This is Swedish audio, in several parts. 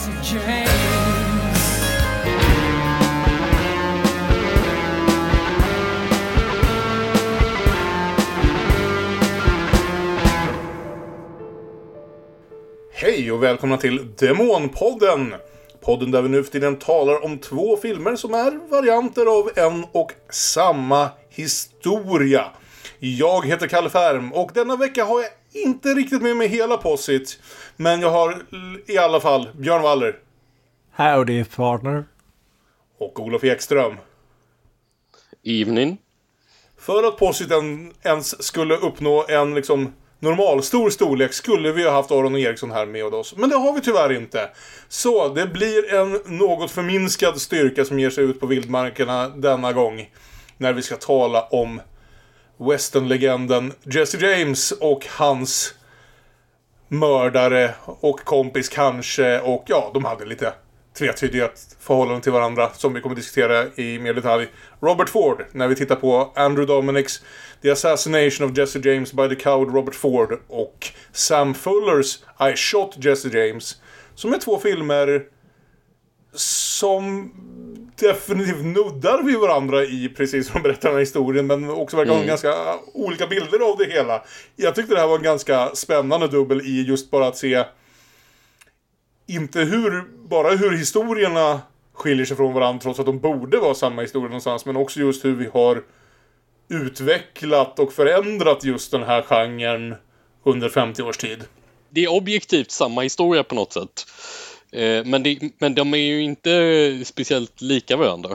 Jesse James. Hej och välkomna till Demonpodden! Podden där vi nu för tiden talar om två filmer som är varianter av en och samma historia. Jag heter Kalle Färm och denna vecka har jag inte riktigt med mig hela possit. Men jag har i alla fall Björn Waller Howdy partner. och Olof Ekström. Evening. För att positen ens skulle uppnå en liksom normalstor storlek skulle vi ha haft Aron och Eriksson här med oss. Men det har vi tyvärr inte. Så det blir en något förminskad styrka som ger sig ut på vildmarkerna denna gång. När vi ska tala om westernlegenden Jesse James och hans mördare och kompis kanske. Och ja, de hade lite tvetydiga förhållanden till varandra som vi kommer diskutera i mer detalj. Robert Ford, när vi tittar på Andrew Dominics The Assassination of Jesse James by the Coward Robert Ford och Sam Fullers I Shot Jesse James. Som är två filmer som definitivt nuddar vid varandra i precis som berättar den här historien men också verkar ha ganska olika bilder av det hela. Jag tyckte det här var en ganska spännande dubbel i just bara att se inte hur, bara hur historierna skiljer sig från varandra trots att de borde vara samma historia någonstans men också just hur vi har utvecklat och förändrat just den här genren under 50 års tid. Det är objektivt samma historia på något sätt. Eh, Men, det, men de är ju inte speciellt lika varandra.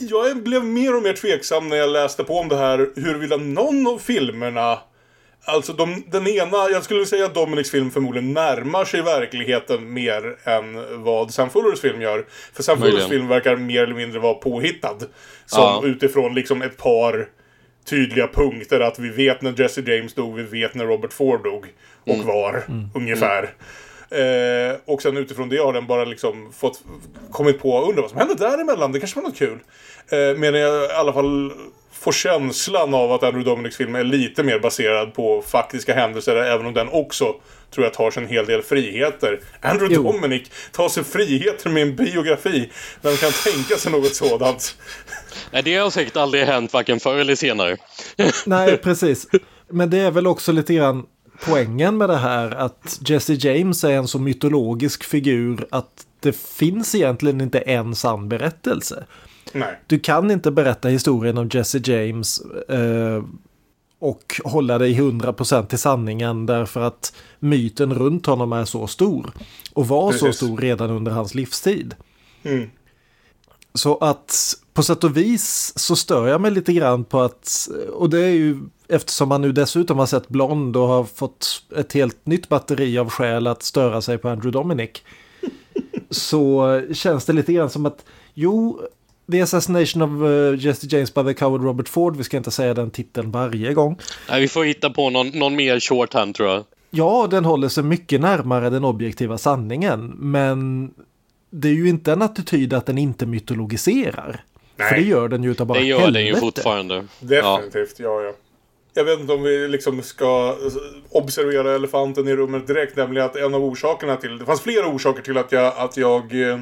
Jag blev mer och mer tveksam när jag läste på om det här huruvida någon av filmerna Alltså de, den ena, jag skulle säga att Dominics film förmodligen närmar sig verkligheten mer än vad Sam Fullers film gör. För Sam Fullers film verkar mer eller mindre vara påhittad. Som Ja. utifrån liksom ett par tydliga punkter att vi vet när Jesse James dog, vi vet när Robert Ford dog. Och Mm. var, ungefär. Eh, och sen utifrån det har den bara liksom fått kommit på, undra vad som hände däremellan, det kanske var något kul. Eh, medan jag i alla fall får känslan av att Andrew Dominics film är lite mer baserad på faktiska händelser, även om den också tror jag tar sig en hel del friheter. Andrew Jo. Dominic tar sig friheter med en biografi. Vem kan tänka sig något sådant? Nej, det har säkert aldrig hänt varken förr eller senare. Nej, precis. Men det är väl också lite grann poängen med det här att Jesse James är en så mytologisk figur att det finns egentligen inte en sann berättelse. Nej. Du kan inte berätta historien om Jesse James eh, och hålla dig 100% till sanningen därför att myten runt honom är så stor. Och var så Precis. stor redan under hans livstid. Mm. Så att på sätt och vis så stör jag mig lite grann på att, och det är ju eftersom man nu dessutom har sett Blond och har fått ett helt nytt batteri av skäl att störa sig på Andrew Dominic. så känns det lite grann som att, jo, The Assassination of eh, Jesse James by the Coward Robert Ford, vi ska inte säga den titeln varje gång. Nej, vi får hitta på någon, någon mer shorthand tror jag. Ja, den håller sig mycket närmare den objektiva sanningen, men det är ju inte en attityd att den inte mytologiserar. För Nej. det gör den ju utav bara Det gör den ju helvete. fortfarande. Ja. Definitivt, ja. ja Jag vet inte om vi liksom ska observera elefanten i rummet direkt, nämligen att en av orsakerna till, det fanns flera orsaker till att jag, att jag eh,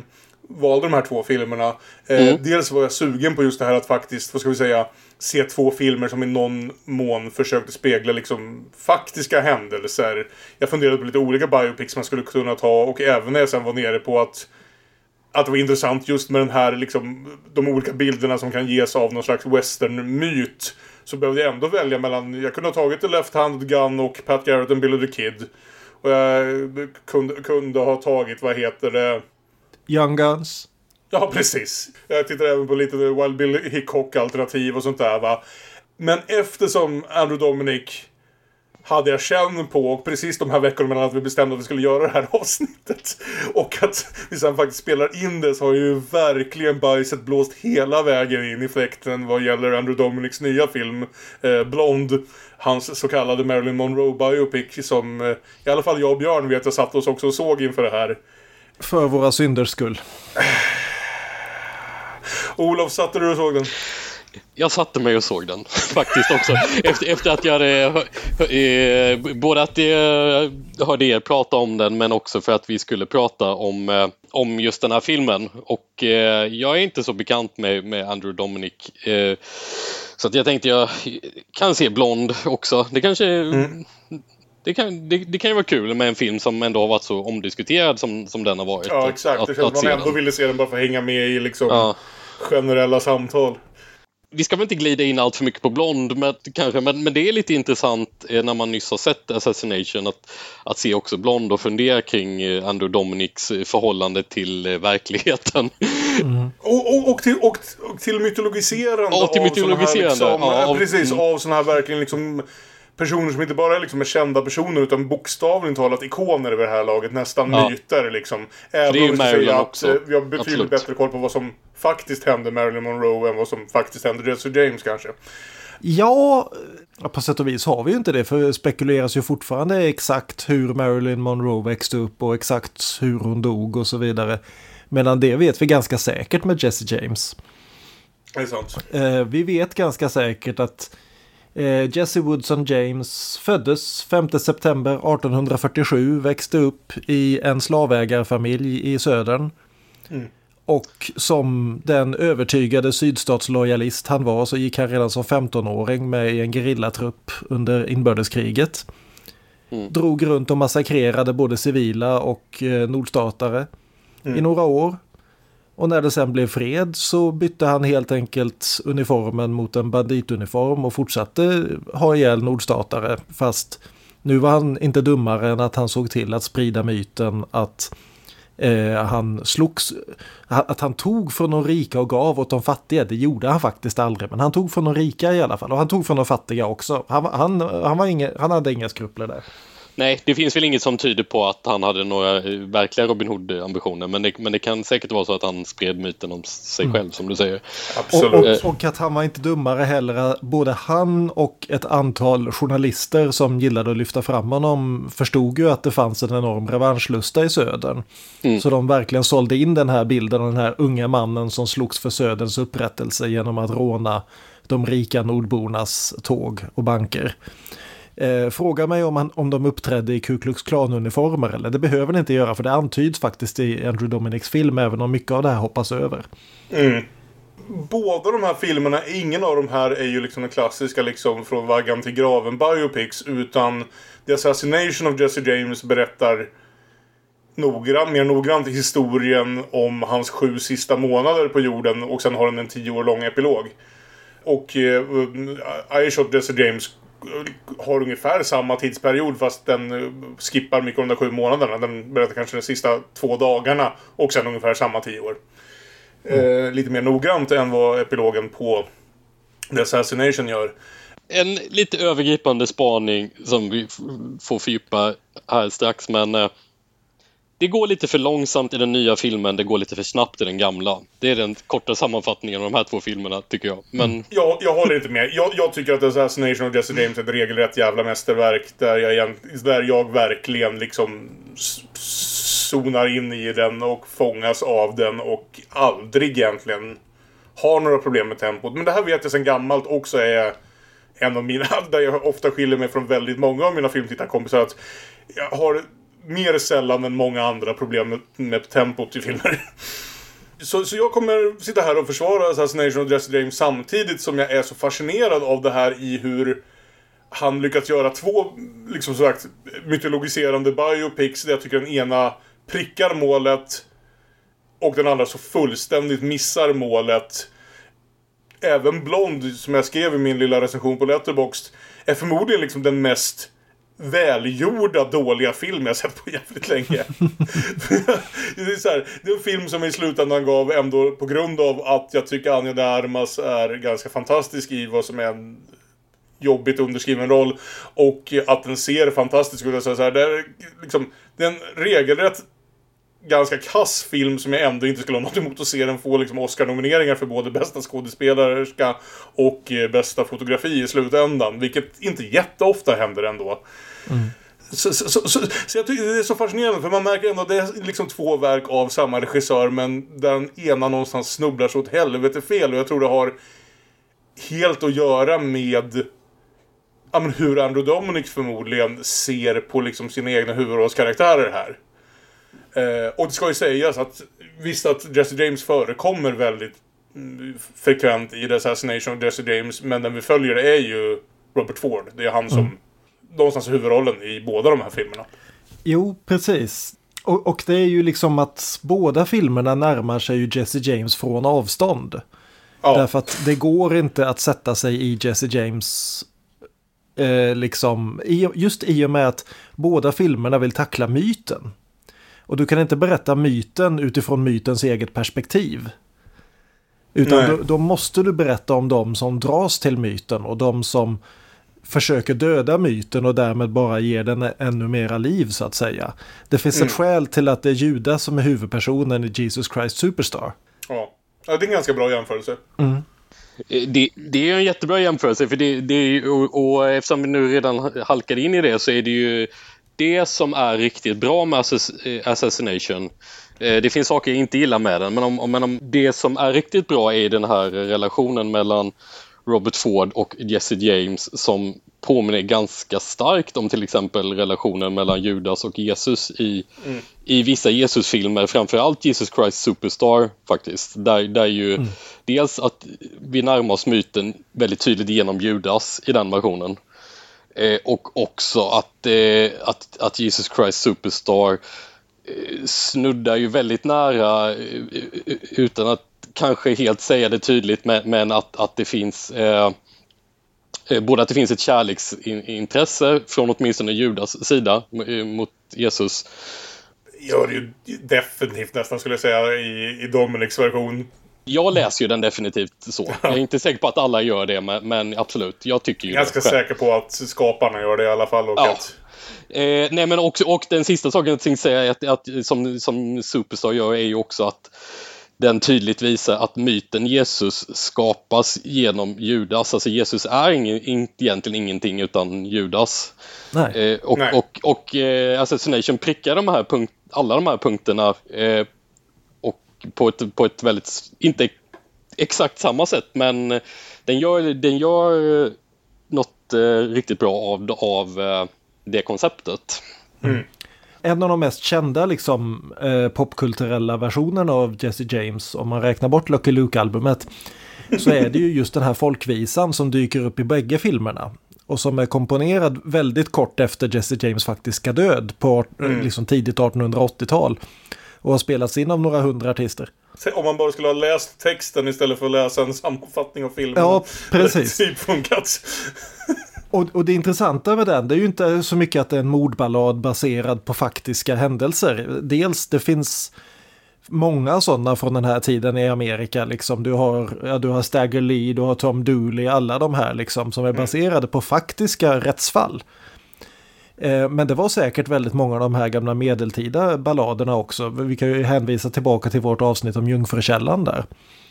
valde de här två filmerna. Eh, Mm. Dels var jag sugen på just det här att faktiskt, vad ska vi säga, se två filmer som i någon mån försökte spegla liksom faktiska händelser. Jag funderade på lite olika biopics man skulle kunna ta och även när jag sen var nere på att att det var intressant just med den här liksom de olika bilderna som kan ges av någon slags western-myt. Så behövde jag ändå välja mellan, jag kunde ha tagit The Left-Handed Gun och Pat Garrett and Billy the Kid. Och jag kunde, kunde ha tagit, vad heter det? Young Guns. Ja, precis. Jag tittar även på lite Wild Bill Hickok-alternativ och sånt där va. Men eftersom Andrew Dominic hade jag känn på och precis de här veckorna mellan att vi bestämde att vi skulle göra det här avsnittet och att vi sen faktiskt spelar in det så har ju verkligen bajset blåst hela vägen in i fläkten vad gäller Andrew Dominics nya film eh, Blond. Hans så kallade Marilyn Monroe biopic som eh, i alla fall jag och Björn vet jag satt oss också och såg inför det här. För våra synders skull. Olof, satte du och såg den? Jag satte mig och såg den faktiskt också. Efter, efter att jag hade eh, både att jag hörde er prata om den men också för att vi skulle prata om, eh, om just den här filmen. Och eh, jag är inte så bekant med, med Andrew Dominic. Eh, så att jag tänkte jag kan se Blond också. Det kanske mm. Det kan, det, det, kan ju vara kul med en film som ändå har varit så omdiskuterad som, som den har varit. Ja, exakt. Att, det känns att man ändå den. ville se den bara för att hänga med i liksom ja. generella samtal vi ska väl inte glida in allt för mycket på Blond men, kanske, men, men det är lite intressant eh, när man nyss har sett Assassination att, att se också Blond och fundera kring eh, Andrew Dominics eh, förhållande till verkligheten. Mm. Och, och, och, till, och, till mytologiserande ja, till mytologiserande. Av såna här, liksom, ja, precis, mm. av sådana här verkligen liksom personer som inte bara är, liksom är kända personer utan bokstavligen talat ikoner över det här laget. Nästan ja. myter liksom. Även om vi också. vi har betydligt Absolut. bättre koll på vad som faktiskt hände Marilyn Monroe än vad som faktiskt hände Jesse James kanske. Ja, på sätt och vis har vi ju inte det, för det spekuleras ju fortfarande exakt hur Marilyn Monroe växte upp och exakt hur hon dog och så vidare. Medan det vet vi ganska säkert med Jesse James. Det är sant. Eh, vi vet ganska säkert att eh, Jesse Woodson James föddes 5 september 1847, växte upp i en slavägarfamilj i södern. Mm. Och som den övertygade sydstatslojalist han var så gick han redan som 15-åring med i en gerillatrupp under inbördeskriget. Mm. Drog runt och massakrerade både civila och eh, nordstatare mm. i några år. Och när det sen blev fred så bytte han helt enkelt uniformen mot en bandituniform och fortsatte ha ihjäl nordstatare. Fast nu var han inte dummare än att han såg till att sprida myten att eh, han slogs, att han tog från de rika och gav åt de fattiga. Det gjorde han faktiskt aldrig, men han tog från de rika i alla fall. Och han tog från de fattiga också. Han, han, han, var inga, han hade inga skrupler där. Nej, det finns väl inget som tyder på att han hade några eh, verkliga Robin Hood-ambitioner. Men det, men det kan säkert vara så att han spred myten om sig mm. själv, som du säger. Absolut. Och, och, och, att han var inte dummare heller. Både han och ett antal journalister som gillade att lyfta fram honom förstod ju att det fanns en enorm revanschlusta i södern. Mm. Så de verkligen sålde in den här bilden av den här unga mannen som slogs för söderns upprättelse genom att råna de rika nordbornas tåg och banker. Eh, fråga mig om, han, om de uppträdde i Ku Klux Klan-uniformer eller det behöver ni inte göra för det antyds faktiskt i Andrew Dominics film även om mycket av det här hoppas över. Mm. Båda de här filmerna, ingen av de här är ju liksom den klassiska liksom från vaggan till graven biopics utan The Assassination of Jesse James berättar noggrant, mer noggrant historien om hans sju sista månader på jorden och sen har den en tio år lång epilog. Och eh, I Shot Jesse James har ungefär samma tidsperiod fast den eh, skippar mycket av de där sju månaderna. Den berättar kanske de sista två dagarna och sen ungefär samma tio år. Mm. Eh, lite mer noggrant än vad epilogen på The Assassination gör. En lite övergripande spaning som vi får fördjupa här strax men eh, det går lite för långsamt i den nya filmen, det går lite för snabbt i den gamla. Det är den korta sammanfattningen av de här två filmerna, tycker jag. Men... Mm. Jag, jag håller inte med. Jag, jag tycker att Assassination of Jesse James är ett regelrätt jävla mästerverk där jag, där jag verkligen liksom zonar in i den och fångas av den och aldrig egentligen har några problem med tempot. Men det här vet jag sedan gammalt också är en av mina, där jag ofta skiljer mig från väldigt många av mina filmtittarkompisar. Att jag har mer sällan än många andra problem med, med tempot i filmer. Så, så jag kommer sitta här och försvara Assassination of Jesse James samtidigt som jag är så fascinerad av det här i hur han lyckats göra två, liksom sagt, mytologiserande biopics där jag tycker den ena prickar målet och den andra så fullständigt missar målet. Även Blond, som jag skrev i min lilla recension på Letterboxd, är förmodligen liksom den mest välgjorda dåliga film jag sett på jävligt länge. det, är så här, det är en film som i slutändan gav ändå på grund av att jag tycker Anja de Armas är ganska fantastisk i vad som är en jobbigt underskriven roll och att den ser fantastisk ut. Så här, det, är liksom, det är en regelrätt ganska kass film som jag ändå inte skulle ha något emot att se den få liksom Oscar-nomineringar för både bästa skådespelerska och eh, bästa fotografi i slutändan. Vilket inte jätteofta händer ändå. Mm. Så, så, så, så, jag tycker det är så fascinerande för man märker ändå att det är liksom två verk av samma regissör men den ena någonstans snubblar så åt helvete fel och jag tror det har helt att göra med ja, men hur Andrew Dominic förmodligen ser på liksom sina egna huvudrollskaraktärer här. Eh, och det ska ju sägas att visst att Jesse James förekommer väldigt mm, frekvent i The Assassination of Jesse James, men den vi följer är ju Robert Ford. Det är han som någonstans huvudrollen i båda de här filmerna. Jo, precis. Och, och det är ju liksom att båda filmerna närmar sig ju Jesse James från avstånd. Ja, Därför att det går inte att sätta sig i Jesse James eh, liksom, i, just i och med att båda filmerna vill tackla myten. Och du kan inte berätta myten utifrån mytens eget perspektiv. Utan då, då måste du berätta om de som dras till myten och de som försöker döda myten och därmed bara ger den ännu mera liv så att säga. Det finns Mm. ett skäl till att det är Judas som är huvudpersonen i Jesus Christ Superstar. ja. ja, det är en ganska bra jämförelse. Eh, Det, det är en jättebra jämförelse för det, det är ju, och, och eftersom vi nu redan halkade in i det så är det ju det som är riktigt bra med eh, Assassination. Eh, Det finns saker jag inte gillar med den men om, om, men om det som är riktigt bra är den här relationen mellan Robert Ford och Jesse James som påminner ganska starkt om till exempel relationen mellan Judas och Jesus i, i vissa Jesusfilmer, framförallt Jesus Christ Superstar faktiskt. Där, där ju dels att vi närmar oss myten väldigt tydligt genom Judas i den versionen. Eh, och också att, eh, att, att Jesus Christ Superstar eh, snuddar ju väldigt nära eh, utan att kanske helt säga det tydligt men, men att, att det finns eh, eh, både att det finns ett kärleksintresse från åtminstone Judas sida eh, mot Jesus Gör det ju definitivt nästan skulle jag säga i, i Dominics version. Jag läser ju den definitivt så. Jag är inte säker på att alla gör det men, men absolut, jag tycker ju Ganska det. själv. säker på att skaparna gör det i alla fall. Och Ja. att, Eh, nej men också, och den sista saken jag tänkte säga att, att, som, som Superstar gör är ju också att den tydligt visar att myten Jesus skapas genom Judas. Alltså Jesus är ingen, in, egentligen ingenting utan Judas. Nej. Eh, och Nej. och, och eh, Assassination prickar de här punkt, alla de här punkterna eh, och på ett, på ett väldigt, inte exakt samma sätt men den gör, den gör eh, något eh, riktigt bra av, av eh, det konceptet. En av de mest kända liksom, eh, popkulturella versionerna av Jesse James, om man räknar bort Lucky Luke-albumet, så är det ju just den här folkvisan som dyker upp i bägge filmerna. Och som är komponerad väldigt kort efter Jesse James faktiska död på eh, liksom tidigt 1880-tal. Och har spelats in av några hundra artister. Om man bara skulle ha läst texten istället för att läsa en sammanfattning av filmen. Ja, precis. Det typ funkat. Och, och det intressanta med den, det är ju inte så mycket att det är en mordballad baserad på faktiska händelser. Dels, det finns många sådana från den här tiden i Amerika. Liksom. Du, har, ja, du har Stagger Lee, du har Tom Dooley, alla de här liksom, som är baserade på faktiska rättsfall. Eh, Men det var säkert väldigt många av de här gamla medeltida balladerna också. Vi kan ju hänvisa tillbaka till vårt avsnitt om Jungfrukällan där.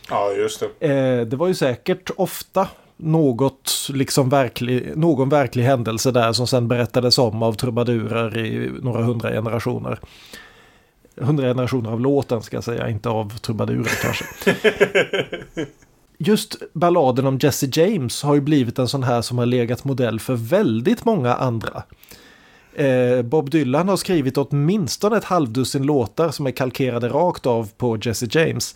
Ja, just det. Eh, det var ju säkert ofta något, liksom verklig, någon verklig händelse där som sen berättades om av trubadurer i några hundra generationer. Hundra generationer av låten ska jag säga, inte av trubadurer kanske. Just balladen om Jesse James har ju blivit en sån här som har legat modell för väldigt många andra. Eh, Bob Dylan har skrivit åtminstone ett halvdussin låtar som är kalkerade rakt av på Jesse James.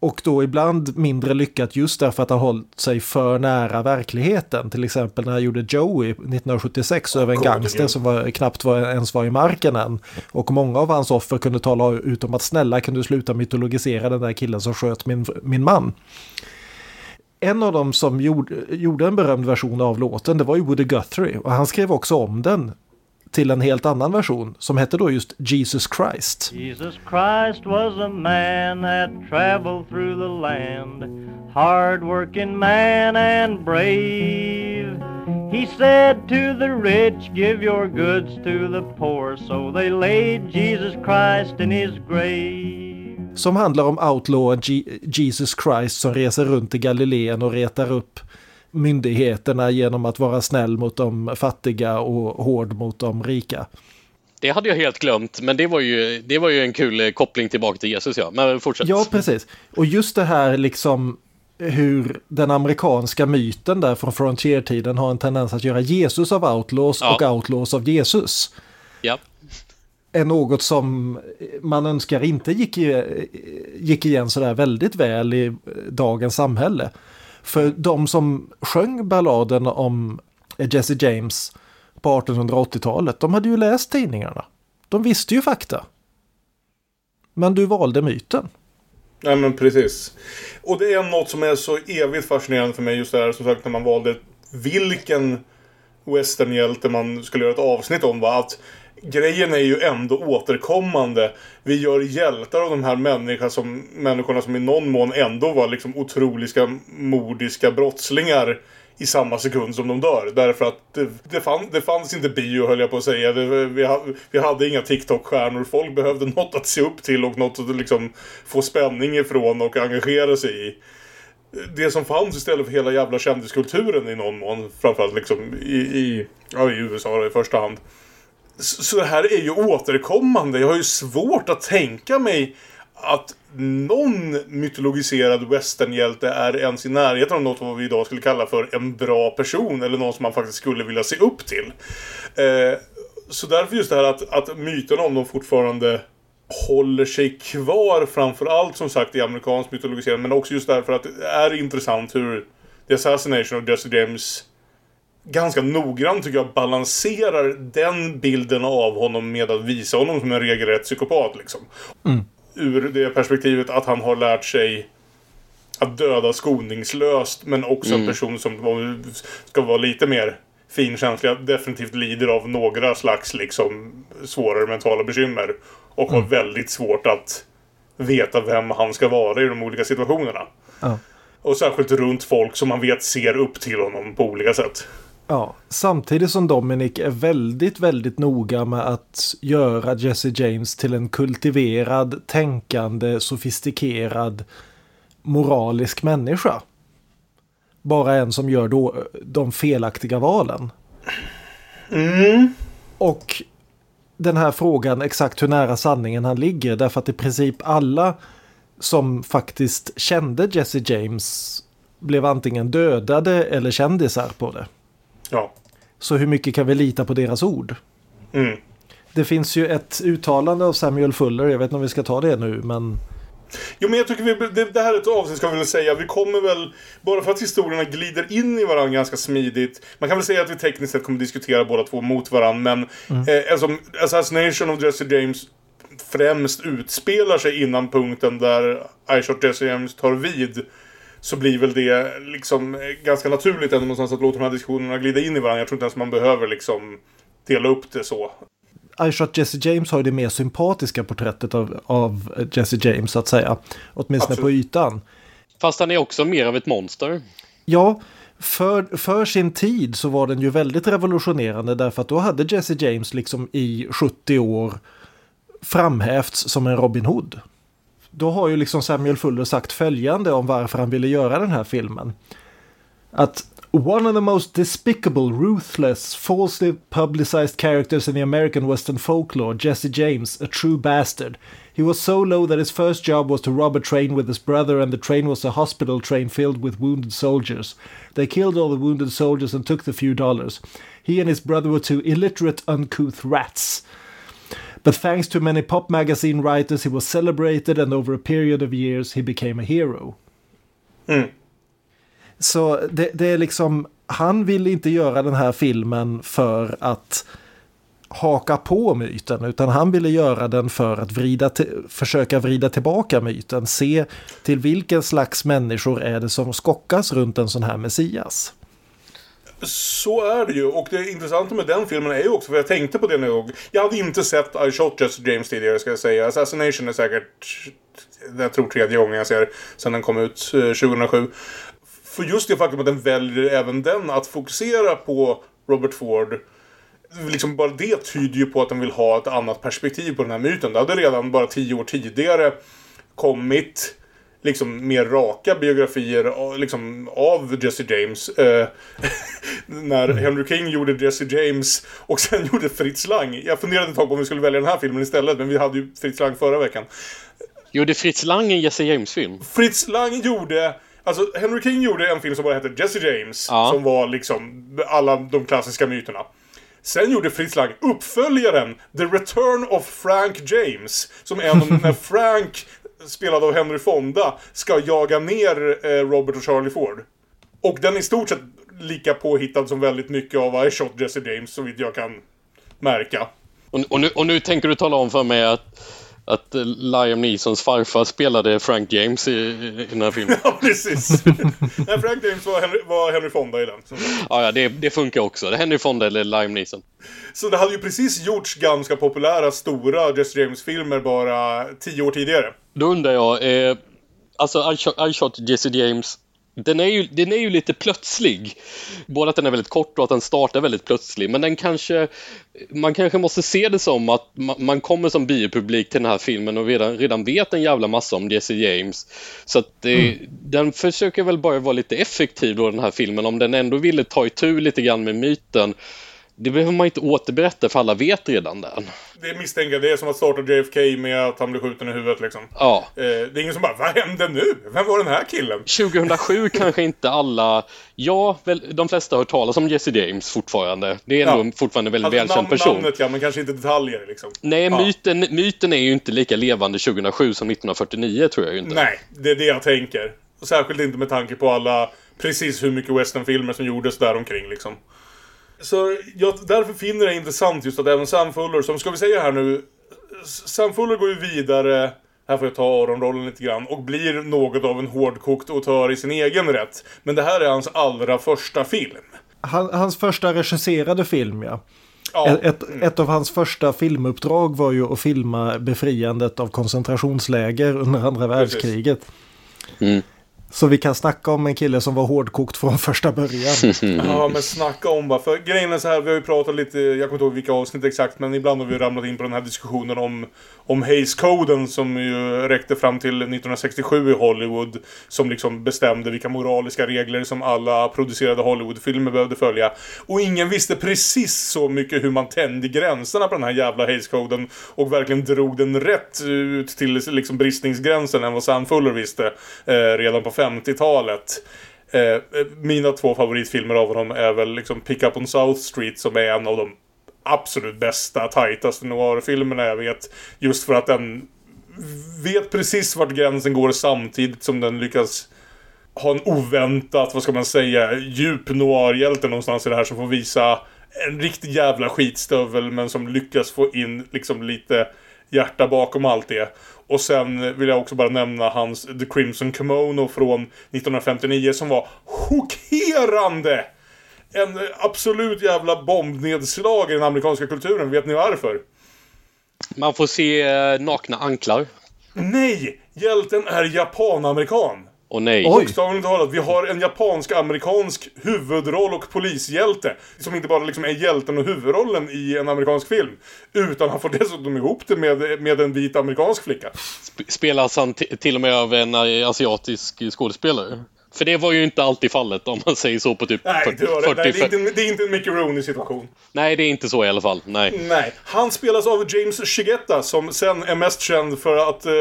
Och då ibland mindre lyckat just därför att han hållit sig för nära verkligheten. Till exempel när han gjorde Joey 1976 över en gangster som var, knappt var, ens var i marken än. Och många av hans offer kunde tala ut om att snälla kan du sluta mytologisera den där killen som sköt min, min man. En av dem som gjorde, gjorde en berömd version av låten det var ju Woody Guthrie och han skrev också om den till en helt annan version som hette då just Jesus Christ. Jesus Christ was a man that traveled through the land, hard working man and brave. He said to the rich, Give your goods to the poor. So they laid Jesus Christ in his grave. Som handlar om outlawen Jesus Christ som reser runt i Galileen och retar upp myndigheterna genom att vara snäll mot de fattiga och hård mot de rika. Det hade jag helt glömt, men det var ju, det var ju en kul eh, koppling tillbaka till Jesus. Ja. Men fortsätt. Ja, precis. Och just det här liksom hur den amerikanska myten där från Frontier-tiden har en tendens att göra Jesus av Outlaws Ja. och Outlaws av Jesus. Ja. Är något som man önskar inte gick, gick igen sådär väldigt väl i dagens samhälle. För de som sjöng balladen om Jesse James på 1880-talet, de hade ju läst tidningarna. De visste ju fakta. Men du valde myten. Nej men precis. Och det är något som är så evigt fascinerande för mig just det här som sagt när man valde vilken westernhjälte man skulle göra ett avsnitt om. Va? Att grejen är ju ändå återkommande. Vi gör hjältar av de här människorna som, människorna som i någon mån ändå var liksom otroliga mordiska brottslingar i samma sekund som de dör. Därför att det, det, fann, det fanns inte bio höll jag på att säga. Det, vi, ha, vi hade inga TikTok-stjärnor. Folk behövde något att se upp till och något att liksom få spänning ifrån och engagera sig i. Det som fanns istället för hela jävla kändiskulturen i någon mån. Framförallt liksom i, i, ja, i USA i första hand. Så, det här är ju återkommande. Jag har ju svårt att tänka mig att någon mytologiserad westernhjälte är ens i närheten av något vad vi idag skulle kalla för en bra person eller någon som man faktiskt skulle vilja se upp till. Eh, så därför just det här att, att myterna om dem fortfarande håller sig kvar framförallt som sagt i amerikansk mytologisering men också just därför att det är intressant hur The Assassination of Jesse James ganska noggrant tycker jag balanserar den bilden av honom med att visa honom som en regelrätt psykopat liksom. Ur det perspektivet att han har lärt sig att döda skoningslöst men också en person som ska vara lite mer finkänsliga definitivt lider av några slags liksom svårare mentala bekymmer och har väldigt svårt att veta vem han ska vara i de olika situationerna. Ja. Och särskilt runt folk som man vet ser upp till honom på olika sätt. Ja, samtidigt som Dominic är väldigt, väldigt noga med att göra Jesse James till en kultiverad, tänkande, sofistikerad, moralisk människa. Bara en som gör då de felaktiga valen. Och den här frågan exakt hur nära sanningen han ligger därför att i princip alla som faktiskt kände Jesse James blev antingen dödade eller kändisar på det. Ja. Så hur mycket kan vi lita på deras ord? Mm. Det finns ju ett uttalande av Samuel Fuller, jag vet inte om vi ska ta det nu, men Jo men jag tycker vi, det, det här är ett avsnitt ska vi väl säga. Vi kommer väl, bara för att historierna glider in i varandra ganska smidigt. Man kan väl säga att vi tekniskt sett kommer diskutera båda två mot varandra. Men eh, eftersom Assassination of Jesse James främst utspelar sig innan punkten där I Shot Jesse James tar vid. Så blir väl det liksom eh, ganska naturligt ändå någonstans att låta de här diskussionerna glida in i varandra. Jag tror inte ens man behöver liksom dela upp det så. I Shot Jesse James har ju det mer sympatiska porträttet av, av Jesse James så att säga. Åtminstone Absolut. på ytan. Fast han är också mer av ett monster. Ja, för, för sin tid så var den ju väldigt revolutionerande därför att då hade Jesse James liksom i 70 år framhävts som en Robin Hood. Då har ju liksom Samuel Fuller sagt följande om varför han ville göra den här filmen. Att One of the most despicable, ruthless, falsely publicized characters in the American Western folklore, Jesse James, a true bastard. He was so low that his first job was to rob a train with his brother, and the train was a hospital train filled with wounded soldiers. They killed all the wounded soldiers and took the few dollars. He and his brother were two illiterate, uncouth rats. But thanks to many pop magazine writers, he was celebrated, and over a period of years, he became a hero. Så det, det är liksom, han vill inte göra den här filmen för att haka på myten, utan han ville göra den för att vrida försöka vrida tillbaka myten. Se till vilken slags människor är det som skockas runt en sån här Messias. Så är det ju. Och det intressanta med den filmen är ju också, för jag tänkte på det när jag... Jag hade inte sett I Shot just James tidigare, ska jag säga. Assassination är säkert... Jag tror tredje gången jag ser sen den kom ut eh, 2007. För just det faktum att den väljer även den att fokusera på Robert Ford. Liksom bara det tyder ju på att den vill ha ett annat perspektiv på den här myten. Det hade redan bara tio år tidigare kommit liksom mer raka biografier av- liksom, av Jesse James. Eh, när Henry King gjorde Jesse James och sen gjorde Fritz Lang. Jag funderade ett tag på om vi skulle välja den här filmen istället, men vi hade ju Fritz Lang förra veckan. Gjorde Fritz Lang en Jesse James-film? Fritz Lang gjorde Alltså, Henry King gjorde en film som bara hette Jesse James. Ja. Som var liksom alla de klassiska myterna. Sen gjorde Fritz Lang uppföljaren The Return of Frank James. Som är om när Frank, spelad av Henry Fonda, ska jaga ner eh, Robert och Charlie Ford. Och den är i stort sett lika påhittad som väldigt mycket av I Shot Jesse James, så vitt jag kan märka. Och, och, nu, och nu tänker du tala om för mig att, att eh, Liam Neesons farfar spelade Frank James i, i den här filmen. Ja, precis. Nej, Frank James var Henry, var Henry Fonda i den. Ja, ja det, det funkar också. Det är Henry Fonda eller Liam Neeson. Så det hade ju precis gjorts ganska populära, stora Jesse James-filmer bara tio år tidigare. Då undrar jag, eh, alltså I shot, I shot Jesse James, den är, ju, den är ju lite plötslig. Både att den är väldigt kort och att den startar väldigt plötslig. Men den kanske, man kanske måste se det som att man, man kommer som biopublik till den här filmen och redan, redan vet en jävla massa om Jesse James. Så att eh, den försöker väl bara vara lite effektiv då den här filmen. Om den ändå ville ta itu lite grann med myten. Det behöver man inte återberätta för alla vet redan den. Det misstänker jag, det är som att starta JFK med att han blir skjuten i huvudet liksom. Ja. Eh, det är ingen som bara, vad hände nu? Vem var den här killen? 2007 kanske inte alla, ja, väl, de flesta har hört talas om Jesse James fortfarande. Det är Ja. ändå fortfarande en väldigt Alltså, välkänd namn, person. namnet ja, men kanske inte detaljer liksom. Nej, Ja. myten, myten är ju inte lika levande 2007 som 1949 tror jag ju inte. Nej, det är det jag tänker. Särskilt inte med tanke på alla, precis hur mycket westernfilmer som gjordes där omkring liksom. Så jag därför finner jag det intressant just att även Sam Fuller, som ska vi säga här nu, Sam Fuller går ju vidare, här får jag ta Aron-rollen lite grann, och blir något av en hårdkokt autör i sin egen rätt. Men det här är hans allra första film. Han, hans första regisserade film, ja. Ja, Ett, ett, ett av hans första filmuppdrag var ju att filma befriandet av koncentrationsläger under andra världskriget. Mm. Så vi kan snacka om en kille som var hårdkokt från första början. Ja, men snacka om bara. För grejen är så här, vi har ju pratat lite, jag kommer inte ihåg vilka avsnitt exakt, men ibland har vi ramlat in på den här diskussionen om, om Hays-koden som ju räckte fram till 1967 i Hollywood. Som liksom bestämde vilka moraliska regler som alla producerade Hollywoodfilmer behövde följa. Och ingen visste precis så mycket hur man tände gränserna på den här jävla Hays-koden. Och verkligen drog den rätt ut till liksom bristningsgränsen än vad Sam Fuller visste eh, redan på 50-talet. Eh, mina två favoritfilmer av honom är väl liksom Pick Up on South Street som är en av de absolut bästa, tajtaste noir-filmerna jag vet. Just för att den vet precis vart gränsen går samtidigt som den lyckas ha en oväntat, vad ska man säga, djup noir-hjälte någonstans i det här som får visa en riktig jävla skitstövel men som lyckas få in liksom lite hjärta bakom allt det. Och sen vill jag också bara nämna hans The Crimson Kimono från 1959 som var chockerande! En absolut jävla bombnedslag i den amerikanska kulturen. Vet ni varför? Man får se eh, nakna anklar. Nej! Hjälten är japanamerikan. Och nej. Bokstavligt talat, vi har en japansk-amerikansk huvudroll och polishjälte. Som inte bara liksom är hjälten och huvudrollen i en amerikansk film. Utan han får dessutom ihop det med, med en vit amerikansk flicka. Sp- Spelas han till och med av en eh, asiatisk skådespelare? För det var ju inte alltid fallet om man säger så på typ Nej, 40, det, var det. 40 Nej, det, är inte, det är inte en Mickey Rooney-situation. Nej, det är inte så i alla fall. Nej. Nej, han spelas av James Shigeta som sen är mest känd för att eh,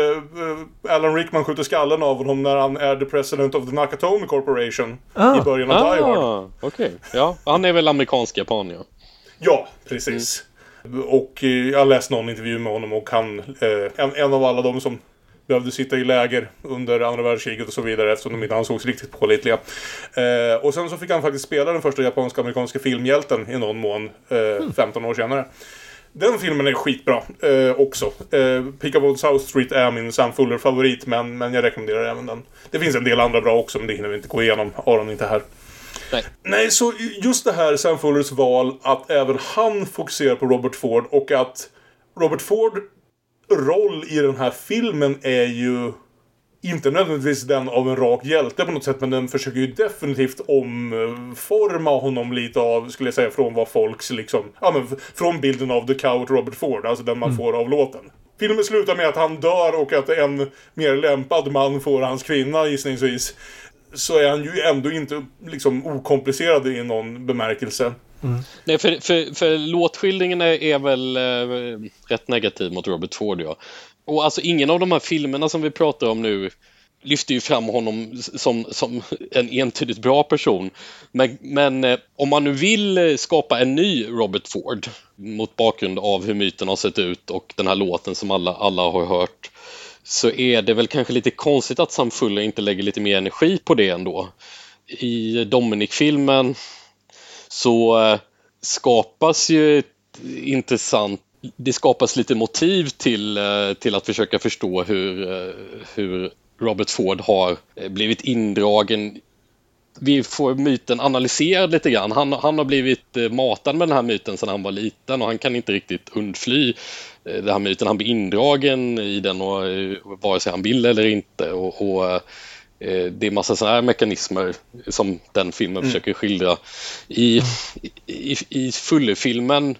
Alan Rickman skjuter skallen av honom när han är the president of the Nakatomi Corporation Ah. i början av Die Hard. Ah, okej. Ja, han är väl amerikansk japan, ja. Ja, precis. Och eh, jag har läst någon intervju med honom och han, eh, en, en av alla de som behövde sitta i läger under andra världskriget och så vidare eftersom de inte ansågs riktigt pålitliga. Eh, och sen så fick han faktiskt spela den första japansk-amerikanska filmhjälten i någon mån, eh, 15 år senare. Den filmen är skitbra eh, också. Eh, on South Street är min Sam Fuller-favorit, men, men jag rekommenderar även den. Det finns en del andra bra också, men det hinner vi inte gå igenom. Aron är inte här. Nej. Nej, så just det här Sam Fullers val att även han fokuserar på Robert Ford och att Robert Ford roll i den här filmen är ju inte nödvändigtvis den av en rak hjälte på något sätt, men den försöker ju definitivt omforma honom lite av, skulle jag säga, från vad folks liksom, ja men från bilden av The Coward Robert Ford, alltså den man får av låten. Filmen slutar med att han dör och att en mer lämpad man får hans kvinna gissningsvis. Så är han ju ändå inte liksom okomplicerad i någon bemärkelse. Mm. Nej, för, för, för låtskildringen är, är väl eh, rätt negativ mot Robert Ford, ja. Och alltså ingen av de här filmerna som vi pratar om nu lyfter ju fram honom som, som en entydigt bra person. Men, men eh, om man nu vill eh, skapa en ny Robert Ford mot bakgrund av hur myten har sett ut och den här låten som alla, alla har hört så är det väl kanske lite konstigt att Sam Fuller inte lägger lite mer energi på det ändå. I Dominic-filmen så eh, skapas ju ett intressant det skapas lite motiv till, eh, till att försöka förstå hur, eh, hur Robert Ford har blivit indragen vi får myten analyserad lite grann. Han, han har blivit matad med den här myten sedan han var liten och han kan inte riktigt undfly den här myten. Han blir indragen i den och, vare sig han vill eller inte. Och, och det är massa sådana här mekanismer som den filmen mm. försöker skildra. I, i, i Fulle-filmen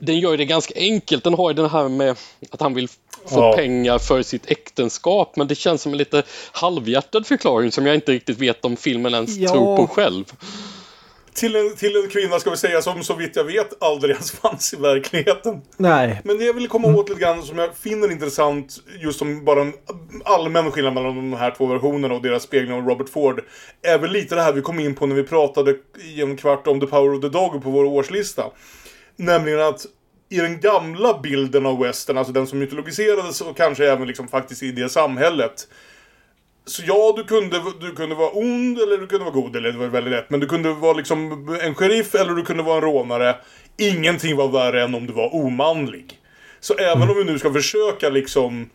den gör det ganska enkelt. Den har ju det här med att han vill få ja. pengar för sitt äktenskap. Men det känns som en lite halvhjärtad förklaring som jag inte riktigt vet om filmen ens ja. tror på själv. Till en, till en kvinna ska vi säga som så vitt jag vet aldrig ens fanns i verkligheten. Nej. Men det jag vill komma åt lite grann som jag finner intressant just som bara en allmän skillnad mellan de här två versionerna och deras spegling av Robert Ford. Är väl lite det här vi kom in på när vi pratade i en kvart om The Power of the Dog på vår årslista. Nämligen att i den gamla bilden av western, alltså den som mytologiserades och kanske även liksom faktiskt i det samhället. Så ja, du kunde, du kunde vara ond eller du kunde vara god, eller det var väldigt lätt. Men du kunde vara liksom en sheriff eller du kunde vara en rånare. Ingenting var värre än om du var omanlig. Så även mm. om vi nu ska försöka liksom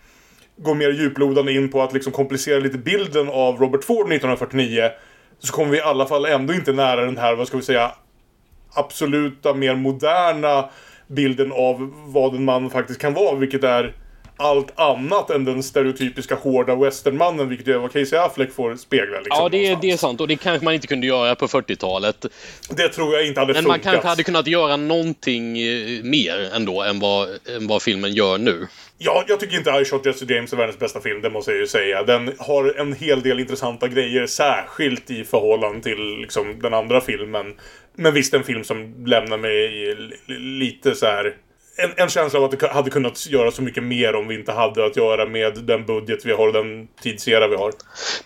gå mer djuplodande in på att liksom komplicera lite bilden av Robert Ford 1949 så kommer vi i alla fall ändå inte nära den här, vad ska vi säga, absoluta, mer moderna bilden av vad en man faktiskt kan vara, vilket är allt annat än den stereotypiska hårda westernmannen, vilket är vad Casey Affleck får spegla. Liksom, ja, det är, det är sant och det kanske man inte kunde göra på 40-talet. Det tror jag inte hade Men funkat. man kanske hade kunnat göra någonting eh, mer ändå än vad, än vad filmen gör nu. Ja, jag tycker inte I Shot Jesse James är världens bästa film, det måste jag ju säga. Den har en hel del intressanta grejer, särskilt i förhållande till liksom, den andra filmen. Men visst, en film som lämnar mig lite så här... En, en känsla av att det hade kunnat göra så mycket mer om vi inte hade att göra med den budget vi har och den tidsera vi har.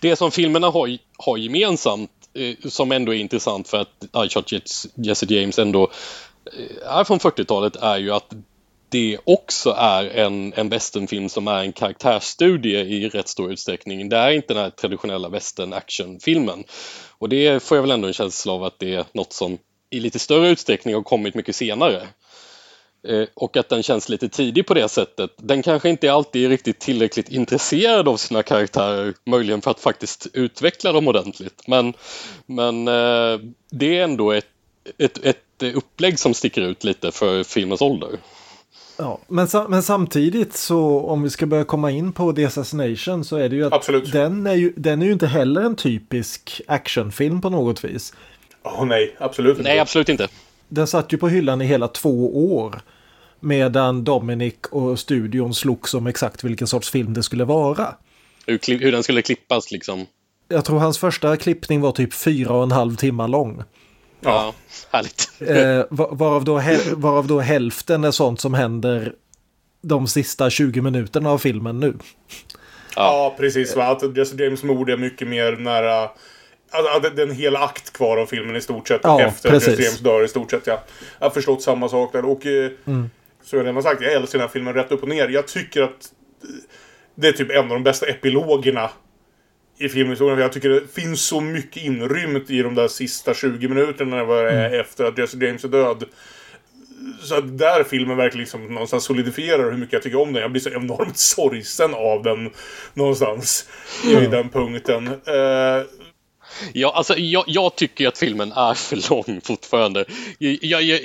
Det som filmerna har, har gemensamt, eh, som ändå är intressant för att I Shot Jesse James ändå eh, är från 40-talet, är ju att det också är en, en westernfilm som är en karaktärsstudie i rätt stor utsträckning. Det är inte den här traditionella western actionfilmen. Och det får jag väl ändå en känsla av att det är något som i lite större utsträckning har kommit mycket senare. Eh, och att den känns lite tidig på det sättet. Den kanske inte alltid är riktigt tillräckligt intresserad av sina karaktärer, möjligen för att faktiskt utveckla dem ordentligt. Men, men eh, det är ändå ett, ett, ett upplägg som sticker ut lite för filmens ålder. Ja, men, men samtidigt så om vi ska börja komma in på The Assassination så är det ju att Absolut. Den, är ju, den är ju inte heller en typisk actionfilm på något vis. Åh oh, nej, absolut inte. Nej, absolut inte. Den satt ju på hyllan i hela två år. Medan Dominic och studion slogs om exakt vilken sorts film det skulle vara. Hur, hur den skulle klippas liksom. Jag tror hans första klippning var typ fyra och en halv timme lång. Ja, härligt. Eh, varav, då, varav då hälften är sånt som händer de sista 20 minuterna av filmen nu. Ja, precis. Va? Att Jesse James mord är mycket mer nära... Alltså, det är en hel akt kvar av filmen i stort sett. Ja, efter precis. Jesse James dör i stort sett. Ja. Jag har förstått samma sak där. Och eh, mm. Som jag redan sagt, jag älskar den här filmen rätt upp och ner. Jag tycker att det är typ en av de bästa epilogerna i filmhistorien. Jag tycker det finns så mycket inrymt i de där sista 20 minuterna mm. efter att Jesse James är död. Så att där filmen verkligen liksom någonstans solidiferar hur mycket jag tycker om den. Jag blir så enormt sorgsen av den någonstans. Mm. I den punkten. Uh, Ja, alltså, jag, jag, tycker att filmen är för lång fortfarande. Jag, jag,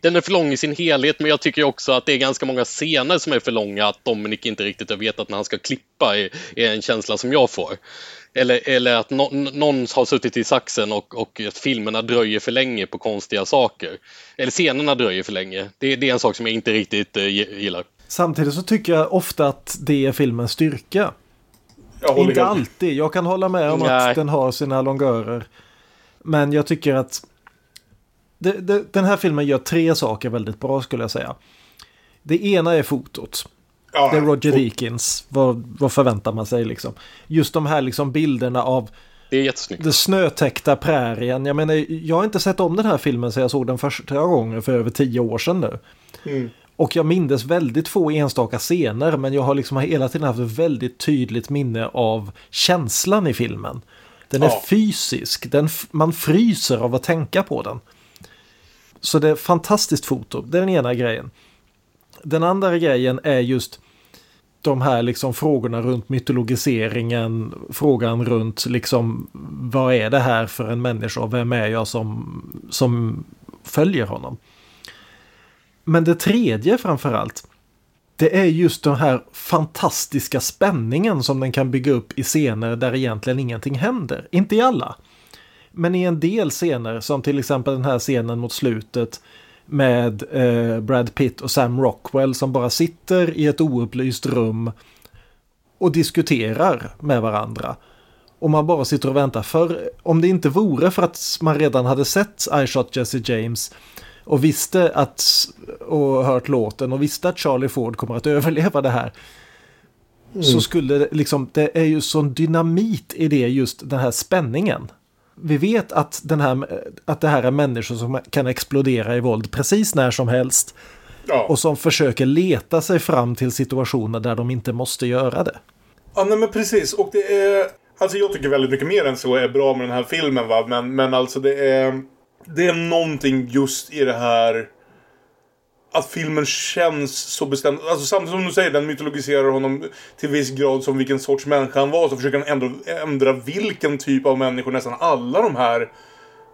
den är för lång i sin helhet, men jag tycker också att det är ganska många scener som är för långa. Att Dominic inte riktigt har vetat när han ska klippa är, är en känsla som jag får. Eller, eller att no, någon har suttit i saxen och, och att filmerna dröjer för länge på konstiga saker. Eller scenerna dröjer för länge. Det, det är en sak som jag inte riktigt uh, gillar. Samtidigt så tycker jag ofta att det är filmens styrka. Inte helt. alltid. Jag kan hålla med om Nej. att den har sina longörer. Men jag tycker att det, det, den här filmen gör tre saker väldigt bra skulle jag säga. Det ena är fotot. Ja, Det är Roger Deakins. Vad, vad förväntar man sig liksom? Just de här liksom bilderna av Det är jättesnyggt. den snötäckta prärien. Jag menar, jag har inte sett om den här filmen sedan jag såg den första gången för över tio år sedan nu. Mm. Och jag mindes väldigt få enstaka scener men jag har liksom hela tiden haft ett väldigt tydligt minne av känslan i filmen. Den är Ja. fysisk, den, man fryser av att tänka på den. Så det är fantastiskt foto, det är den ena grejen. Den andra grejen är just de här liksom frågorna runt mytologiseringen, frågan runt liksom vad är det här för en människa och vem är jag som, som följer honom. Men det tredje framförallt, det är just den här fantastiska spänningen som den kan bygga upp i scener där egentligen ingenting händer. Inte i alla. Men i en del scener, som till exempel den här scenen mot slutet med eh, Brad Pitt och Sam Rockwell som bara sitter i ett oupplyst rum och diskuterar med varandra. Och man bara sitter och väntar. För om det inte vore för att man redan hade sett I Shot Jesse James och visste att och hört låten och visste att Charlie Ford kommer att överleva det här. Så skulle det liksom, det är ju sån dynamit i det just den här spänningen. Vi vet att, den här, att det här är människor som kan explodera i våld precis när som helst. Ja. Och som försöker leta sig fram till situationer där de inte måste göra det. Ja, nej men precis. Och det är... Alltså jag tycker väldigt mycket mer än så är bra med den här filmen va. Men, men alltså det är... Det är någonting just i det här... Att filmen känns så bestämd. Alltså samtidigt som du säger, den mytologiserar honom till viss grad som vilken sorts människa han var. Så försöker han ändå ändra vilken typ av människor nästan alla de här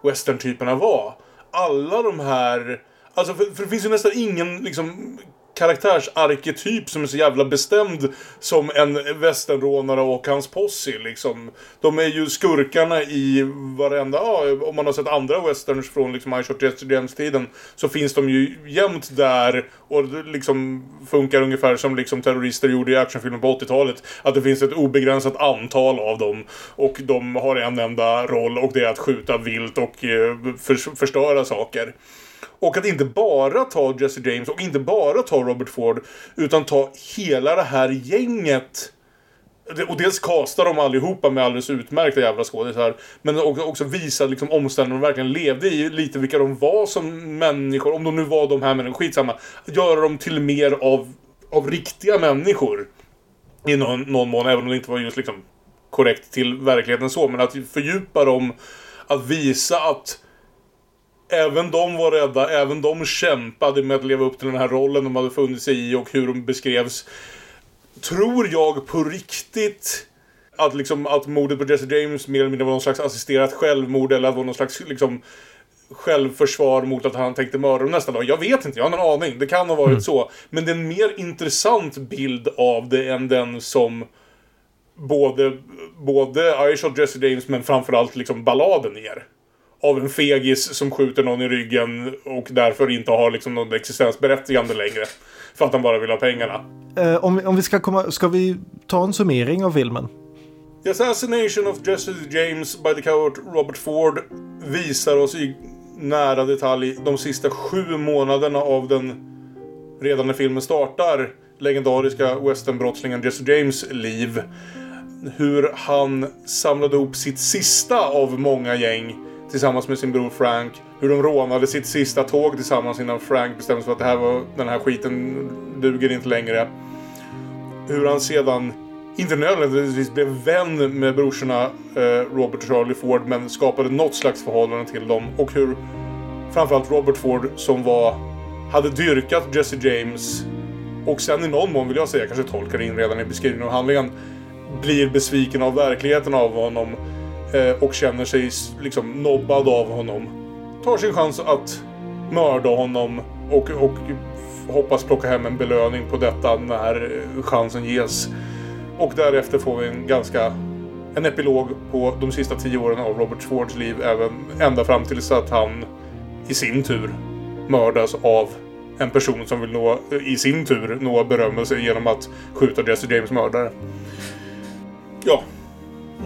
western-typerna var. Alla de här... Alltså för, för det finns ju nästan ingen liksom karaktärsarketyp som är så jävla bestämd som en västernrånare och hans posse liksom. De är ju skurkarna i varenda, ja, om man har sett andra westerns från liksom I Shot Jesse James-tiden så finns de ju jämt där och liksom funkar ungefär som liksom terrorister gjorde i actionfilmer på 80-talet. Att det finns ett obegränsat antal av dem och de har en enda roll och det är att skjuta vilt och eh, för, förstöra saker. Och att inte bara ta Jesse James och inte bara ta Robert Ford utan ta hela det här gänget. Och dels casta dem allihopa med alldeles utmärkta jävla skådisar. Men också, också visa liksom omständigheterna de verkligen levde i. Lite vilka de var som människor. Om de nu var de här människorna. Skitsamma. Göra dem till mer av, av riktiga människor. I någon, någon mån. Även om det inte var just liksom korrekt till verkligheten så. Men att fördjupa dem. Att visa att Även de var rädda, även de kämpade med att leva upp till den här rollen de hade funnit sig i och hur de beskrevs. Tror jag på riktigt att, liksom, att mordet på Jesse James mer eller mindre var någon slags assisterat självmord eller att det var någon slags liksom, självförsvar mot att han tänkte mörda dem nästa dag. Jag vet inte, jag har en aning. Det kan ha varit så. Men det är en mer intressant bild av det än den som både, både I Shot Jesse James men framförallt liksom balladen ger av en fegis som skjuter någon i ryggen och därför inte har liksom någon existensberättigande längre. För att han bara vill ha pengarna. Eh, om, vi- om vi ska komma, ska vi ta en summering av filmen? The Assassination of Jesse James by the coward Robert Ford visar oss i nära detalj de sista sju månaderna av den redan när filmen startar legendariska westernbrottslingen Jesse James liv. Hur han samlade ihop sitt sista av många gäng tillsammans med sin bror Frank. Hur de rånade sitt sista tåg tillsammans innan Frank bestämde sig för att det här var, den här skiten duger inte längre. Hur han sedan inte nödvändigtvis blev vän med brorsorna eh, Robert och Charlie Ford men skapade något slags förhållande till dem. Och hur framförallt Robert Ford som var hade dyrkat Jesse James och sen i någon mån vill jag säga, kanske tolkar in redan i beskrivningen av handlingen, blir besviken av verkligheten av honom Eh, och känner sig liksom nobbad av honom. Tar sin chans att mörda honom och, och hoppas plocka hem en belöning på detta när eh, chansen ges. Och därefter får vi en ganska en epilog på de sista tio åren av Robert Fords liv även ända fram tills att han i sin tur mördas av en person som vill nå, eh, i sin tur nå berömmelse genom att skjuta Jesse James mördare. Ja,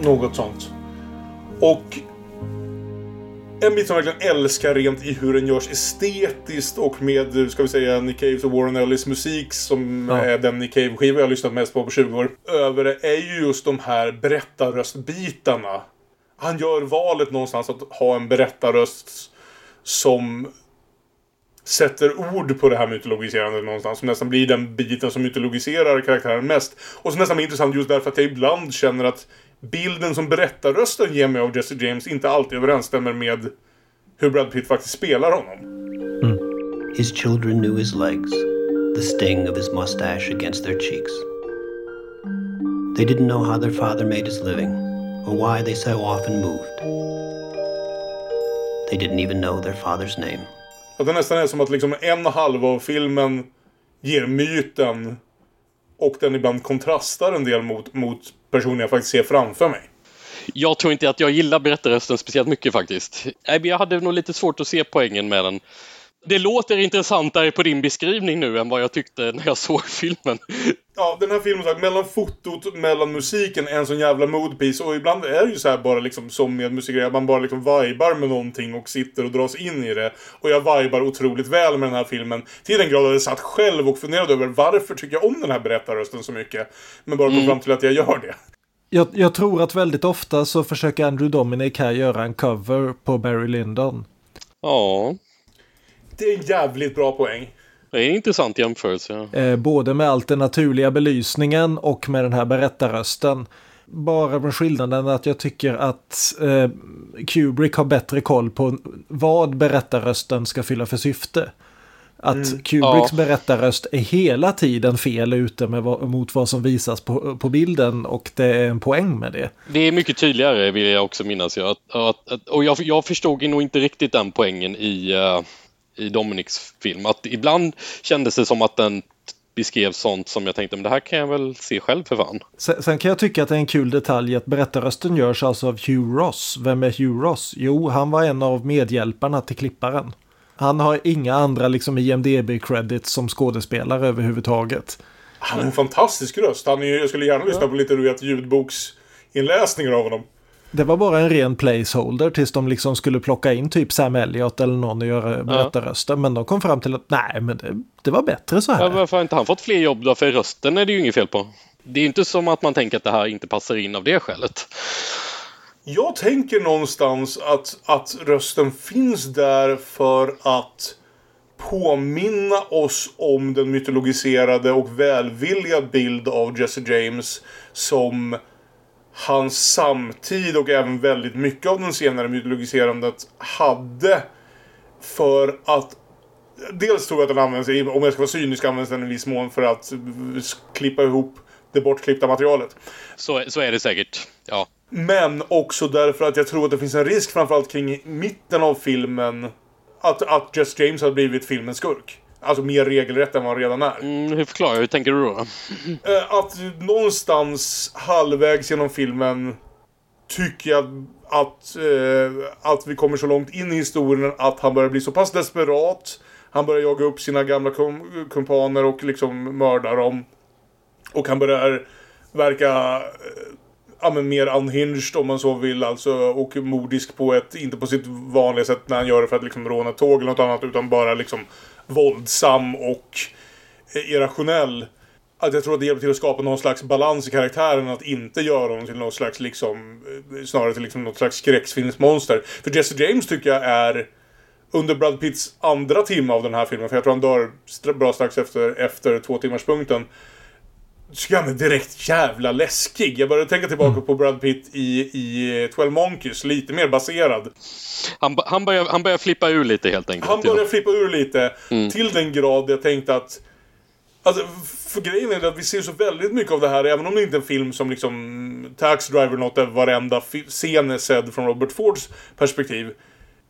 något sånt. Och en bit som jag verkligen älskar rent i hur den görs estetiskt och med, ska vi säga, Nick Caves och Warren Ellis musik som Ja. är den Nick Cave-skiva jag lyssnat mest på på 20 år. Över det är ju just de här berättarröstbitarna. Han gör valet någonstans att ha en berättarröst som sätter ord på det här mytologiserandet någonstans. Som nästan blir den biten som mytologiserar karaktären mest. Och som nästan blir intressant just därför att jag ibland känner att bilden som berättarrösten ger mig av Jesse James inte alltid överensstämmer med hur Brad Pitt faktiskt spelar honom. His children knew his legs, the sting of his mustache against their cheeks. They didn't know how their father made his living, or why they so often moved. They didn't even know their father's name. Att det nästan är som att liksom en halva av filmen ger myten och den ibland kontrastar en del mot, mot personen jag faktiskt ser framför mig. Jag tror inte att jag gillar berättarrösten speciellt mycket faktiskt. Nej, men Jag hade nog lite svårt att se poängen med den. Det låter intressantare på din beskrivning nu än vad jag tyckte när jag såg filmen. Ja, den här filmen sagt, mellan fotot, mellan musiken, en sån jävla moodpiece. Och ibland är det ju så här bara liksom som med musik, att man bara liksom vibar med någonting och sitter och dras in i det. Och jag vibar otroligt väl med den här filmen. Till den grad att jag satt själv och funderade över varför tycker jag om den här berättarrösten så mycket. Men bara kom fram till att jag gör det. Jag, jag tror att väldigt ofta så försöker Andrew Dominic här göra en cover på Barry Lyndon. Ja, Det är en jävligt bra poäng. det är en intressant jämförelse. Eh, både med allt den naturliga belysningen och med den här berättarrösten. Bara med skillnaden att jag tycker att eh, Kubrick har bättre koll på vad berättarrösten ska fylla för syfte. Att Kubricks Ja. berättarröst är hela tiden fel ute med mot vad som visas på, på bilden och det är en poäng med det. Det är mycket tydligare vill jag också minnas. Jag, att, att, att, och jag, jag förstod nog inte riktigt den poängen i, eh, i Dominics film. Att ibland kändes det som att den beskrev sånt som jag tänkte, men det här kan jag väl se själv för fan. Sen, sen kan jag tycka att det är en kul detalj att berättarrösten görs alltså av Hugh Ross. Vem är Hugh Ross? Jo, han var en av medhjälparna till klipparen. Han har inga andra liksom IMDB-credits som skådespelare överhuvudtaget. Han har en fantastisk röst. Han är, jag skulle gärna lyssna på lite du vet, ljudboksinläsningar av honom. Det var bara en ren placeholder tills de liksom skulle plocka in typ Sam Elliott eller någon och göra berättarrösten. Men de kom fram till att nej, men det, det var bättre så Ja, här. varför har inte han fått fler jobb då? För rösten är det ju inget fel på. Det är inte som att man tänker att det här inte passar in av det skälet. Jag tänker någonstans att, att rösten finns där för att påminna oss om den mytologiserade och välvilliga bild av Jesse James som hans samtid och även väldigt mycket av den senare mytologiserandet hade för att Dels tror jag att den används, om jag ska vara cynisk, används den i viss mån för att klippa ihop det bortklippta materialet. Så, så är det säkert. Ja. Men också därför att jag tror att det finns en risk framförallt kring mitten av filmen att, att Jess James har blivit filmens skurk. Alltså mer regelrätt än vad han redan är. Mm, hur förklarar Hur tänker du då? Eh, Att någonstans halvvägs genom filmen tycker jag att, eh, att vi kommer så långt in i historien att han börjar bli så pass desperat. Han börjar jaga upp sina gamla kom- kumpaner och liksom mörda dem. Och han börjar verka eh, ja, men mer unhinged om man så vill. Alltså, och mordisk på ett, inte på sitt vanliga sätt när han gör det för att liksom råna tåg eller något annat. Utan bara liksom våldsam och eh, irrationell. Att jag tror att det hjälper till att skapa någon slags balans i karaktären. Att inte göra honom till någon slags liksom, eh, snarare till liksom något slags skräckfilmsmonster. För Jesse James tycker jag är under Brad Pitts andra timme av den här filmen, för jag tror han dör bra strax efter, efter två timmars punkten tycker han är direkt jävla läskig. Jag började tänka tillbaka på Brad Pitt i, i 12 Monkeys, lite mer baserad. Han, han, börjar, han börjar flippa ur lite helt enkelt. Han började flippa ur lite till den grad jag tänkte att Alltså, för grejen är att vi ser så väldigt mycket av det här, även om det inte är en film som liksom Tax Driver något där varenda scen är sedd från Robert Fords perspektiv.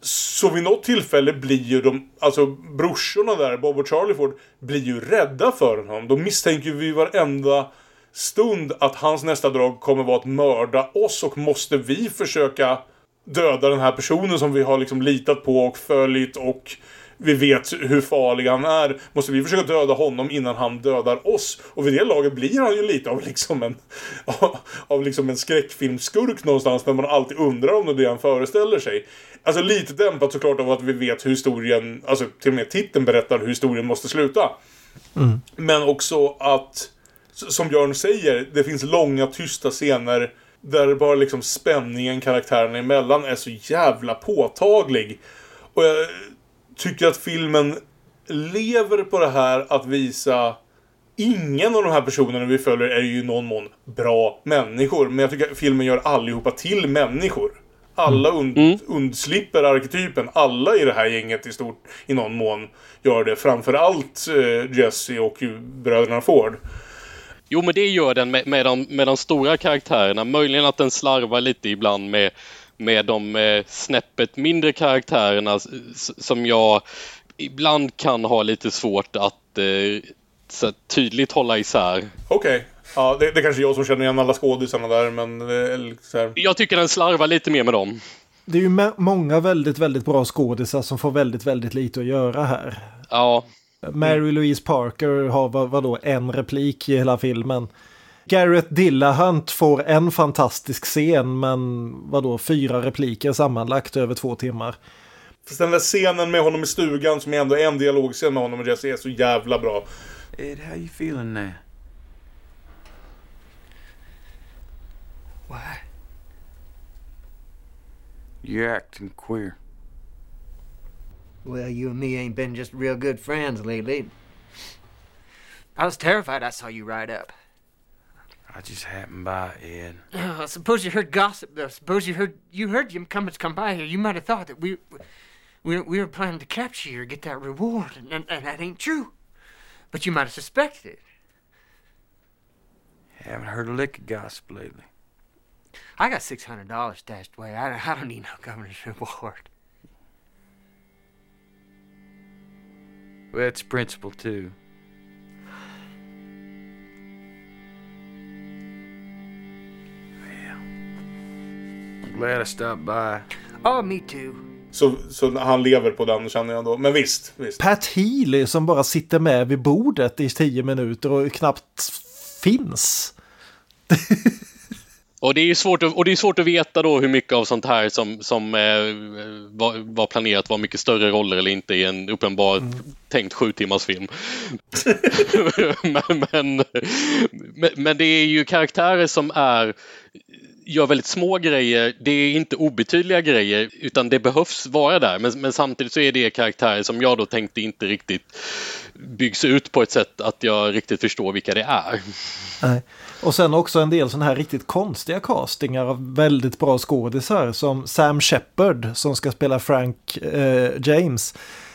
Så vid något tillfälle blir ju de, alltså brorsorna där, Bob och Charlie Ford, blir ju rädda för honom. De misstänker ju vid varenda stund att hans nästa drag kommer vara att mörda oss och måste vi försöka döda den här personen som vi har liksom litat på och följt och vi vet hur farlig han är. Måste vi försöka döda honom innan han dödar oss? Och vid det laget blir han ju lite av liksom en, av liksom en skräckfilmskurk någonstans. Men man alltid undrar om det är det han föreställer sig. Alltså lite dämpat såklart av att vi vet hur historien, alltså till och med titeln berättar hur historien måste sluta. Mm. Men också att, som Björn säger, det finns långa tysta scener där bara liksom spänningen karaktärerna emellan är så jävla påtaglig. Och jag tycker att filmen lever på det här att visa Ingen av de här personerna vi följer är ju i någon mån bra människor. Men jag tycker att filmen gör allihopa till människor. Alla und Mm. undslipper arketypen. Alla i det här gänget i stort i någon mån gör det. Framförallt eh, Jesse och bröderna Ford. Jo, men det gör den med, med, de, med de stora karaktärerna. Möjligen att den slarvar lite ibland med, med de eh, snäppet mindre karaktärerna som jag ibland kan ha lite svårt att eh, tydligt hålla isär. Okej. Ja, det, det är kanske jag som känner igen alla skådisarna där, men... eh, eller Så här. Jag tycker den slarvar lite mer med dem. Det är ju många väldigt, väldigt bra skådisar som får väldigt, väldigt lite att göra här. Ja, Mary Louise Parker har vad, vadå, en replik i hela filmen. Garrett Dillahunt får en fantastisk scen men vadå, fyra repliker sammanlagt över två timmar. Fast den där scenen med honom i stugan som är ändå en dialogscen med honom och Jesse är så jävla bra. Ed, how you feeling now? Why? You're acting queer. Well, you and me ain't been just real good friends lately. I was terrified I saw you ride up. I just happened by, Ed. Uh, suppose you heard gossip, though. Suppose you heard you heard Jim Cummins come by here. You might have thought that we we we were planning to capture you or get that reward, and, and, and that ain't true. But you might have suspected it. Haven't heard a lick of gossip lately. I got six hundred dollars stashed away. I, I don't need no governor's reward. Well, it's principle, too. Glad I stopped by. Oh, me too. Så, så han lever på den känner jag då. Men visst, visst. Pat Healy som bara sitter med vid bordet i tio minuter och knappt finns. och det är ju svårt att, och det är svårt att veta då hur mycket av sånt här som, som eh, var, var planerat var mycket större roller eller inte i en uppenbar tänkt sju timmars film. men, men, men, men det är ju karaktärer som är gör väldigt små grejer. Det är inte obetydliga grejer utan det behövs vara där. Men, men samtidigt så är det karaktärer som jag då tänkte inte riktigt byggs ut på ett sätt att jag riktigt förstår vilka det är. Nej. Och sen också en del sådana här riktigt konstiga castingar av väldigt bra skådisar som Sam Shepard som ska spela Frank eh, James.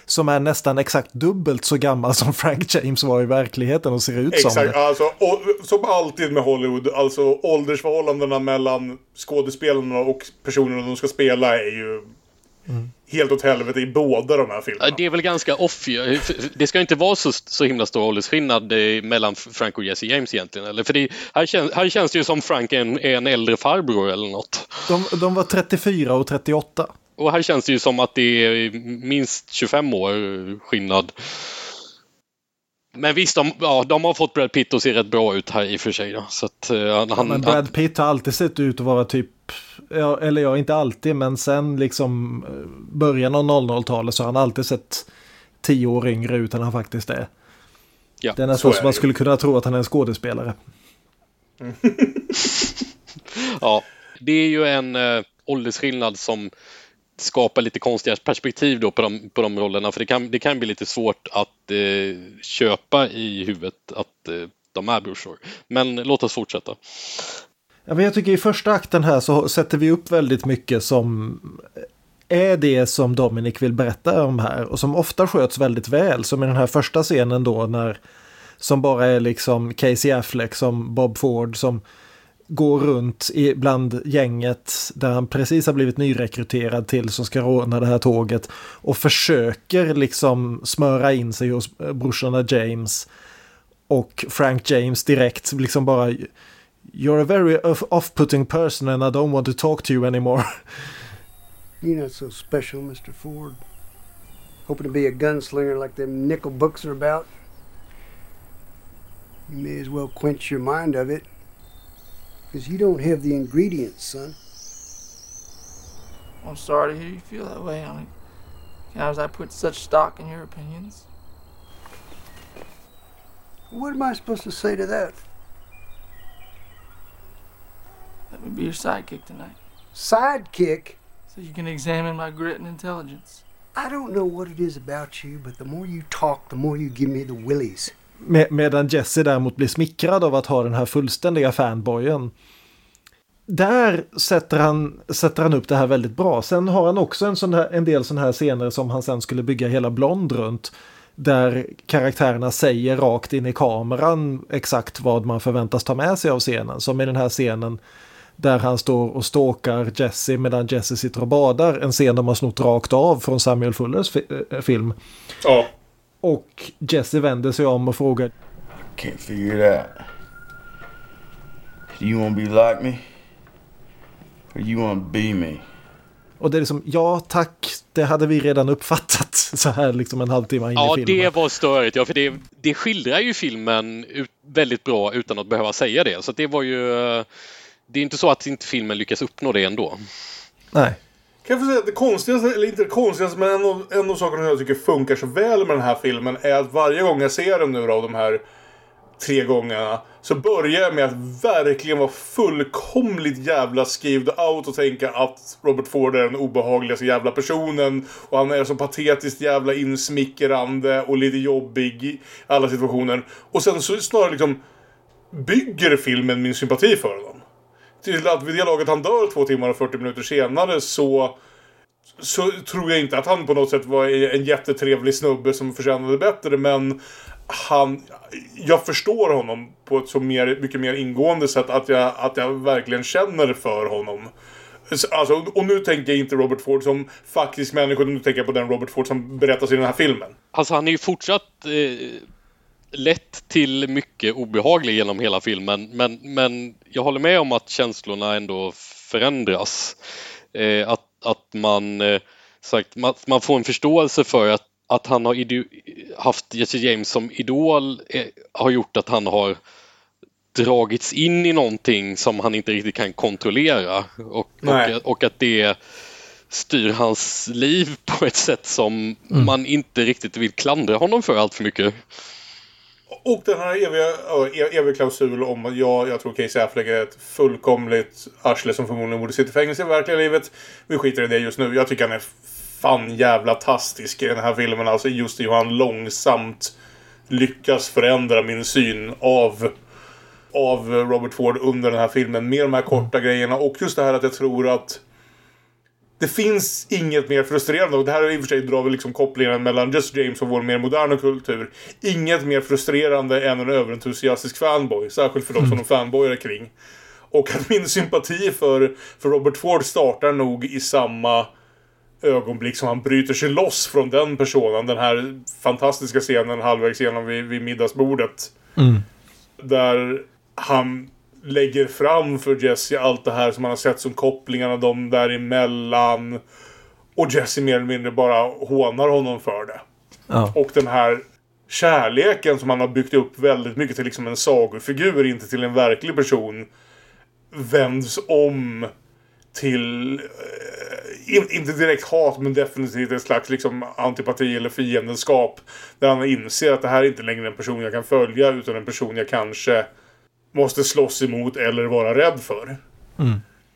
Som är nästan exakt dubbelt så gammal som Frank James var i verkligheten och ser ut som Exakt, det. alltså, och, som alltid med Hollywood, alltså åldersförhållandena mellan skådespelarna och personerna de ska spela är ju helt åt helvete i båda de här filmerna. Det är väl ganska off. Det ska inte vara så, så himla stor åldersskillnad eh, mellan Frank och Jesse James egentligen. Eller? För det, här, känns, här känns det ju som Frank är en, är en äldre farbror eller något. De, de var 34 och 38. Och här känns det ju som att det är minst 25 år skillnad. Men visst, de, ja, de har fått Brad Pitt att se rätt bra ut här i och för sig. Då. Så att, eh, han, men han, Brad Pitt har alltid sett ut att vara typ, ja, eller ja, inte alltid, men sen liksom eh, början av 00-talet så har han alltid sett tio år yngre ut än han faktiskt är. Ja, det är så nästan som det man skulle kunna tro att han är en skådespelare. Ja, det är ju en äh, åldersskillnad som skapa lite konstiga perspektiv då på de, på de rollerna. För det kan, det kan bli lite svårt att eh, köpa i huvudet att eh, de är brorsor. Men låt oss fortsätta. Ja, men jag tycker i första akten här så sätter vi upp väldigt mycket som är det som Dominic vill berätta om här och som ofta sköts väldigt väl. Som i den här första scenen då när som bara är liksom Casey Affleck som Bob Ford som går runt i, bland gänget där han precis har blivit nyrekryterad till som ska råna det här tåget och försöker liksom smöra in sig hos eh, brorsorna James och Frank James direkt liksom bara You're a very off- off-putting person and I don't want to talk to you anymore. You're not so special, Mr. Ford. hoping to be a gunslinger like them nickel books are about. You may as well quench your mind of it. Because you don't have the ingredients, son. I'm sorry to hear you feel that way, Alec. As I put such stock in your opinions. What am I supposed to say to that? Let me be your sidekick tonight, Sidekick? so you can examine my grit and intelligence. I don't know what it is about you, but the more you talk, the more you give me the willies. Med, medan Jesse däremot blir smickrad av att ha den här fullständiga fanboyen. Där sätter han, sätter han upp det här väldigt bra. Sen har han också en, sån här, en del sådana här scener som han sen skulle bygga hela Blond runt. Där karaktärerna säger rakt in i kameran exakt vad man förväntas ta med sig av scenen. Som i den här scenen där han står och stalkar Jesse medan Jesse sitter och badar. En scen de har snott rakt av från Samuel Fullers fi- eh, film. Ja. Och Jesse vänder sig om och frågar Can't figure it out. Do you want to be like me? Or you want to be me? Och det är liksom, ja tack, det hade vi redan uppfattat så här liksom en halvtimme in Ja, i filmen. det var störigt. Ja, för det, det skildrar ju filmen ut, väldigt bra utan att behöva säga det. Så att det var ju... eh, Det är inte så att inte filmen lyckas uppnå det ändå. Nej. Kan jag få säga att det konstigaste, eller inte det konstigaste, men en av, en av sakerna jag tycker funkar så väl med den här filmen är att varje gång jag ser den nu då, de här tre gångerna, så börjar jag med att verkligen vara fullkomligt jävla skrivd out och tänka att Robert Ford är den obehagligaste jävla personen och han är så patetiskt jävla insmickrande och lite jobbig i alla situationer. Och sen så snarare liksom bygger filmen min sympati för honom till att vid det laget han dör två timmar och 40 minuter senare så så tror jag inte att han på något sätt var en jättetrevlig snubbe som förtjänade bättre men han jag förstår honom på ett så mer, mycket mer ingående sätt att jag, att jag verkligen känner för honom. Alltså, och nu tänker jag inte Robert Ford som faktisk människa, nu tänker jag på den Robert Ford som berättas i den här filmen. Alltså han är ju fortsatt eh, lätt till mycket obehaglig genom hela filmen. Men, men jag håller med om att känslorna ändå förändras. Eh, att, att man, eh, sagt, man, man får en förståelse för att, att han har haft Jesse James som idol eh, har gjort att han har dragits in i någonting som han inte riktigt kan kontrollera. Och, och, och att det styr hans liv på ett sätt som man inte riktigt vill klandra honom för allt för mycket. Och den här eviga, ja, e- eviga klausul om att jag, jag tror Casey Affleck är ett fullkomligt arsle som förmodligen borde sitta i fängelse i verkliga livet. Vi skiter i det just nu. Jag tycker han är fan jävla tastisk i den här filmen. Alltså just hur han långsamt lyckas förändra min syn av av Robert Ford under den här filmen. Med de här korta grejerna och just det här att jag tror att det finns inget mer frustrerande och det här är i och för sig drar vi liksom kopplingen mellan Just James och vår mer moderna kultur. Inget mer frustrerande än en överentusiastisk fanboy. Särskilt för de som de fanboyar kring. Och att min sympati för, för Robert Ford startar nog i samma ögonblick som han bryter sig loss från den personen. Den här fantastiska scenen halvvägs igenom vid, vid middagsbordet. Där han lägger fram för Jesse allt det här som han har sett som kopplingarna de däremellan. Och Jesse mer eller mindre bara hånar honom för det. Ja. Och den här kärleken som han har byggt upp väldigt mycket till liksom en sagofigur, inte till en verklig person. Vänds om till, eh, in, inte direkt hat, men definitivt ett slags liksom antipati eller fiendeskap. Där han inser att det här är inte längre en person jag kan följa, utan en person jag kanske måste slåss emot eller vara rädd för.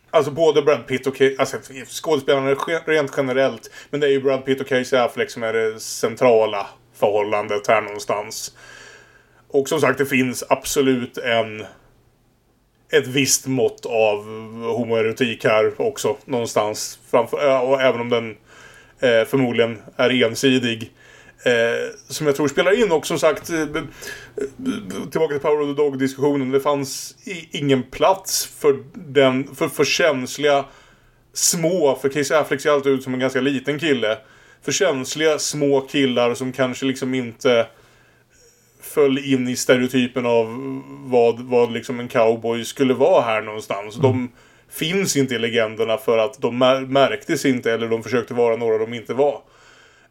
Alltså både Brad Pitt och Casey, alltså skådespelarna rent generellt. Men det är ju Brad Pitt och Casey Affleck som är det centrala förhållandet här någonstans. Och som sagt, det finns absolut en... Ett visst mått av homoerotik här också någonstans. Framför, och även om den eh, förmodligen är ensidig. Eh, som jag tror spelar in och som sagt eh, tillbaka till Power of the Dog-diskussionen. Det fanns ingen plats för, den, för, för känsliga små, för Casey Affleck ser alltid ut som en ganska liten kille. För känsliga små killar som kanske liksom inte föll in i stereotypen av vad, vad liksom en cowboy skulle vara här någonstans. De finns inte i legenderna för att de mär- märktes inte eller de försökte vara några de inte var.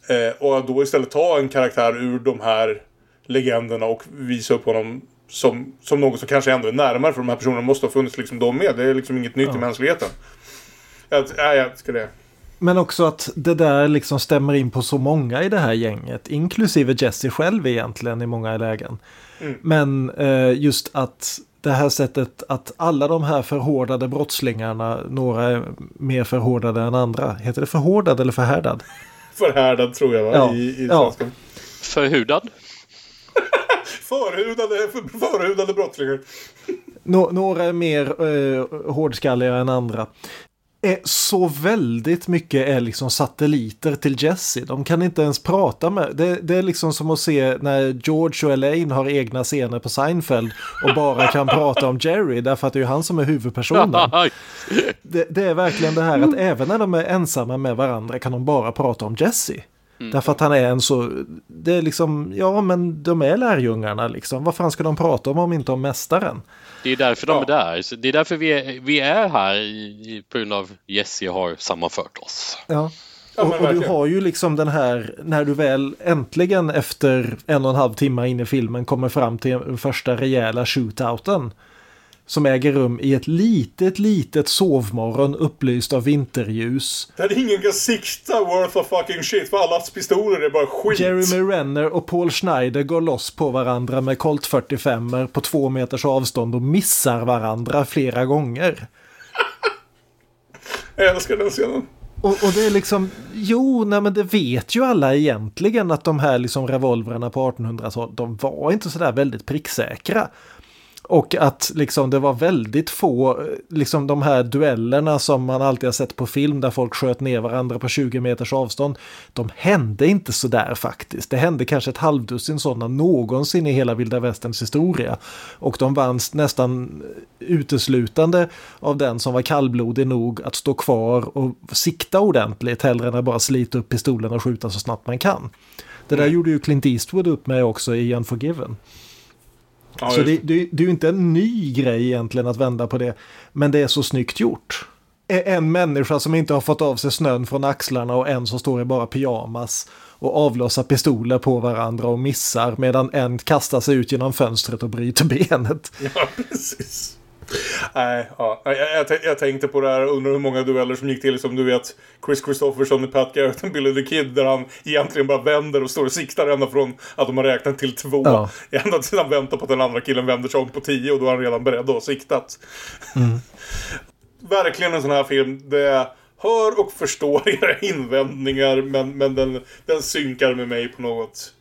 Eh, och då istället ta en karaktär ur de här legenderna och visa upp honom som, som något som kanske ändå är närmare för de här personerna måste ha funnits liksom de med. Det är liksom inget nytt i mänskligheten. Jag, nej, jag ska det. Men också att det där liksom stämmer in på så många i det här gänget, inklusive Jesse själv egentligen i många lägen. Mm. Men eh, just att det här sättet att alla de här förhårdade brottslingarna, några är mer förhårdade än andra. Heter det förhårdad eller förhärdad? Förhärdad tror jag va? Ja. I, i Ja. Förhudad. Förhudade, förhudade brottslingar. Nå- några är mer eh, hårdskalliga än andra. Så väldigt mycket är liksom satelliter till Jesse. De kan inte ens prata med. Det, det är liksom som att se när George och Elaine har egna scener på Seinfeld och bara kan prata om Jerry därför att det är han som är huvudpersonen. Det, det är verkligen det här att även när de är ensamma med varandra kan de bara prata om Jesse. Därför att han är en så, det är liksom, ja men de är lärjungarna liksom. Vad fan ska de prata om om inte om mästaren? Det är därför de är där. Det är därför vi är, vi är här i, i- på grund av Jesse har sammanfört oss. Ja. Ja, och, och du har ju liksom den här, när du väl äntligen efter en och en halv timme in i filmen kommer fram till den första rejäla shootouten. Som äger rum i ett litet, litet sovmorgon upplyst av vinterljus. Där ingen kan sikta worth of fucking shit för allas pistoler är bara skit. Jeremy Renner och Paul Schneider går loss på varandra med Colt 45 på två meters avstånd och missar varandra flera gånger. Jag älskar den scenen. Och, och det är liksom, jo, nej men det vet ju alla egentligen att de här liksom revolverna på 1800-talet, de var inte sådär väldigt pricksäkra. Och att liksom det var väldigt få, liksom de här duellerna som man alltid har sett på film där folk sköt ner varandra på 20 meters avstånd. De hände inte sådär faktiskt. Det hände kanske ett halvdussin sådana någonsin i hela vilda västerns historia. Och de vanns nästan uteslutande av den som var kallblodig nog att stå kvar och sikta ordentligt hellre än att bara slita upp pistolen och skjuta så snabbt man kan. Det där gjorde ju Clint Eastwood upp med också i Unforgiven. Ja, Så det, det, det är ju inte en ny grej egentligen att vända på det. Men det är så snyggt gjort. En människa som inte har fått av sig snön från axlarna och en som står i bara pyjamas och avlossar pistoler på varandra och missar medan en kastar sig ut genom fönstret och bryter benet. Ja, precis. Nej, ja. jag, jag, jag- tänkte på det här och undrar hur många dueller som gick till som du vet Chris Christopherson med Pat Garrett and Billy the Kid där han egentligen bara vänder och står och siktar ända från att de har räknat till två. Ja. Ända tills han väntar på att den andra killen vänder sig om på tio och då är han redan beredd och har siktat. Verkligen en sån här film. Det hör och förstår era invändningar men, men den, den synkar med mig på något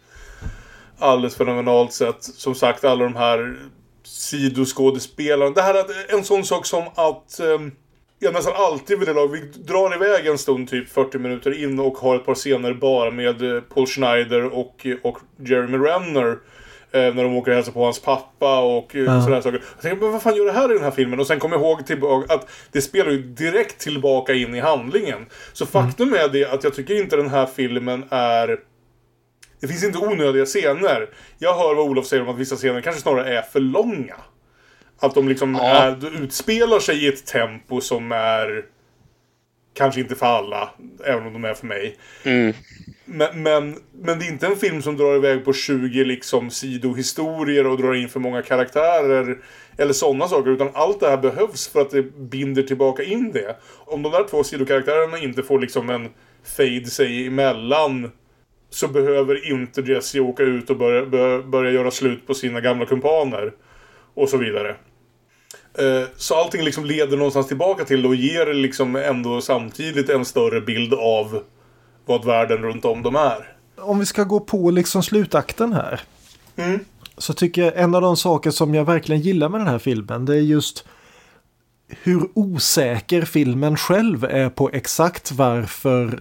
alldeles fenomenalt sätt. Som sagt, alla de här sidoskådespelarna. Det här är en sån sak som att ehm, jag nästan alltid vid det lag, vi drar iväg en stund, typ 40 minuter in och har ett par scener bara med eh, Paul Schneider och, och Jeremy Renner. Eh, när de åker och hälsar på hans pappa och eh, Ja. sådana saker. Jag tänkte, men vad fan gör det här i den här filmen? Och sen kommer jag ihåg tillbaka att det spelar ju direkt tillbaka in i handlingen. Så faktum är det att jag tycker inte den här filmen är det finns inte onödiga scener. Jag hör vad Olof säger om att vissa scener kanske snarare är för långa. Att de liksom Ja. är, utspelar sig i ett tempo som är kanske inte för alla, även om de är för mig. Mm. Men, men, men det är inte en film som drar iväg på 20 liksom sidohistorier och drar in för många karaktärer. Eller sådana saker. Utan allt det här behövs för att det binder tillbaka in det. Om de där två sidokaraktärerna inte får liksom en fade sig emellan. Så behöver inte Jesse åka ut och börja, börja, börja göra slut på sina gamla kumpaner. Och så vidare. Eh, Så allting liksom leder någonstans tillbaka till och ger liksom ändå samtidigt en större bild av vad världen runt om dem är. Om vi ska gå på liksom slutakten här. Mm. Så tycker jag en av de saker som jag verkligen gillar med den här filmen det är just hur osäker filmen själv är på exakt varför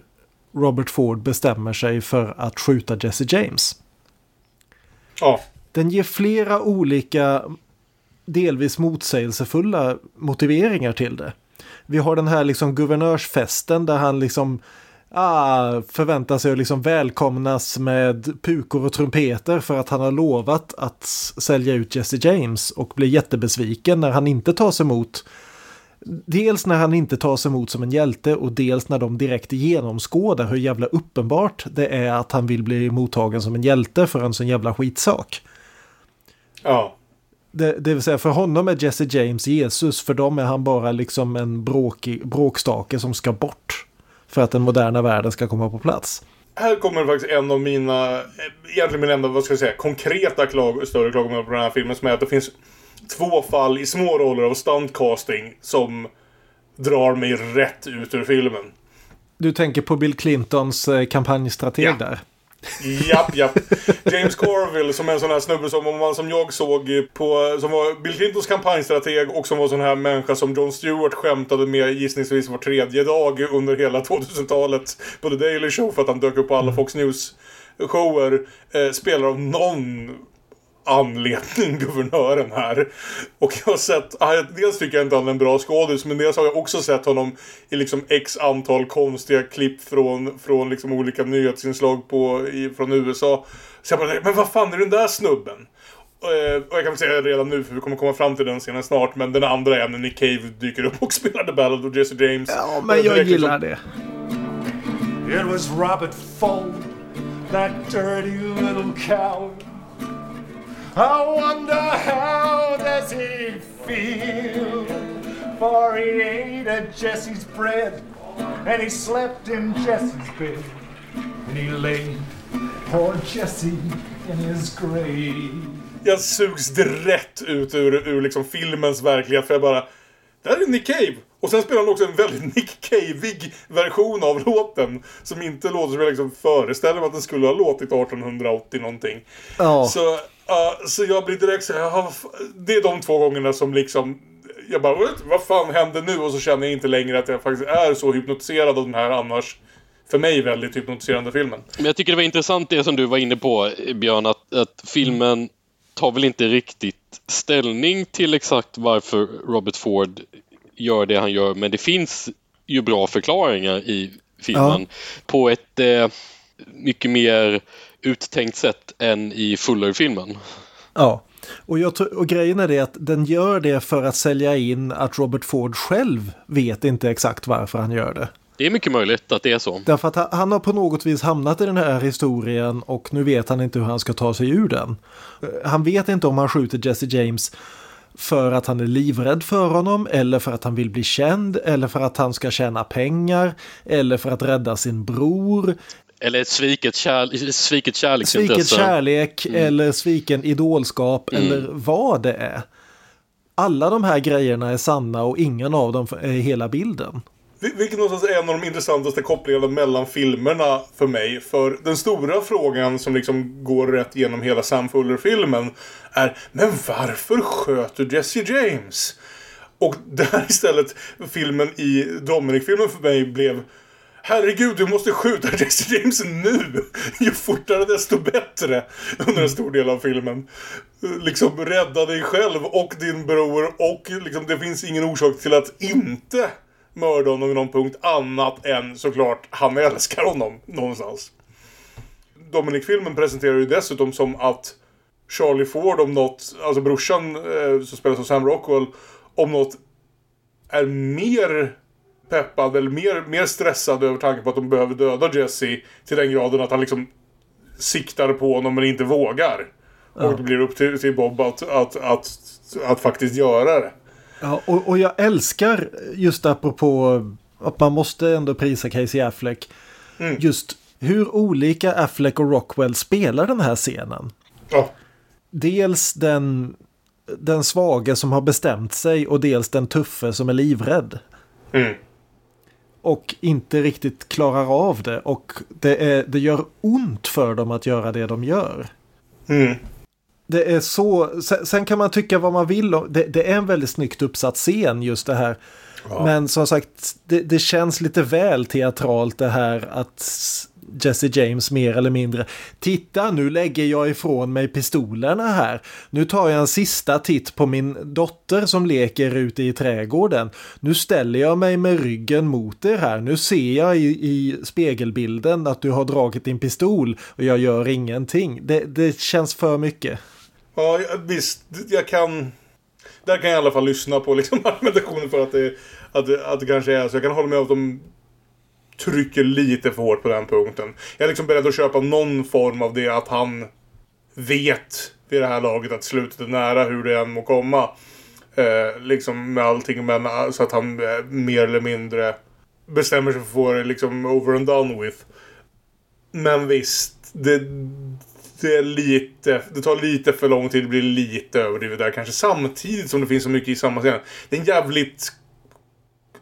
Robert Ford bestämmer sig för att skjuta Jesse James. Ja. Den ger flera olika delvis motsägelsefulla motiveringar till det. Vi har den här liksom guvernörsfesten där han liksom ah, förväntar sig att liksom välkomnas med pukor och trumpeter för att han har lovat att sälja ut Jesse James och blir jättebesviken när han inte tas emot Dels när han inte tas emot som en hjälte och dels när de direkt genomskådar hur jävla uppenbart det är att han vill bli mottagen som en hjälte för en sån jävla skitsak. Ja. Det, det vill säga för honom är Jesse James Jesus, för dem är han bara liksom en bråkig, bråkstake som ska bort. För att den moderna världen ska komma på plats. Här kommer faktiskt en av mina, egentligen min enda, vad ska jag säga, konkreta klag, större klagomål på den här filmen som är att det finns två fall i små roller av stuntcasting som drar mig rätt ut ur filmen. Du tänker på Bill Clintons eh, kampanjstrateg Ja. där? Japp, japp. James Carville som är en sån här snubbe som, man, som jag såg på, som var Bill Clintons kampanjstrateg och som var sån här människa som Jon Stewart skämtade med gissningsvis var tredje dag under hela 2000-talet på The Daily Show för att han dök upp på alla Fox News-shower. Eh, spelar av någon anledning guvernören här. Och jag har sett, ah, dels tycker jag inte han är en bra skådis, men dels har jag också sett honom i liksom x antal konstiga klipp från, från liksom olika nyhetsinslag på, i, från USA. Så jag bara, men vad fan är den där snubben? Eh, Och jag kan säga redan nu, för vi kommer komma fram till den scenen snart, men den andra är när Nick Cave dyker upp och spelar The Ballad of Jesse James. Ja, men jag gillar liksom- det. It was Robert Ford, that dirty little coward. I wonder how does he feel? For he ate at Jesse's bread, and he slept in Jesse's bed, and he laid poor Jesse in his grave. jag sugs direkt ut ur, ur liksom filmens verklighet för jag bara Där är Nick Cave! Och sen spelar han också en väldigt Nick Caveig version av låten. Som inte låter som jag liksom föreställer mig att den skulle ha låtit 1880 någonting. Ja. Så, uh, så jag blir direkt så här, Det är de två gångerna som liksom Jag bara, "What? vad fan händer nu? Och så känner jag inte längre att jag faktiskt är så hypnotiserad av den här annars för mig väldigt hypnotiserande filmen. Men jag tycker det var intressant det som du var inne på Björn, att, att filmen tar väl inte riktigt ställning till exakt varför Robert Ford gör det han gör, men det finns ju bra förklaringar i filmen på ett eh, mycket mer uttänkt sätt än i Fuller-filmen. Ja, och, jag och grejen är det att den gör det för att sälja in att Robert Ford själv vet inte exakt varför han gör det. Det är mycket möjligt att det är så. Därför att han, han har på något vis hamnat i den här historien och nu vet han inte hur han ska ta sig ur den. Eh, Han vet inte om han skjuter Jesse James för att han är livrädd för honom eller för att han vill bli känd eller för att han ska tjäna pengar eller för att rädda sin bror. Eller ett sviket, kärl sviket kärleksintresse. Sviken kärlek eller sviken idolskap Mm. eller vad det är. Alla de här grejerna är sanna och ingen av dem är hela bilden. Vil- Vilket någonstans är en av de intressantaste kopplingarna mellan filmerna för mig. För den stora frågan som liksom går rätt genom hela Sam Fuller-filmen är Men varför sköt du Jesse James? Och där istället filmen i Dominic-filmen för mig blev Herregud, du måste skjuta Jesse James nu! Ju fortare desto bättre! Under en stor del av filmen. Liksom rädda dig själv och din bror och liksom det finns ingen orsak till att inte mörda honom vid någon punkt annat än såklart han älskar honom någonstans. Dominic-filmen presenterar ju dessutom som att Charlie Ford om något, alltså brorsan eh, som spelas av Sam Rockwell, om något är mer peppad eller mer, mer stressad över tanken på att de behöver döda Jesse till den graden att han liksom siktar på honom men inte vågar. Och det blir upp till, till Bob att, att, att, att faktiskt göra det. Ja, och, och jag älskar just apropå att man måste ändå prisa Casey Affleck. Just hur olika Affleck och Rockwell spelar den här scenen. Ja. Dels den, den svage som har bestämt sig och dels den tuffe som är livrädd. Mm. Och inte riktigt klarar av det. Och det, är, det gör ont för dem att göra det de gör. Mm. Det är så, sen, sen kan man tycka vad man vill. om- Det, det är en väldigt snyggt uppsatt scen just det här. Men som sagt, det, det känns lite väl teatralt det här att Jesse James mer eller mindre. Titta, nu lägger jag ifrån mig pistolerna här. Nu tar jag en sista titt på min dotter som leker ute i trädgården. Nu ställer jag mig med ryggen mot er här. Nu ser jag i, i spegelbilden att du har dragit din pistol och jag gör ingenting. Det, det känns för mycket. Ja, visst. Jag kan... där kan jag i alla fall lyssna på liksom, argumentationen för att det, att, att det kanske är så. Jag kan hålla med om att de trycker lite för hårt på den punkten. Jag är liksom beredd att köpa någon form av det att han vet vid det här laget att slutet är nära hur det än må komma. Eh, liksom med allting men eh, så att han eh, mer eller mindre bestämmer sig för att få det liksom over and done with. Men visst, det, det är lite, det tar lite för lång tid, det blir lite överdrivet där kanske samtidigt som det finns så mycket i samma scen. Det är en jävligt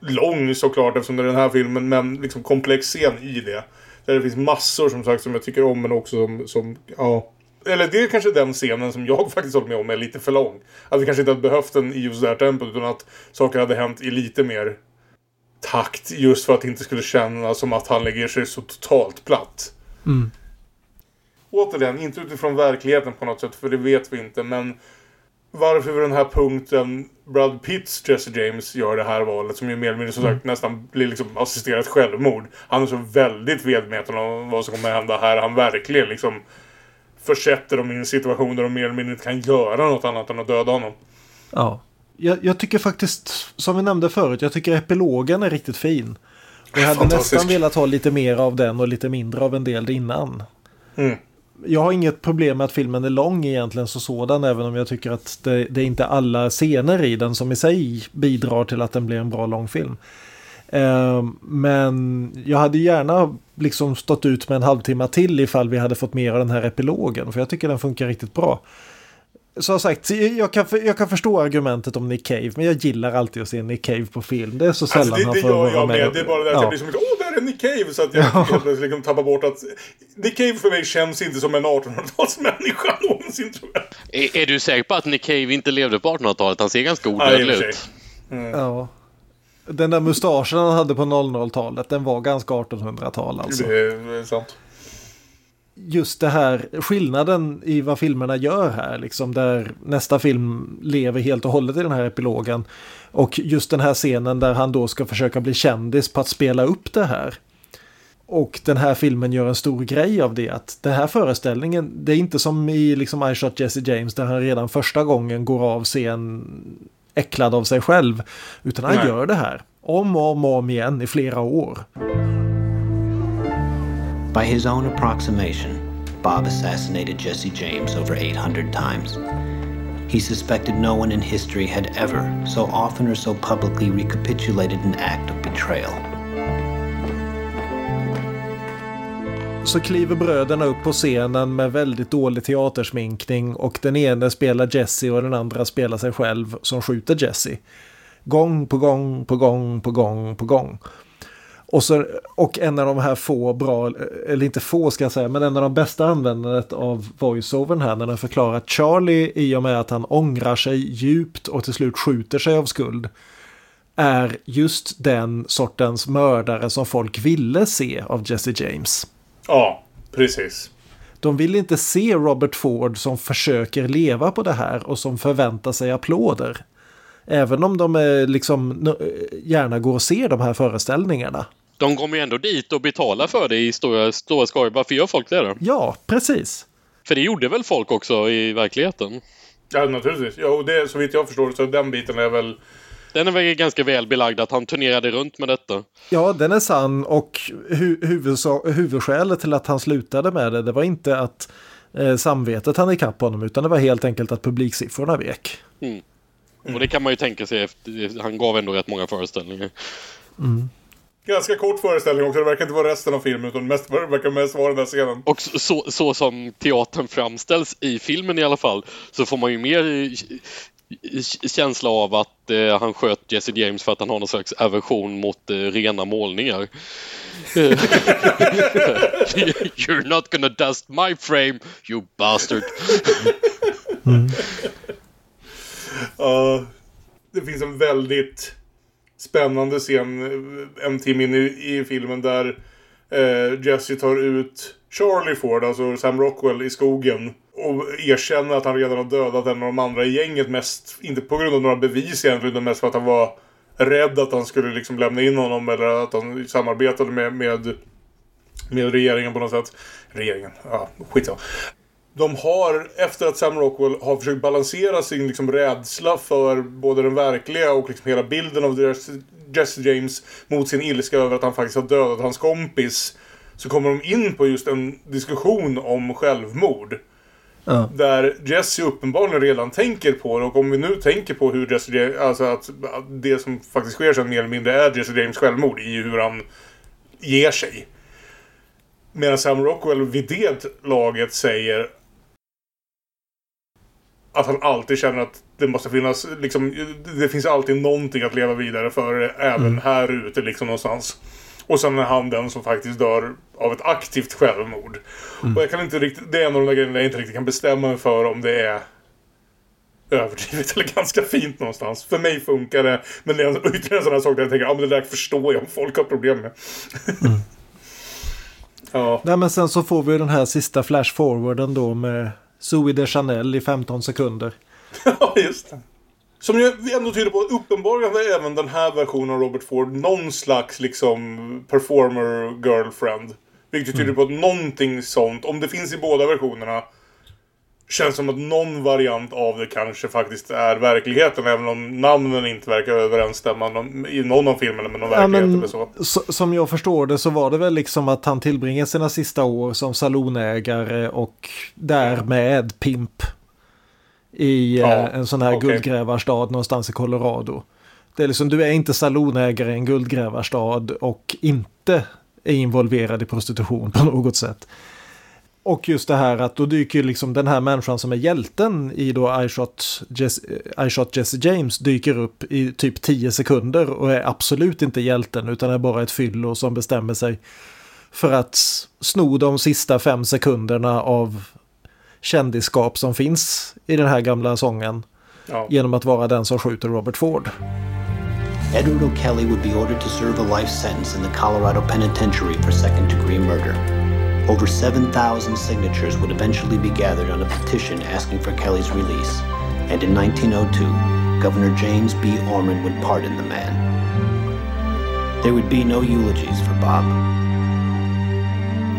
lång såklart eftersom det är den här filmen, men liksom komplex scen i det. Där det finns massor som sagt som jag tycker om men också som, som ja. Eller det är kanske den scenen som jag faktiskt håller med om är lite för lång. Att vi kanske inte hade behövt den i just det här tempot utan att saker hade hänt i lite mer takt just för att det inte skulle kännas som att han lägger sig så totalt platt. Mm. Återigen, inte utifrån verkligheten på något sätt, för det vet vi inte, men varför vid den här punkten Brad Pitts Jesse James gör det här valet som ju mer eller mindre som sagt nästan blir liksom assisterat självmord. Han är så väldigt medveten om vad som kommer hända här. Han verkligen liksom försätter dem i en situation där de mer eller mindre inte kan göra något annat än att döda honom. Ja. Jag, jag tycker faktiskt, som vi nämnde förut, jag tycker epilogen är riktigt fin. Och jag hade nästan velat ha lite mer av den och lite mindre av en del innan. Mm. Jag har inget problem med att filmen är lång egentligen så sådan, även om jag tycker att det, det är inte alla scener i den som i sig bidrar till att den blir en bra lång film. Eh, men jag hade gärna liksom stått ut med en halvtimme till ifall vi hade fått mer av den här epilogen, för jag tycker den funkar riktigt bra. Som sagt, jag kan, jag kan förstå argumentet om Nick Cave, men jag gillar alltid att se Nick Cave på film. Det är så sällan Alltså det, han det får gör vara jag med. med. Det är bara det att Ja. jag blir som åh där är Nick Cave. Så att jag helt liksom tappar bort att Nick Cave för mig känns inte som en 1800-talsmänniska någonsin tror jag. Är, är du säker på att Nick Cave inte levde på 1800-talet? Han ser ganska odödlig ut. Ja. Den där mustaschen han hade på 00-talet, den var ganska 1800-tal alltså. Det är sant. Just det här, skillnaden i vad filmerna gör här, liksom där nästa film lever helt och hållet i den här epilogen. Och just den här scenen där han då ska försöka bli kändis på att spela upp det här. Och den här filmen gör en stor grej av det. Att den här föreställningen, det är inte som i liksom I Shot Jesse James där han redan första gången går av scen äcklad av sig själv. Utan han Nej. gör det här om och om om igen i flera år. By his own approximation, Bob assassinated Jesse James over 800 times. He suspected no one in history had ever, so often or so publicly, recapitulated an act of betrayal. Så kliver bröderna upp på scenen med väldigt dålig teatersminkning och den ene spelar Jesse och den andra spelar sig själv som skjuter Jesse. Gång på gång på gång på gång på gång. Och, så, och en av de här få bra, eller inte få ska jag säga, men en av de bästa användandet av voiceovern här när den förklarar Charlie i och med att han ångrar sig djupt och till slut skjuter sig av skuld är just den sortens mördare som folk ville se av Jesse James. Ja, precis. De vill inte se Robert Ford som försöker leva på det här och som förväntar sig applåder. Även om de liksom n- gärna går och ser de här föreställningarna. De kommer ju ändå dit och betalar för det i stora, stora skaror. Varför gör folk det då? Ja, precis. För det gjorde väl folk också i verkligheten? Ja, naturligtvis. Ja, och det, så vitt jag förstår så den biten är väl... Den är väl ganska väl belagd att han turnerade runt med detta. Ja, den är sann och hu- huvudsa- huvudskälet till att han slutade med det, det var inte att eh, samvetet hann ikapp honom, utan det var helt enkelt att publiksiffrorna vek. Mm. Och det kan man ju tänka sig efter, han gav ändå rätt många föreställningar. Ganska kort föreställning också. Det verkar inte vara resten av filmen utan mest, det verkar mest vara den där scenen. Och så, så, så som teatern framställs i filmen i alla fall så får man ju mer känsla av att eh, han sköt Jesse James för att han har någon slags aversion mot eh, rena målningar. You're not gonna dust my frame, you bastard. Ja, det finns en väldigt spännande scen eh, en timme in i, i filmen där eh, Jesse tar ut Charlie Ford, alltså Sam Rockwell, i skogen och erkänner att han redan har dödat en av de andra i gänget mest, inte på grund av några bevis egentligen, utan mest för att han var rädd att han skulle liksom lämna in honom eller att han samarbetade med, med, med regeringen på något sätt. Regeringen, ja skitsamma de har, efter att Sam Rockwell har försökt balansera sin liksom, rädsla för både den verkliga och liksom hela bilden av Jesse, James mot sin ilska över att han faktiskt har dödat hans kompis. Så kommer de in på just en diskussion om självmord. Ja. Där Jesse uppenbarligen redan tänker på det. Och om vi nu tänker på hur Jesse James, alltså att det som faktiskt sker sen mer eller mindre är Jesse James självmord i hur han ger sig. Medan Sam Rockwell vid det laget säger att han alltid känner att det måste finnas, liksom, det finns alltid någonting att leva vidare för även Mm. här ute liksom någonstans. Och sen är han den som faktiskt dör av ett aktivt självmord. Mm. Och jag kan inte riktigt, det är en av de där grejerna jag inte riktigt kan bestämma mig för om det är överdrivet eller ganska fint någonstans. För mig funkar det, men det är ytterligare en sån här sak där jag tänker, ja men det där förstår jag om folk har problem med. ja. Nej, men sen så får vi den här sista flash-forwarden då med Zoe de Chanel i 15 sekunder. Ja, just det. Som ju ändå tyder på att uppenbarligen är även den här versionen av Robert Ford någon slags liksom performer girlfriend. Vilket tyder på att någonting sånt, om det finns i båda versionerna, känns som att någon variant av det kanske faktiskt är verkligheten. Även om namnen inte verkar överensstämma i någon av filmerna med någon Ja, verklighet men, eller så. som jag förstår det så var det väl liksom att han tillbringar sina sista år som salonägare och därmed pimp. I Ja, eh, en sån här okej. guldgrävarstad någonstans i Colorado. Det är liksom, du är inte salonägare i en guldgrävarstad och inte är involverad i prostitution på något sätt. Och just det här att då dyker liksom den här människan som är hjälten i då I Shot Jesse, I Shot Jesse James dyker upp i typ 10 sekunder och är absolut inte hjälten utan är bara ett fyllo som bestämmer sig för att sno de sista fem sekunderna av kändisskap som finns i den här gamla sången Ja. genom att vara den som skjuter Robert Ford. Edward O'Kelly would be ordered to serve a life sentence in the Colorado Penitentiary for second degree murder. Over 7,000 signatures would eventually be gathered on a petition asking for Kelly's release, and in 1902, Governor James B. Orman would pardon the man. There would be no eulogies for Bob.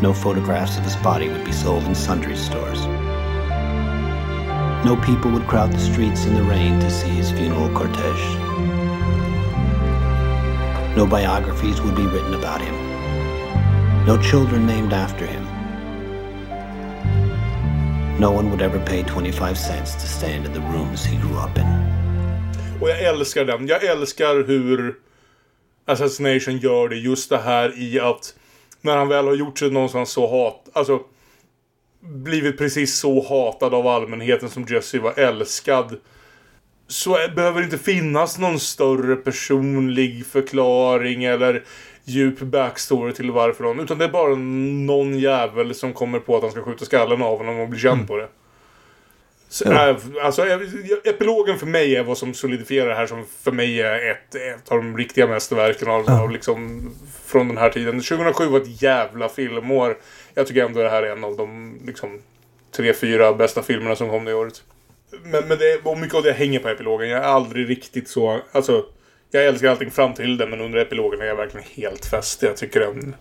No photographs of his body would be sold in sundry stores. No people would crowd the streets in the rain to see his funeral cortege. No biographies would be written about him. No children named after him. No one would ever pay 25 cents to stand in the rooms he grew up in. Och jag älskar den. Jag älskar hur Assassination gör det. Just det här i att när han väl har gjort sig någonstans så hat... Alltså blivit precis så hatad av allmänheten som Jesse var älskad. Så behöver det inte finnas någon större personlig förklaring eller djup backstory till varför någon. Utan det är bara någon jävel som kommer på att han ska skjuta skallen av honom och bli känd på det. Så, Ja. äh, alltså, epilogen för mig är vad som solidifierar det här som för mig är ett, ett av de riktiga mästerverken av, av liksom, från den här tiden. 2007 var ett jävla filmår. Jag tycker ändå det här är en av de liksom, tre, fyra bästa filmerna som kom det året. Men, men det, och mycket av det hänger på epilogen. Jag är aldrig riktigt så... Alltså, jag älskar allting fram till den, men under epilogen är jag verkligen helt fäst. Jag tycker den...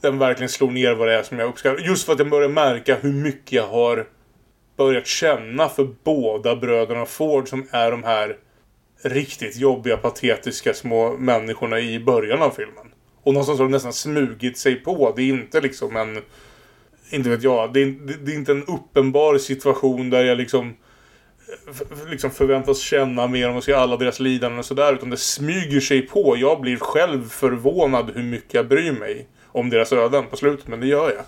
Den verkligen slår ner vad det är som jag uppskattar. Just för att jag börjar märka hur mycket jag har börjat känna för båda bröderna Ford som är de här riktigt jobbiga, patetiska små människorna i början av filmen. Och någonstans har de nästan smugit sig på. Det är inte liksom en... Inte vet jag. Det är, det, det är inte en uppenbar situation där jag liksom liksom förväntas känna mer om att se alla deras lidanden och sådär. Utan det smyger sig på. Jag blir själv förvånad hur mycket jag bryr mig om deras öden på slutet. Men det gör jag.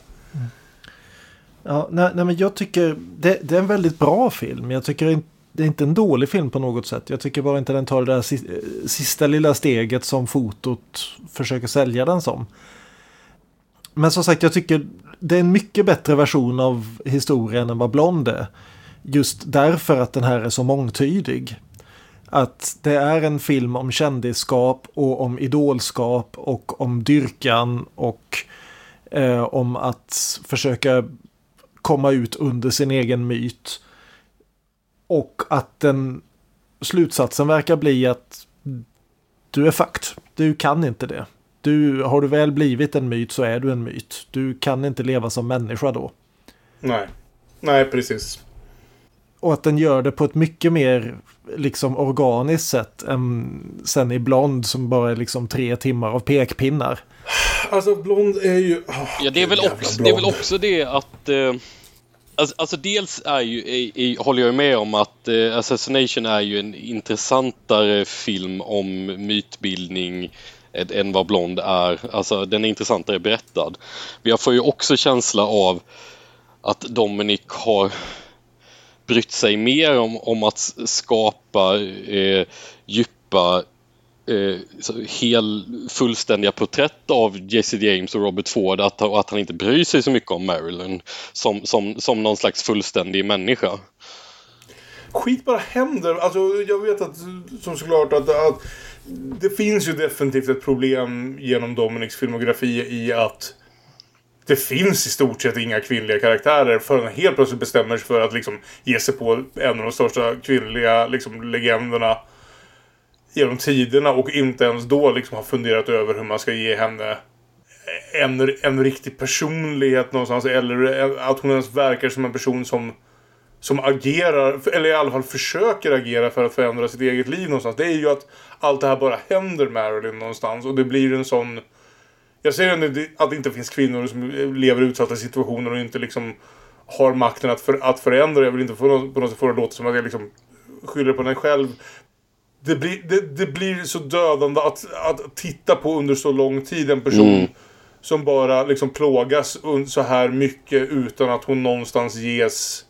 Ja, nej, nej, men jag tycker det, det är en väldigt bra film. Jag tycker inte, det är inte en dålig film på något sätt. Jag tycker bara inte den tar det där sista, sista lilla steget som fotot försöker sälja den som. Men som sagt, jag tycker det är en mycket bättre version av historien än vad Blond är. Just därför att den här är så mångtydig. Att det är en film om kändisskap och om idolskap och om dyrkan och eh, om att försöka komma ut under sin egen myt. Och att den slutsatsen verkar bli att du är fucked. Du kan inte det. Du, har du väl blivit en myt så är du en myt. Du kan inte leva som människa då. Nej. Nej, precis. Och att den gör det på ett mycket mer liksom organiskt sätt än sen i Blond som bara är liksom tre timmar av pekpinnar. Alltså Blond är ju... Oh, Ja, det är väl, också, det är väl också det att... Eh, alltså, alltså dels är ju, är, är, håller jag med om att eh, Assassination är ju en intressantare film om mytbildning än, än vad Blond är. Alltså den är intressantare berättad. Men jag får ju också känsla av att Dominic har brytt sig mer om, om att skapa eh, djupa eh, hel, fullständiga porträtt av Jesse James och Robert Ford att, att han inte bryr sig så mycket om Marilyn som, som, som någon slags fullständig människa. Skit bara händer. Alltså, jag vet att, som såklart, att, att det finns ju definitivt ett problem genom Dominics filmografi i att det finns i stort sett inga kvinnliga karaktärer förrän han helt plötsligt bestämmer sig för att liksom ge sig på en av de största kvinnliga liksom, legenderna genom tiderna och inte ens då liksom har funderat över hur man ska ge henne en, en riktig personlighet någonstans eller att hon ens verkar som en person som som agerar, eller i alla fall försöker agera för att förändra sitt eget liv någonstans. Det är ju att allt det här bara händer Marilyn någonstans och det blir en sån... Jag säger inte att det inte finns kvinnor som lever i utsatta situationer och inte liksom har makten att, för, att förändra. Jag vill inte få något, på något sätt få det att låta som att jag liksom skyller på mig själv. Det blir, det, det blir så dödande att, att titta på under så lång tid en person Mm. som bara liksom plågas så här mycket utan att hon någonstans ges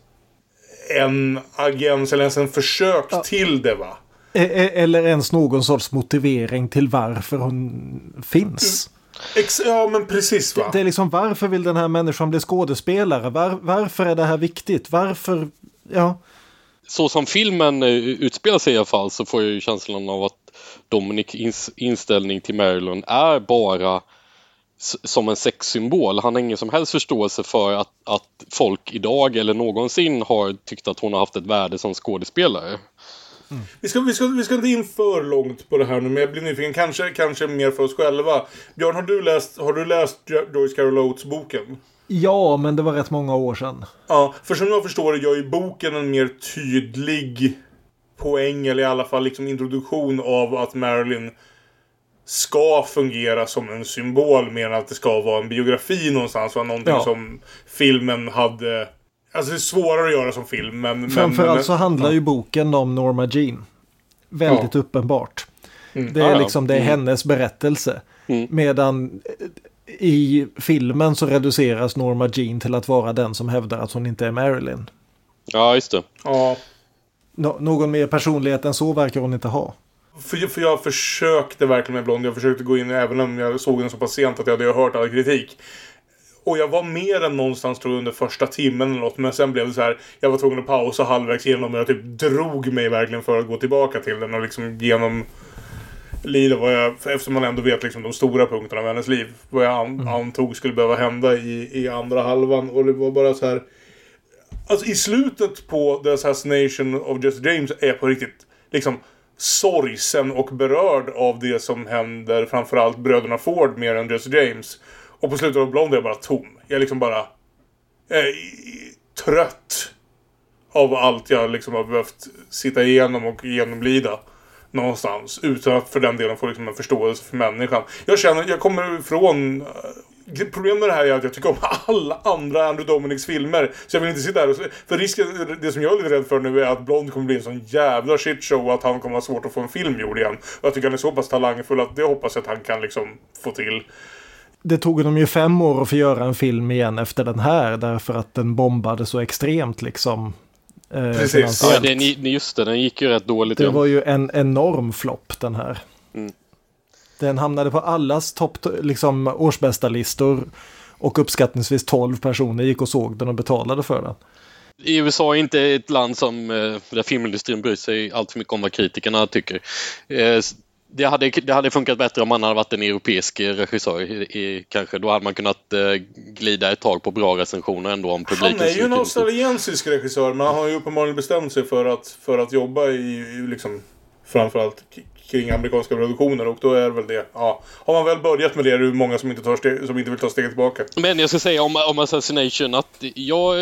en agens eller ens en försök till det va? E- e- Eller ens någon sorts motivering till varför hon finns. Ex- ja men precis va? Det är liksom varför vill den här människan bli skådespelare? Var, varför är det här viktigt? Varför? Ja. Så som filmen eh, utspelar sig i alla fall så får jag ju känslan av att Dominics ins- inställning till Marilyn är bara som en sexsymbol. Han har ingen som helst förståelse för att, att folk idag eller någonsin har tyckt att hon har haft ett värde som skådespelare. Vi ska, vi, ska, vi ska inte in för långt på det här nu, men jag blir nyfiken. Kanske, kanske mer för oss själva. Björn, har du läst, har du läst Jo- Joyce Carol Oates-boken? Ja, men det var rätt många år sedan. Ja, för som jag förstår det gör ju boken en mer tydlig poäng, eller i alla fall liksom introduktion av att Marilyn ska fungera som en symbol mer än att det ska vara en biografi någonstans. Va? Någonting Ja. som filmen hade... Alltså det är svårare att göra som film, men... Framförallt men, så handlar ju boken om Norma Jean. Väldigt uppenbart. Mm. Det Ja, är ja. liksom det är Mm. hennes berättelse. Mm. Medan eh, i filmen så reduceras Norma Jean till att vara den som hävdar att hon inte är Marilyn. Ja, just det. Ja. Nå- någon mer personlighet än så verkar hon inte ha. För, för jag försökte verkligen med Blond. Jag försökte gå in även om jag såg den så pass sent att jag hade hört all kritik. Och jag var mer än någonstans tror jag under första timmen eller något. Men sen blev det så här. Jag var tvungen att pausa halvvägs igenom och jag typ drog mig verkligen för att gå tillbaka till den och liksom genom lida vad jag, eftersom man ändå vet liksom de stora punkterna av hennes liv. Vad jag an, antog skulle behöva hända i, i andra halvan. Och det var bara så här. Alltså i slutet på The Assassination of Jesse James är jag på riktigt liksom sorgsen och berörd av det som händer framförallt bröderna Ford mer än Jesse James. Och på slutet av Blond är jag bara tom. Jag är liksom bara eh, jag är trött av allt jag liksom har behövt sitta igenom och genomlida någonstans. Utan att för den delen få liksom en förståelse för människan. Jag känner, jag kommer ifrån... Eh, problemet med det här är att jag tycker om alla andra Andrew Dominics filmer. Så jag vill inte sitta här och... För risken, det som jag är lite rädd för nu är att Blond kommer bli en sån jävla shitshow att han kommer ha svårt att få en film gjord igen. Och jag tycker han är så pass talangfull att det hoppas jag att han kan liksom få till. Det tog dem ju fem år att få göra en film igen efter den här därför att den bombade så extremt liksom. Eh, Precis. Ja, den, just det, den gick ju rätt dåligt. Det ja. var ju en enorm flopp den här. Mm. Den hamnade på allas topp, liksom årsbästa-listor. Och uppskattningsvis 12 personer gick och såg den och betalade för den. I USA är inte ett land som, eh, där filmindustrin bryr sig allt för mycket om vad kritikerna tycker. Det hade, det hade funkat bättre om man hade varit en europeisk regissör i, i, kanske. Då hade man kunnat eh, glida ett tag på bra recensioner ändå om publiken Han är ju en australiensisk regissör men han har ju uppenbarligen bestämt sig för att, för att jobba i, i liksom framförallt kring amerikanska produktioner och då är väl det, ja. Har man väl börjat med det är det många som inte, tar steg, som inte vill ta steget tillbaka. Men jag ska säga om, om Assassination att jag,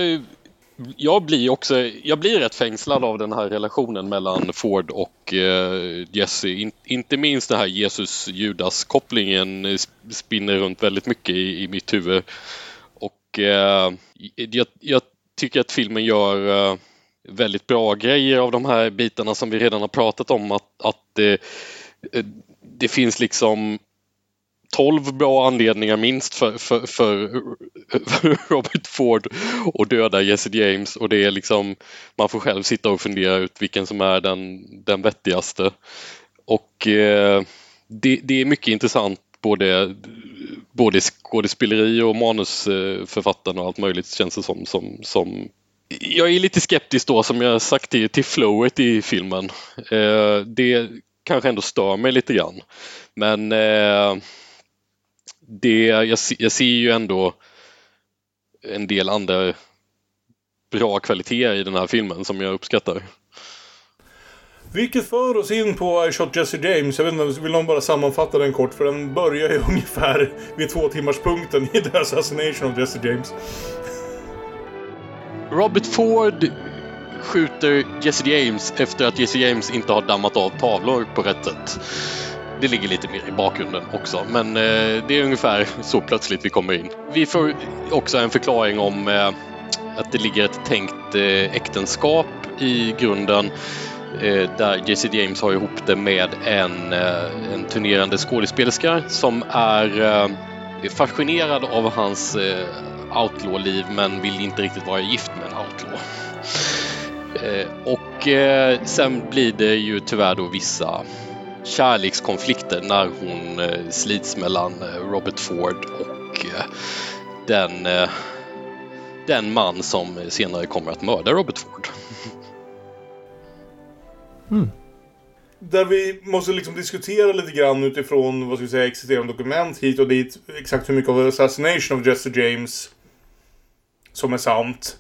jag blir också, jag blir rätt fängslad av den här relationen mellan Ford och eh, Jesse. In, inte minst den här Jesus-Judas-kopplingen eh, spinner runt väldigt mycket i, i mitt huvud. Och eh, jag, jag tycker att filmen gör eh, väldigt bra grejer av de här bitarna som vi redan har pratat om. Att, att eh, eh det finns liksom 12 bra anledningar minst för, för, för, för Robert Ford att döda Jesse James och det är liksom man får själv sitta och fundera ut vilken som är den, den vettigaste. Och eh, det, det är mycket intressant både, både skådespeleri och manusförfattaren och allt möjligt känns det som, som, som jag är lite skeptisk då som jag sagt till, till flowet i filmen. Eh, det kanske ändå stör mig lite grann. Men eh, det, jag, jag ser ju ändå en del andra bra kvaliteter i den här filmen som jag uppskattar. Vilket för oss in på I Shot Jesse James. Jag vet inte, vill någon bara sammanfatta den kort? För den börjar ju ungefär vid två timmars punkten i The Assassination of Jesse James. Robert Ford skjuter Jesse James efter att Jesse James inte har dammat av tavlor på rätt sätt. Det ligger lite mer i bakgrunden också, men eh, det är ungefär så plötsligt vi kommer in. Vi får också en förklaring om eh, att det ligger ett tänkt eh, äktenskap i grunden eh, där JC James har ihop det med en, eh, en turnerande skådespelerska som är eh, fascinerad av hans eh, outlaw-liv men vill inte riktigt vara gift med en outlaw. Eh, och eh, sen blir det ju tyvärr då vissa kärlekskonflikter när hon eh, slits mellan eh, Robert Ford och eh, den, den man som senare kommer att mörda Robert Ford. Där vi måste liksom diskutera lite grann utifrån vad ska vi säga, existerande dokument hit och dit. Exakt hur mycket av Assassination of Jesse James som är sant.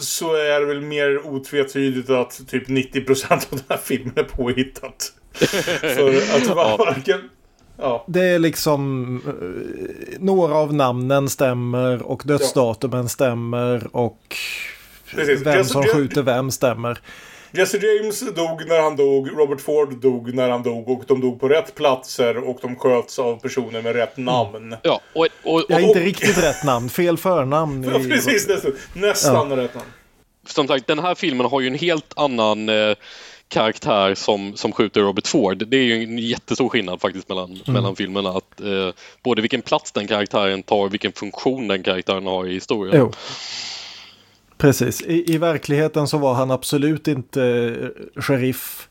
Så är det väl mer otvetydigt att typ 90% av den här filmen är påhittat. För att Ja. varken... Ja. Det är liksom eh, några av namnen stämmer och dödsdatumen stämmer och Precis. vem Jesse som James- skjuter vem stämmer. Jesse James dog när han dog, Robert Ford dog när han dog och de dog på rätt platser och de sköts av personer med rätt namn. Ja, och, och, Jag är inte riktigt rätt namn, fel förnamn. Ja, i- precis, nästan, nästan rätt namn. som sagt, den här filmen har ju en helt annan eh, karaktär som, som skjuter Robert Ford. Det är ju en jättestor skillnad faktiskt mellan, mellan filmerna. Att, eh, både vilken plats den karaktären tar och vilken funktion den karaktären har i historien. Jo. Precis, I, i verkligheten så var han absolut inte eh, sheriff.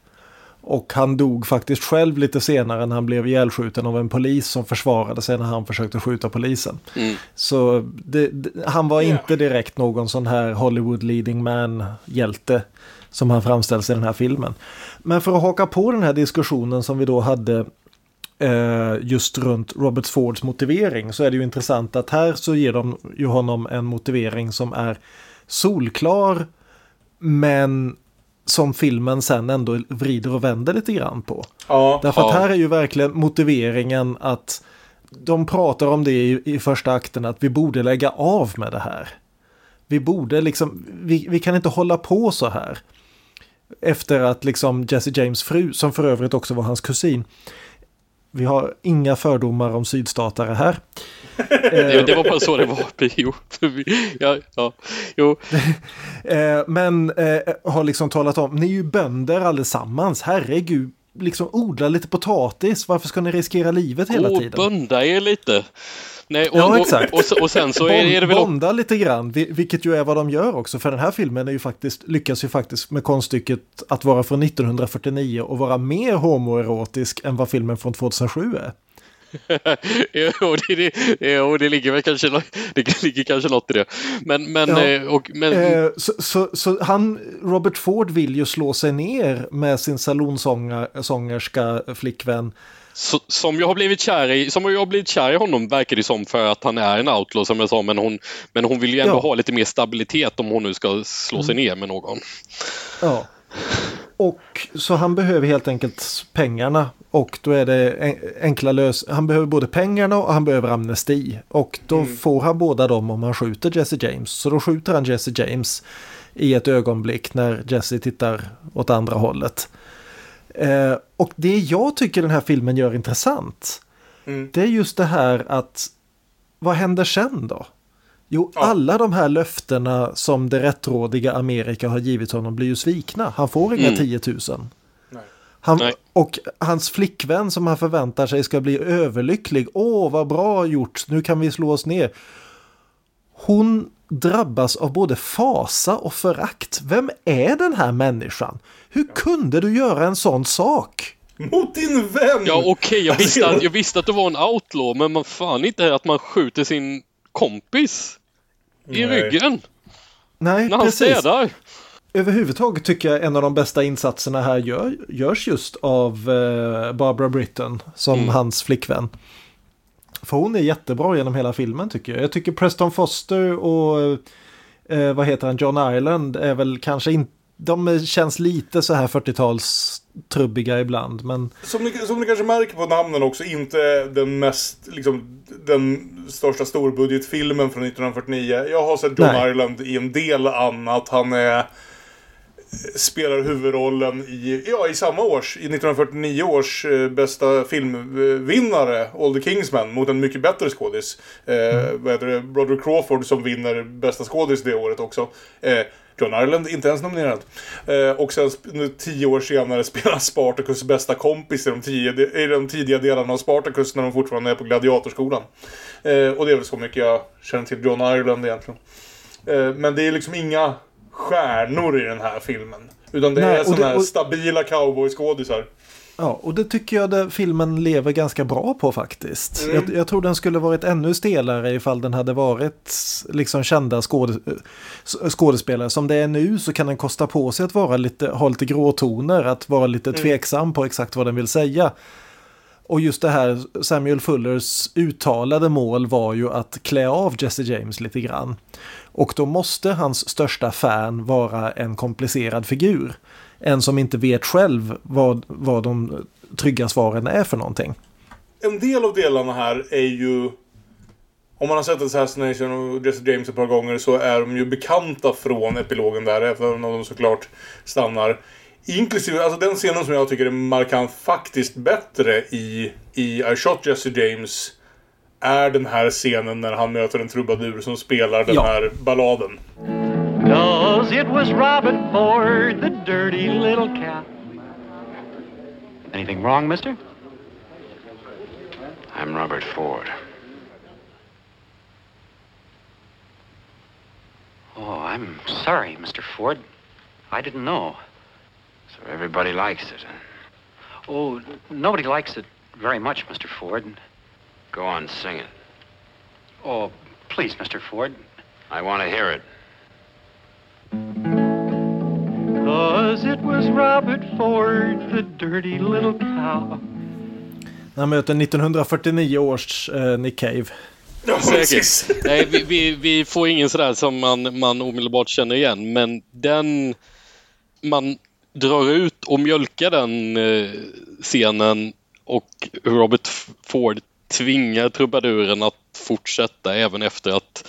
Och han dog faktiskt själv lite senare när han blev ihjälskjuten av en polis som försvarade sig när han försökte skjuta polisen. Mm. Så det, det, han var inte direkt någon sån här Hollywood leading man-hjälte som han framställs i den här filmen. Men för att haka på den här diskussionen som vi då hade eh, just runt Robert Fords motivering så är det ju intressant att här så ger de ju honom en motivering som är solklar men som filmen sen ändå vrider och vänder lite grann på. Ja. Därför att Ja. här är ju verkligen motiveringen att de pratar om det i, i första akten att vi borde lägga av med det här. Vi borde liksom, vi, vi kan inte hålla på så här. Efter att liksom Jesse James fru, som för övrigt också var hans kusin. Vi har inga fördomar om sydstatare här. Det, det var bara så det var. Jo, ja, ja, jo. Eh, men eh, har liksom talat om, ni är ju bönder allesammans, herregud. Liksom odla lite potatis, varför ska ni riskera livet hela och tiden? bunda er lite. Nej, och, Ja, exakt. Och, och, och sen så är, är det väl... Bonda lite grann, vi- vilket ju är vad de gör också. För den här filmen är ju faktiskt, lyckas ju faktiskt med konststycket att vara från 1949 och vara mer homoerotisk än vad filmen från 2007 är. jo, det, det, jo, det ligger väl kanske, det ligger kanske något i det. Men, men, Ja. eh, och, men Eh, så, så, så han, Robert Ford vill ju slå sig ner med sin salonsångerska flickvän. Så, som jag har blivit kär i, som jag har blivit kär i honom verkar det som för att han är en outlaw som jag sa, men hon, men hon vill ju ändå Ja. ha lite mer stabilitet om hon nu ska slå sig ner med någon. Ja. och så han behöver helt enkelt pengarna. Och då är det en- enkla lös... Han behöver både pengarna och han behöver amnesti. Och då får han båda dem om han skjuter Jesse James. Så då skjuter han Jesse James i ett ögonblick när Jesse tittar åt andra hållet. Eh, och det jag tycker den här filmen gör intressant. Mm. Det är just det här att vad händer sen då? Jo, alla de här löftena som det rättrådiga Amerika har givit honom blir ju svikna. Han får inga Mm. 10 000. Han, Nej. och hans flickvän som han förväntar sig ska bli överlycklig. Åh, vad bra gjort, nu kan vi slå oss ner. Hon drabbas av både fasa och förakt. Vem är den här människan? Hur kunde du göra en sån sak? Mot din vän! Ja okej, jag, visste Alltså, att, jag visste att det var en outlaw men man fan inte att man skjuter sin kompis i Nej. ryggen Nej, när han precis. städar. Överhuvudtaget tycker jag en av de bästa insatserna här gör, görs just av eh, Barbara Britton som Mm. hans flickvän. För hon är jättebra genom hela filmen tycker jag. Jag tycker Preston Foster och eh, vad heter han, John Ireland är väl kanske inte de känns lite så här 40-tals trubbiga ibland men Som ni, som ni kanske märker på namnen också, inte den mest, liksom, den största storbudgetfilmen från 1949. Jag har sett John Nej. Ireland i en del annat. Han är spelar huvudrollen i, ja, i samma års, i 1949 års eh, bästa filmvinnare, All the Kingsman, mot en mycket bättre skådis. Eh, vad heter det? Broderick Crawford som vinner bästa skådis det året också. Eh, John Ireland inte ens nominerad. Eh, och sen nu, tio år senare spelar Spartacus bästa kompis i de, tio, i de tidiga delarna av Spartacus när de fortfarande är på gladiatorskolan. Eh, och det är väl så mycket jag känner till John Ireland egentligen. Eh, men det är liksom inga stjärnor i den här filmen. Utan det Nej, är sådana här och- stabila cowboyskådisar. Ja, och det tycker jag det, filmen lever ganska bra på faktiskt. Mm. Jag, jag tror den skulle varit ännu stelare ifall den hade varit liksom kända skåde, s- skådespelare. Som det är nu så kan den kosta på sig att vara lite, ha lite gråtoner, att vara lite Mm. tveksam på exakt vad den vill säga. Och just det här Samuel Fullers uttalade mål var ju att klä av Jesse James lite grann. Och då måste hans största fan vara en komplicerad figur. En som inte vet själv vad, vad de trygga svaren är för någonting. En del av delarna här är ju... Om man har sett Assassination och Jesse James ett par gånger så är de ju bekanta från epilogen där, även om de såklart stannar. Inklusive, alltså den scenen som jag tycker är markant faktiskt bättre i, i I Shot Jesse James är den här scenen när han möter en trubadur som spelar den Ja. här balladen. Cause it was Robert Ford, the dirty little cat. Anything wrong, mister? I'm Robert Ford. Oh, I'm sorry, Mr. Ford. I didn't know. So everybody likes it, huh? Oh, nobody likes it very much, Mr. Ford. Go on, sing it. Oh, please, Mr. Ford. I want to hear it. Cause it was Robert Ford, the dirty little cow. När han möter 1949 års eh, Nick Cave. Säkert. Nej, vi, vi, vi får ingen sådär som man, man omedelbart känner igen, men den man drar ut och mjölkar den eh, scenen och Robert Ford tvingar trubaduren att fortsätta även efter att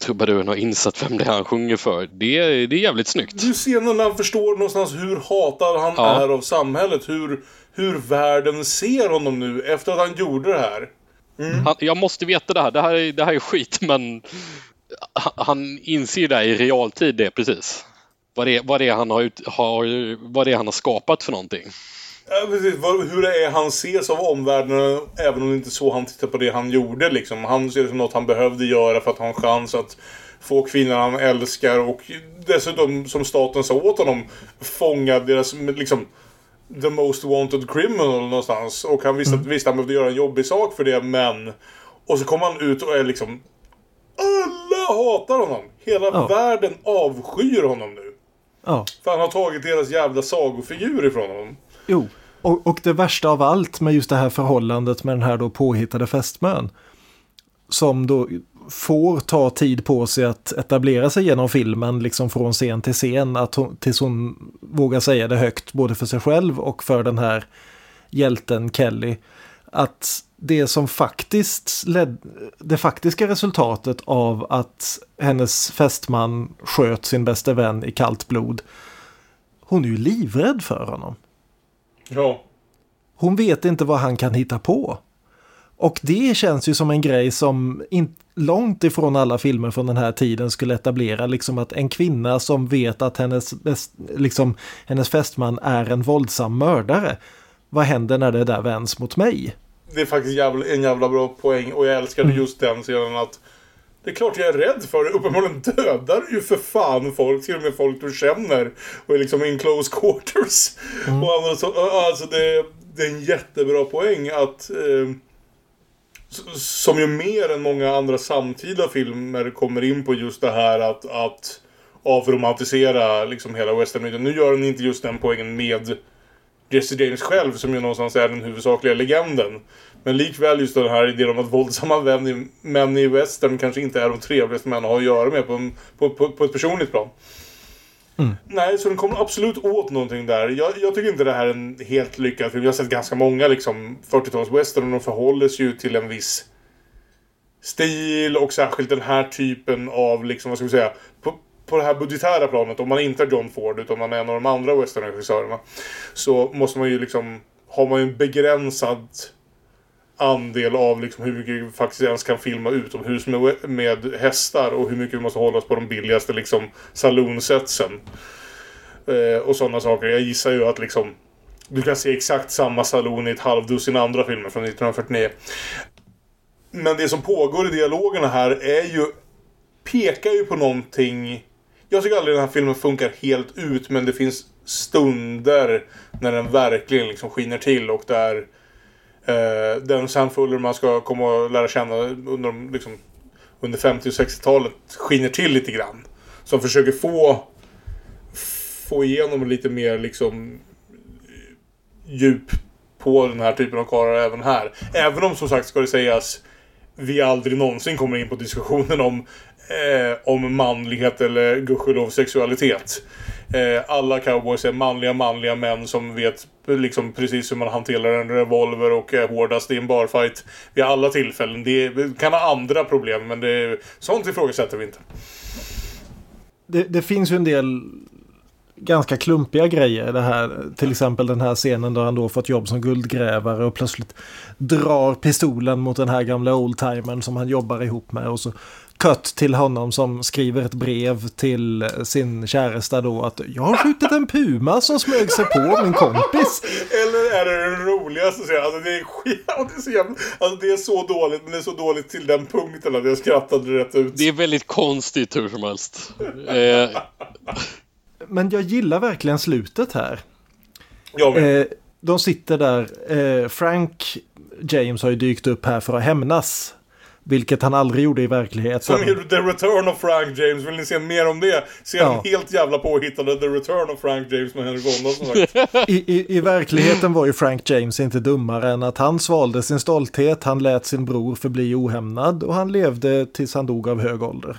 trubaduren har insett vem det är han sjunger för. Det, är- det är jävligt snyggt. Du scenen när han förstår någonstans hur hatad han Ja. är av samhället. Hur, hur världen ser honom nu efter att han gjorde det här. Han, jag måste veta det här. Det här, är, det här är skit, men han, inser det i realtid det precis. Vad det, vad det han har, ut, har, vad det är han har skapat för någonting. Ja, precis. Vad- Hur det är han ses av omvärlden även om det inte är så han tittar på det han gjorde. Liksom. Han ser det som något han behövde göra för att ha en chans att få kvinnan han älskar och dessutom som staten sa åt honom fånga deras liksom the most wanted criminal någonstans. Och han visste att visst, han behövde göra en jobbig sak för det men och så kommer han ut och är liksom alla hatar honom. Hela Ja. världen avskyr honom nu. Ja, För han har tagit deras jävla sagofigur ifrån honom. jo. Och, och det värsta av allt med just det här förhållandet med den här då påhittade fästmön. Som då får ta tid på sig att etablera sig genom filmen, liksom från scen till scen, att hon, tills hon vågar säga det högt, både för sig själv och för den här hjälten Kelly. Att det som faktiskt led, det faktiska resultatet av att hennes fästman sköt sin bästa vän i kallt blod. Hon är ju livrädd för honom. Ja. Hon vet inte vad han kan hitta på. Och det känns ju som en grej som in, långt ifrån alla filmer från den här tiden skulle etablera. Liksom att en kvinna som vet att hennes, liksom, hennes fästman är en våldsam mördare. Vad händer när det där vänds mot mig? Det är faktiskt jävla, en jävla bra poäng och jag älskade Mm. just den scenen att det är klart jag är rädd för det. Uppenbarligen dödar ju för fan folk, till och med folk du känner. Och är liksom in close quarters. Och andra så, alltså det, det är en jättebra poäng att eh, som ju mer än många andra samtida filmer kommer in på just det här att, att avromantisera liksom hela westernmyten. Nu gör den inte just den poängen med Jesse James själv som ju någonstans är den huvudsakliga legenden. Men likväl just den här idén om att våldsamma män i, män i western kanske inte är de trevligaste män att ha att göra med på, en, på, på, på ett personligt plan. Nej, så den kommer absolut åt någonting där. Jag, jag tycker inte det här är en helt lyckad film. Jag har sett ganska många liksom 40-tals western och de förhåller sig ju till en viss stil och särskilt den här typen av liksom, vad ska vi säga, på, på det här budgetära planet, om man inte är John Ford utan man är en av de andra westernregissörerna, så måste man ju liksom, har man ju en begränsad andel av liksom hur mycket vi faktiskt ens kan filma utomhus med, med hästar och hur mycket vi måste hålla oss på de billigaste liksom saloonsetsen. Eh, och sådana saker. Jag gissar ju att liksom du kan se exakt samma saloon i ett halvdussin andra filmer från 1949. Men det som pågår i dialogerna här är ju pekar ju på någonting jag tycker aldrig den här filmen funkar helt ut men det finns stunder när den verkligen liksom skiner till och där eh, den Sam Fuller man ska komma och lära känna under, de, liksom, under 50 och 60-talet skiner till lite grann. Som försöker få få igenom lite mer liksom djup på den här typen av karlar även här. Även om som sagt ska det sägas vi aldrig någonsin kommer in på diskussionen om eh, om manlighet eller gudskelov sexualitet. Eh, alla cowboys är manliga, manliga män som vet liksom precis hur man hanterar en revolver och är hårdast i en barfight vid alla tillfällen. Det kan ha andra problem men det, sånt ifrågasätter vi inte. Det, det finns ju en del ganska klumpiga grejer det här. Till exempel den här scenen då han då fått jobb som guldgrävare och plötsligt drar pistolen mot den här gamla oldtimern som han jobbar ihop med. Och så cut till honom som skriver ett brev till sin käresta då att jag har skjutit en puma som smög sig på min kompis. Eller är det den roligaste scenen? Alltså det är skit, och det är så jävla, alltså det är så dåligt men det är så dåligt till den punkten att jag skrattade rätt ut. Det är väldigt konstigt hur som helst. Eh, Men jag gillar verkligen slutet här. Jag med. Eh, de sitter där. Eh, Frank James har ju dykt upp här för att hämnas. Vilket han aldrig gjorde i verkligheten. Som i The Return of Frank James. Vill ni se mer om det? Se Ja. den helt jävla påhittade The Return of Frank James med Henry Fonda. I, i, I verkligheten var ju Frank James inte dummare än att han svalde sin stolthet, han lät sin bror förbli ohämnad och han levde tills han dog av hög ålder.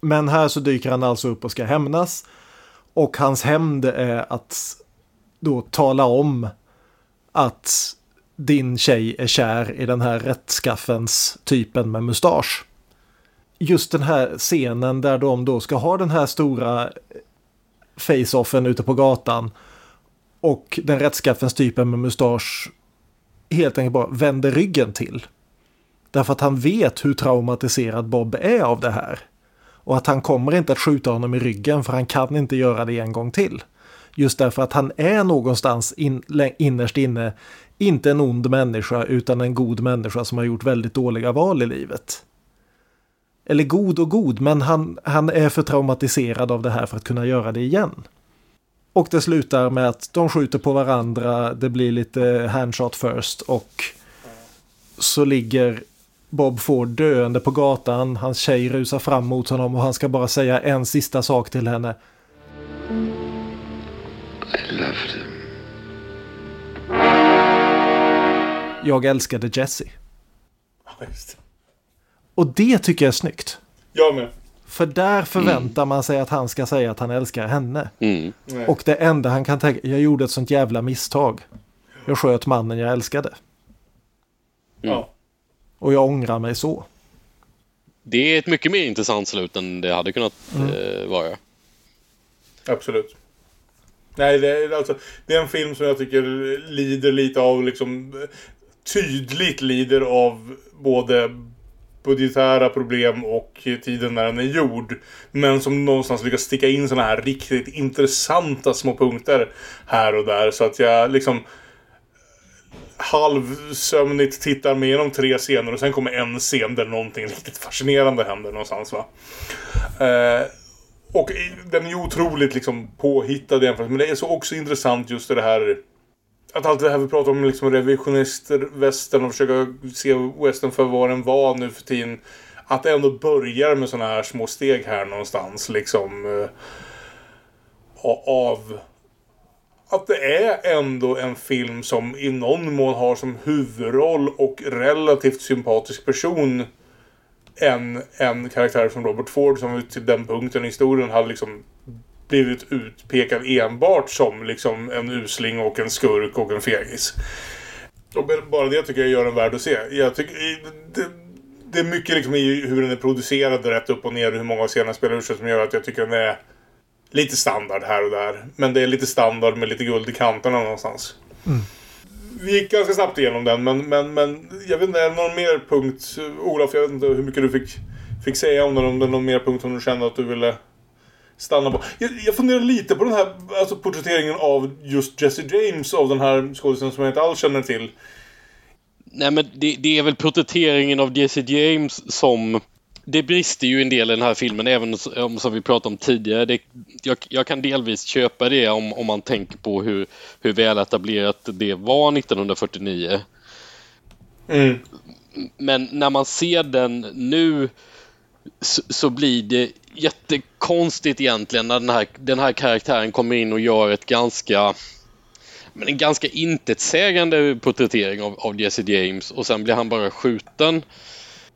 Men här så dyker han alltså upp och ska hämnas. Och hans hämnd är att då tala om att din tjej är kär i den här rättskaffens typen med mustasch. Just den här scenen där de då ska ha den här stora face-offen ute på gatan och den rättskaffens typen med mustasch helt enkelt bara vänder ryggen till. Därför att han vet hur traumatiserad Bob är av det här. Och att han kommer inte att skjuta honom i ryggen för han kan inte göra det en gång till. Just därför att han är någonstans in, innerst inne inte en ond människa utan en god människa som har gjort väldigt dåliga val i livet. Eller god och god, men han, han är för traumatiserad av det här för att kunna göra det igen. Och det slutar med att de skjuter på varandra, det blir lite handshot first och så ligger Bob Ford döende på gatan, hans tjej rusar fram mot honom och han ska bara säga en sista sak till henne. I loved him. Jag älskade Jesse. Ja, det. Och det tycker jag är snyggt. Jag med. För där förväntar man sig att han ska säga att han älskar henne. Mm. Och det enda han kan tänka, jag gjorde ett sånt jävla misstag. Jag sköt mannen jag älskade. Ja. Och jag ångrar mig så. Det är ett mycket mer intressant slut än det hade kunnat eh, vara. Absolut. Nej, det är, alltså, det är en film som jag tycker lider lite av liksom tydligt lider av både budgetära problem och tiden när den är gjord. Men som någonstans lyckas sticka in sådana här riktigt intressanta små punkter här och där. Så att jag liksom halvsömnigt tittar mig igenom tre scener och sen kommer en scen där någonting riktigt fascinerande händer någonstans va. Eh, och den är ju otroligt liksom påhittad jämfört men det är så också intressant just det här att allt det här vi pratar om liksom revisionister, västern och försöka se western för vad den var nu för tiden. Att det ändå börjar med sådana här små steg här någonstans liksom. eh, av att det är ändå en film som i någon mån har som huvudroll och relativt sympatisk person en, en karaktär som Robert Ford som till den punkten i historien hade liksom blivit utpekad enbart som liksom en usling och en skurk och en fegis. Och bara det tycker jag gör den värd att se. Jag tycker, det, det är mycket liksom i hur den är producerad rätt upp och ner och hur många av scenerna spelar ut sig som gör att jag tycker den är lite standard här och där. Men det är lite standard med lite guld i kanterna någonstans. Vi gick ganska snabbt igenom den men, men, men jag vet inte, är det någon mer punkt? Olof, jag vet inte hur mycket du fick, fick säga om den. Om det är någon mer punkt som du kände att du ville stanna på. Jag, jag funderar lite på den här alltså porträtteringen av just Jesse James av den här skådespelaren som jag inte alls känner till. Nej men det, det är väl porträtteringen av Jesse James som det brister ju en del i den här filmen även om som vi pratade om tidigare. Det, jag, jag kan delvis köpa det om, om man tänker på hur, hur väl etablerat det var 1949. Mm. Men när man ser den nu så, så blir det jättekonstigt egentligen när den här, den här karaktären kommer in och gör ett ganska men en ganska intetsägande porträttering av, av Jesse James och sen blir han bara skjuten.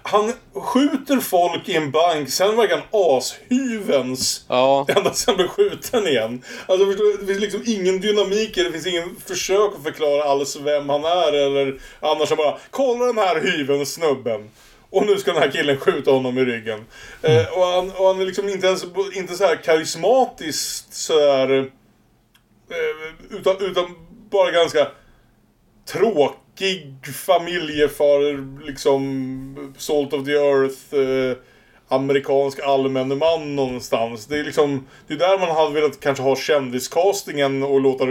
Han skjuter folk i en bank, sen verkar han ashyvens. Ja. Ända sen blir skjuten igen. Alltså det finns liksom ingen dynamik, det finns ingen försök att förklara alls vem han är eller annars bara Kolla den här hyvens snubben. Och nu ska den här killen skjuta honom i ryggen. Eh, och, han, och han är liksom inte ens inte så här karismatiskt så här, eh, utan, utan bara ganska tråkig familjefar, liksom Salt of the Earth, eh, amerikansk allmän man någonstans. Det är liksom, det är där man hade velat kanske ha kändiscastingen och låta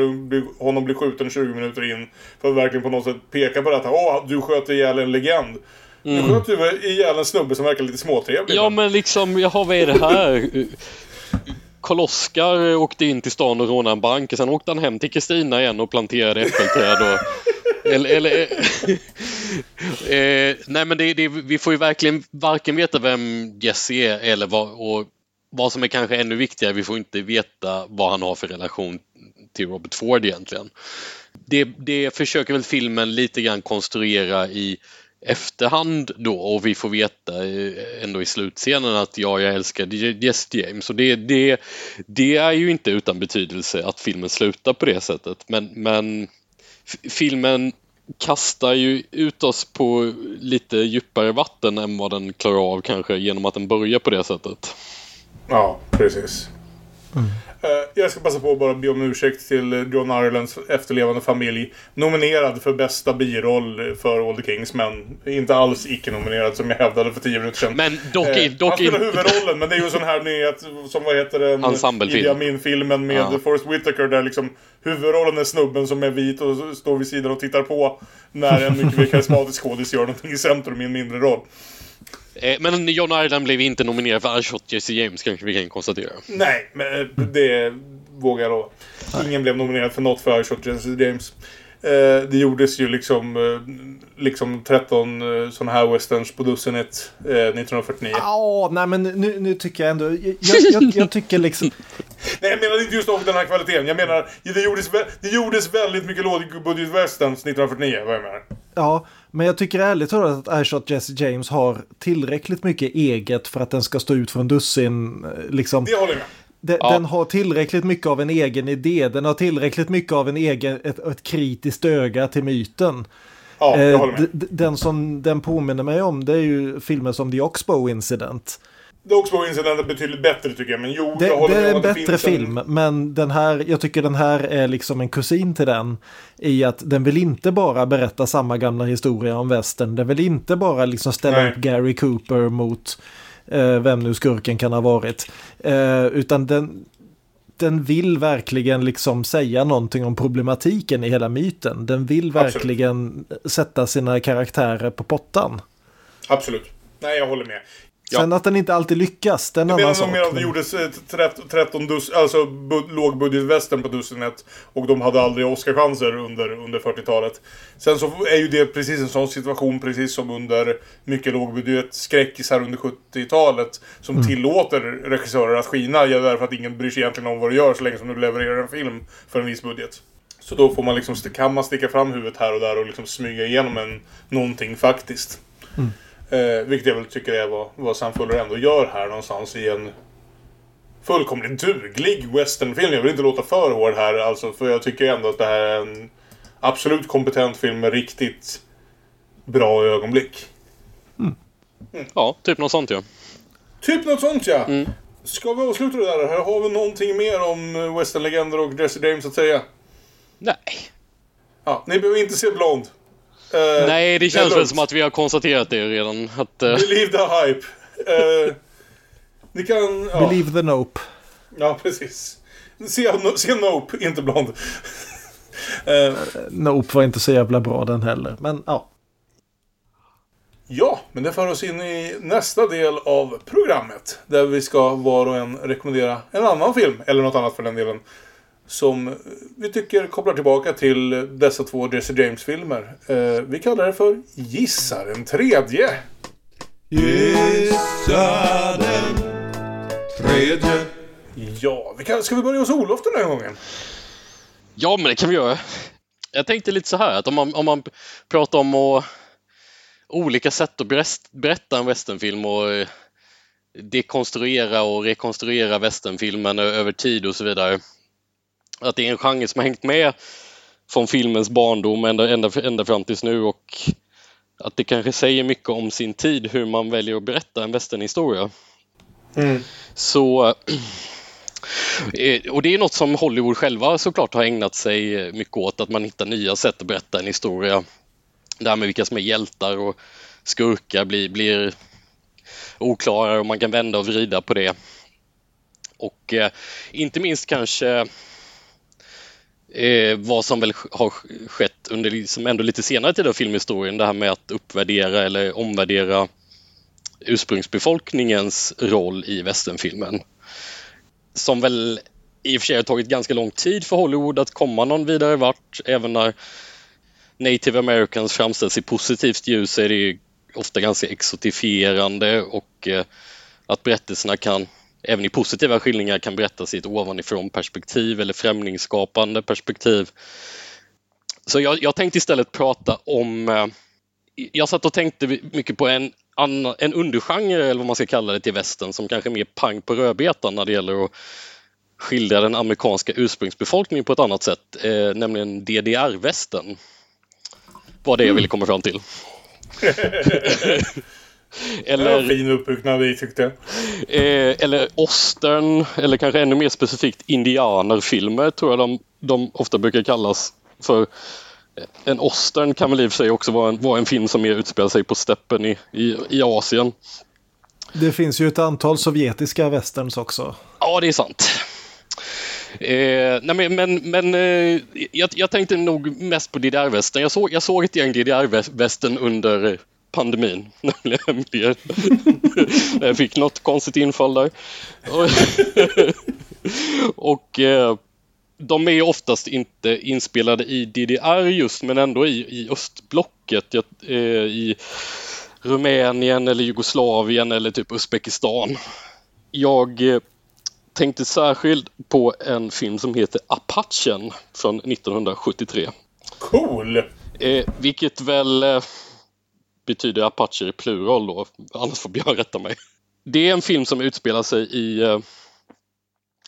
honom bli skjuten 20 minuter in. För att verkligen på något sätt peka på detta. Åh, du sköt ihjäl en legend. Du Mm. sköt ju ihjäl en snubbe som verkar lite småtrevlig. Ja men liksom, jaha vad är det här? Karl-Oskar åkte in till stan och rånade en bank och sen åkte han hem till Kristina igen och planterade äppelträd och eller, eller, eh, nej men det, det, vi får ju verkligen varken veta vem Jesse är eller vad, och vad som är kanske ännu viktigare, vi får inte veta vad han har för relation till Robert Ford egentligen. Det, det försöker väl filmen lite grann konstruera i efterhand då och vi får veta eh, ändå i slutscenen att ja, jag älskar Yes James och det, det, det är ju inte utan betydelse att filmen slutar på det sättet men, men filmen kastar ju ut oss på lite djupare vatten än vad den klarar av kanske genom att den börjar på det sättet. Ja, precis. Eh, Jag ska passa på att bara be om ursäkt till John Irelands efterlevande familj. Nominerad för bästa biroll för All the Kings, men inte alls icke-nominerad som jag hävdade för tio minuter sedan. Men dock, Eh, dock han spelar huvudrollen, men det är ju en sån här nyhet som vad heter den? Ensemblefilm. Idi Amin-filmen med Ja. Forrest Whitaker där liksom huvudrollen är snubben som är vit och står vid sidan och tittar på när en mycket mer karismatisk skådis gör någonting i centrum i en mindre roll. Eh, Men John Ireland blev inte nominerad för I shot Jesse James kanske vi kan konstatera. Nej, men eh, det vågar jag lova. Ingen blev nominerad för något för I Shot Jesse James. Eh, det gjordes ju liksom, liksom 13 eh, sådana här westerns på dussinet eh, 1949. Ja, nej men nu, nu tycker jag ändå... Jag, jag, jag tycker liksom... Nej, jag menar inte just av den här kvaliteten. Jag menar, det gjordes, det gjordes väldigt mycket lågbudget westerns 1949, vad jag menar. Ja, Men jag tycker ärligt talat att I Shot Jesse James har tillräckligt mycket eget för att den ska stå ut från dussin. eh, Liksom. Det håller jag med. Den, Ja. den har tillräckligt mycket av en egen idé. Den har tillräckligt mycket av en egen, ett, ett kritiskt öga till myten. Ja, jag Eh, håller med. den som den påminner mig om det är ju filmer som The Oxbow Incident. Oxbow Incident är betydligt bättre tycker jag, men jo, Det, jag håller det med är en det bättre en- film, men den här, jag tycker den här är liksom en kusin till den. I att den vill inte bara berätta samma gamla historia om västern. Den vill inte bara liksom ställa Nej. upp Gary Cooper mot eh, vem nu skurken kan ha varit. Eh, utan den, den vill verkligen liksom säga någonting om problematiken i hela myten. Den vill Absolut. verkligen sätta sina karaktärer på pottan. Absolut. Nej, jag håller med. Sen att den inte alltid lyckas, det är en Jag annan menar sak. mer att det gjordes eh, 13, 13 dus, alltså bu- lågbudgetvästern på dussinet. Och de hade aldrig Oscarchanser under, under 40-talet. Sen så är ju det precis en sån situation, precis som under mycket lågbudget skräckisar under 70-talet. Som Mm. tillåter regissörer att skina, ja, därför att ingen bryr sig egentligen om vad du gör så länge som du levererar en film för en viss budget. Så då får man liksom, kan man sticka fram huvudet här och där och liksom smyga igenom en, någonting faktiskt. Mm. Eh, vilket jag väl tycker är vad, vad Sam Fuller ändå gör här någonstans i en fullkomligt duglig westernfilm. Jag vill inte låta för hård här alltså, för jag tycker ändå att det här är en absolut kompetent film med riktigt bra ögonblick. Ja, typ något sånt ja. Typ något sånt ja. Mm. Ska vi avsluta det där? Här har vi någonting mer om westernlegender och Jesse James att säga? Nej. Ja, ni behöver inte se Blond. Eh, Nej, det känns väl lugnt. som att vi har konstaterat det redan. Att, eh, Believe the hype. Eh, ni kan... Ja. Believe the Nope. Ja, precis. Se, se Nope, inte Blond. Nope var inte så jävla bra den heller. Men ja. ja, men det för oss in i nästa del av programmet. Där vi ska var och en rekommendera en annan film, eller något annat för den delen. Som vi tycker kopplar tillbaka till dessa två Jesse James-filmer. Eh, vi kallar det för Gissa den tredje. Gissa den tredje. Ja, vi kan, ska vi börja hos Olof den här gången? Ja, men det kan vi göra. Jag tänkte lite så här att om man, om man pratar om att, olika sätt att berätta en westernfilm och eh, dekonstruera och rekonstruera westernfilmen över tid och så vidare. Att det är en genre som har hängt med från filmens barndom ända, ända, ända fram tills nu och att det kanske säger mycket om sin tid hur man väljer att berätta en westernhistoria. Så Eh, Och det är något som Hollywood själva såklart har ägnat sig eh, mycket åt, att man hittar nya sätt att berätta en historia. Det här med vilka som är hjältar och skurkar blir, blir oklarare och man kan vända och vrida på det. Och eh, inte minst kanske eh, vad som väl har skett under liksom ändå lite senare tid av filmhistorien, det här med att uppvärdera eller omvärdera ursprungsbefolkningens roll i västernfilmen. som väl i och för sig har tagit ganska lång tid för Hollywood att komma någon vidare vart. Även när native americans framställs i positivt ljus är det ofta ganska exotifierande och eh, att berättelserna kan, även i positiva skildringar, kan berättas i ett ovanifrån perspektiv eller främlingsskapande perspektiv. Så jag, jag tänkte istället prata om eh, jag satt och tänkte mycket på en, annan, en undergenre, eller vad man ska kalla det, till västern som kanske är mer pang på rödbetan när det gäller att skildra den amerikanska ursprungsbefolkningen på ett annat sätt, eh, nämligen DDR-västern. Var det jag ville komma fram till. En fin uppbyggnad i tyckte jag. Eh, eller ostern, eller kanske ännu mer specifikt indianerfilmer tror jag de, de ofta brukar kallas för. En ostern kan väl i och för sig också vara en, vara en film som mer utspelar sig på steppen i, i, i Asien. Det finns ju ett antal sovjetiska westerns också. Ja, det är sant. Eh, nej men men, men eh, jag, jag tänkte nog mest på DDR-västern. Jag såg, jag såg ett gäng DDR-västern under pandemin. Nämligen det. När jag fick något konstigt infall där. Och, eh, de är oftast inte inspelade i DDR just men ändå i, i östblocket. Jag, eh, I Rumänien eller Jugoslavien eller typ Uzbekistan. Jag eh, tänkte särskilt på en film som heter Apachen från 1973. Cool! Eh, vilket väl betyder apacher i plural då, annars får Björn rätta mig. Det är en film som utspelar sig i eh,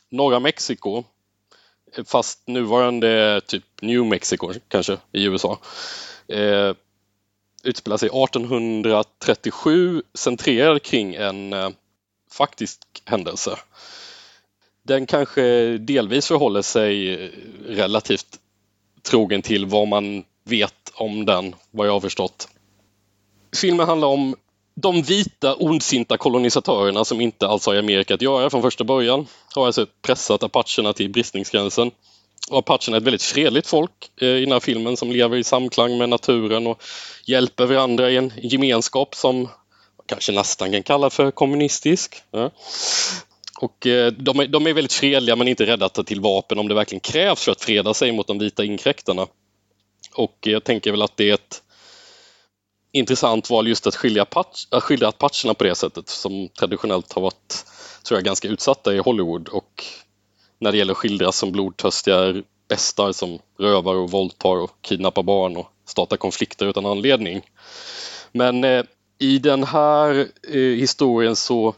norra Mexiko, fast nuvarande typ New Mexico kanske i USA. Eh, utspelar sig 1837, centrerad kring en eh, faktisk händelse. Den kanske delvis förhåller sig eh, relativt trogen till vad man vet om den, vad jag har förstått. Filmen handlar om de vita ondsinta kolonisatörerna som inte alls har i Amerika att göra från första början. Har alltså pressat apacherna till bristningsgränsen. Och apacherna är ett väldigt fredligt folk eh, i den här filmen som lever i samklang med naturen och hjälper varandra i en gemenskap som kanske nästan kan kalla för kommunistisk. Ja. Och eh, de är, de är väldigt fredliga men inte rädda att ta till vapen om det verkligen krävs för att freda sig mot de vita inkräktarna. Och eh, jag tänker väl att det är ett intressant val just att skilja patch, att skilja apacherna på det sättet som traditionellt har varit tror jag, ganska utsatta i Hollywood och när det gäller att skildras som blodtörstiga bestar som rövar och våldtar och kidnappar barn och startar konflikter utan anledning. Men eh, i den här eh, historien så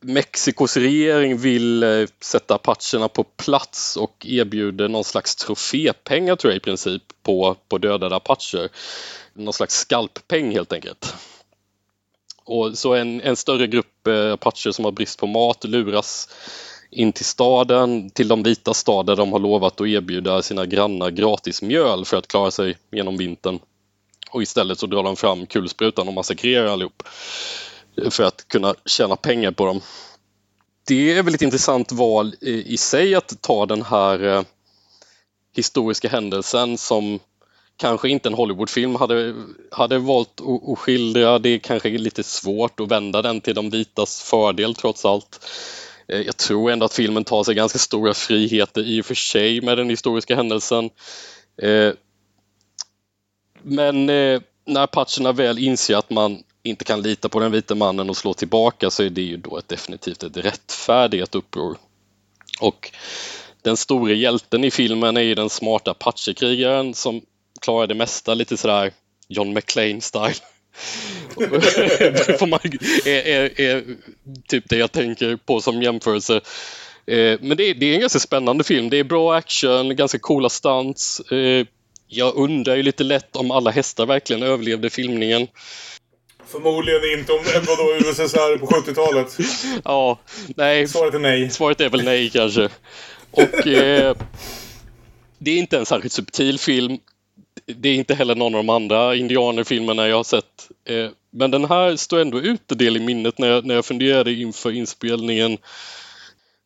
Mexikos regering vill eh, sätta apacherna på plats och erbjuder någon slags trofépengar tror jag i princip på, på dödade apacher. Någon slags skalppeng helt enkelt. Och så en, en större grupp eh, apacher som har brist på mat luras in till staden, till de vita stader de har lovat att erbjuda sina grannar gratis mjöl för att klara sig genom vintern. Och istället så drar de fram kulsprutan och massakrerar allihop eh, för att kunna tjäna pengar på dem. Det är väl ett intressant val eh, i sig att ta den här eh, historiska händelsen som kanske inte en Hollywoodfilm hade, hade valt att, skildra. Det är kanske lite svårt att vända den till de vitas fördel trots allt. Eh, jag tror ändå att filmen tar sig ganska stora friheter i och för sig med den historiska händelsen. Eh, men eh, när patcherna väl inser att man inte kan lita på den vita mannen och slå tillbaka så är det ju då ett definitivt ett rättfärdigt uppror. Och den store hjälten i filmen är ju den smarta patchekrigaren som klarar det mesta lite sådär John McClane-style. är, är, är typ det jag tänker på som jämförelse. Eh, men det är, det är en ganska spännande film. Det är bra action, ganska coola stunts. Eh, jag undrar ju lite lätt om alla hästar verkligen överlevde filmningen. Förmodligen inte om vadå USSR på 70-talet. Ja, nej. Svaret är nej. Svaret är väl nej kanske. Och eh, det är inte en särskilt subtil film. Det är inte heller någon av de andra indianerfilmerna jag har sett. Eh, men den här står ändå ut en del i minnet när jag, när jag funderade inför inspelningen.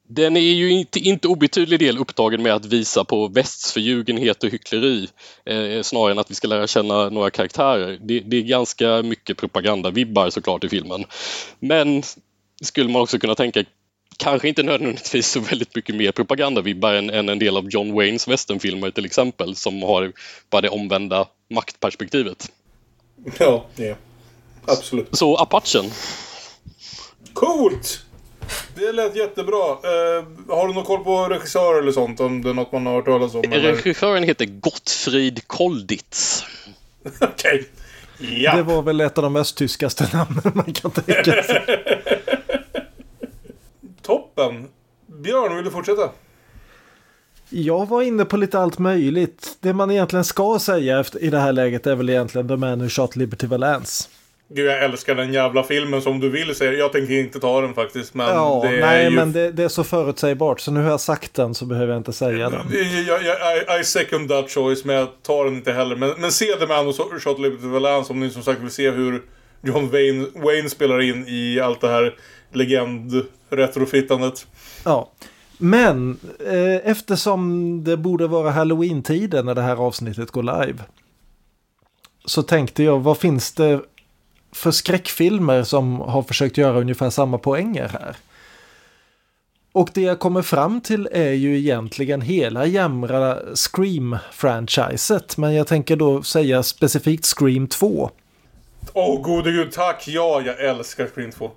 Den är ju inte, inte obetydlig del upptagen med att visa på västs förljugenhet och hyckleri eh, snarare än att vi ska lära känna några karaktärer. Det, det är ganska mycket propagandavibbar såklart i filmen. Men skulle man också kunna tänka kanske inte nödvändigtvis så väldigt mycket mer propagandavibbar än, än en del av John Waynes westernfilmer till exempel som har bara det omvända maktperspektivet. Ja, det absolut. Så Apachen. Coolt! Det lät jättebra. Uh, har du någon koll på regissör eller sånt? Om det är något man har hört talas om? Eller? Regissören heter Gottfried Kolditz. Okej. Okay. Ja. Det var väl ett av de östtyskaste namnen man kan tänka sig. Toppen. Björn, vill du fortsätta? Jag var inne på lite allt möjligt. Det man egentligen ska säga efter, i det här läget är väl egentligen The Man Who Shot Liberty Valance. Gud, jag älskar den jävla filmen som du vill säga. Jag tänker inte ta den faktiskt. Men ja, det nej, är ju... men det, det, är så förutsägbart. Så nu har jag sagt den så behöver jag inte säga den. Jag, jag, I, second that choice, men jag tar den inte heller. Men, men se The Man Who Shot Liberty Valance om ni som sagt vill se hur John Wayne, Wayne spelar in i allt det här legend-retrofittandet. Ja. Men eh, eftersom det borde vara halloween-tiden när det här avsnittet går live. Så tänkte jag, vad finns det för skräckfilmer som har försökt göra ungefär samma poänger här? Och det jag kommer fram till är ju egentligen hela jämra Scream-franchiset. Men jag tänker då säga specifikt Scream 2. Åh, oh, gode gud, tack! Ja, jag älskar Scream 2.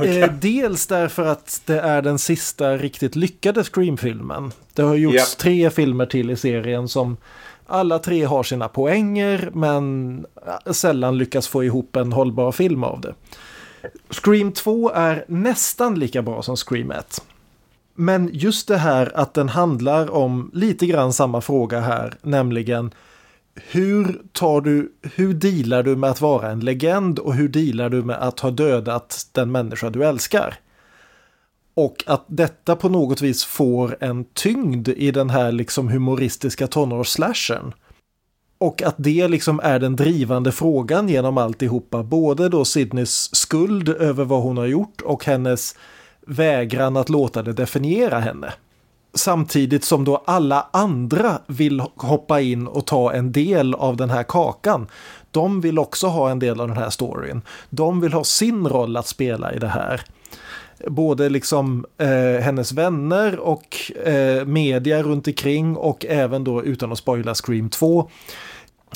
Eh, dels därför att det är den sista riktigt lyckade Scream-filmen. Det har gjorts yep. tre filmer till i serien som Alla tre har sina poänger men sällan lyckas få ihop en hållbar film av det. Scream 2 är nästan lika bra som Scream 1. Men just det här att den handlar om lite grann samma fråga här, nämligen hur tar du, hur dealar du med att vara en legend och hur dealar du med att ha dödat den människa du älskar? Och att detta på något vis får en tyngd i den här liksom humoristiska tonårsslashen. Och att det liksom är den drivande frågan genom alltihopa. Både då Sidneys skuld över vad hon har gjort och hennes vägran att låta det definiera henne. Samtidigt som då alla andra vill hoppa in och ta en del av den här kakan. De vill också ha en del av den här storyn. De vill ha sin roll att spela i det här. Både liksom eh, hennes vänner och eh, media runt omkring och även då utan att spoila Scream 2.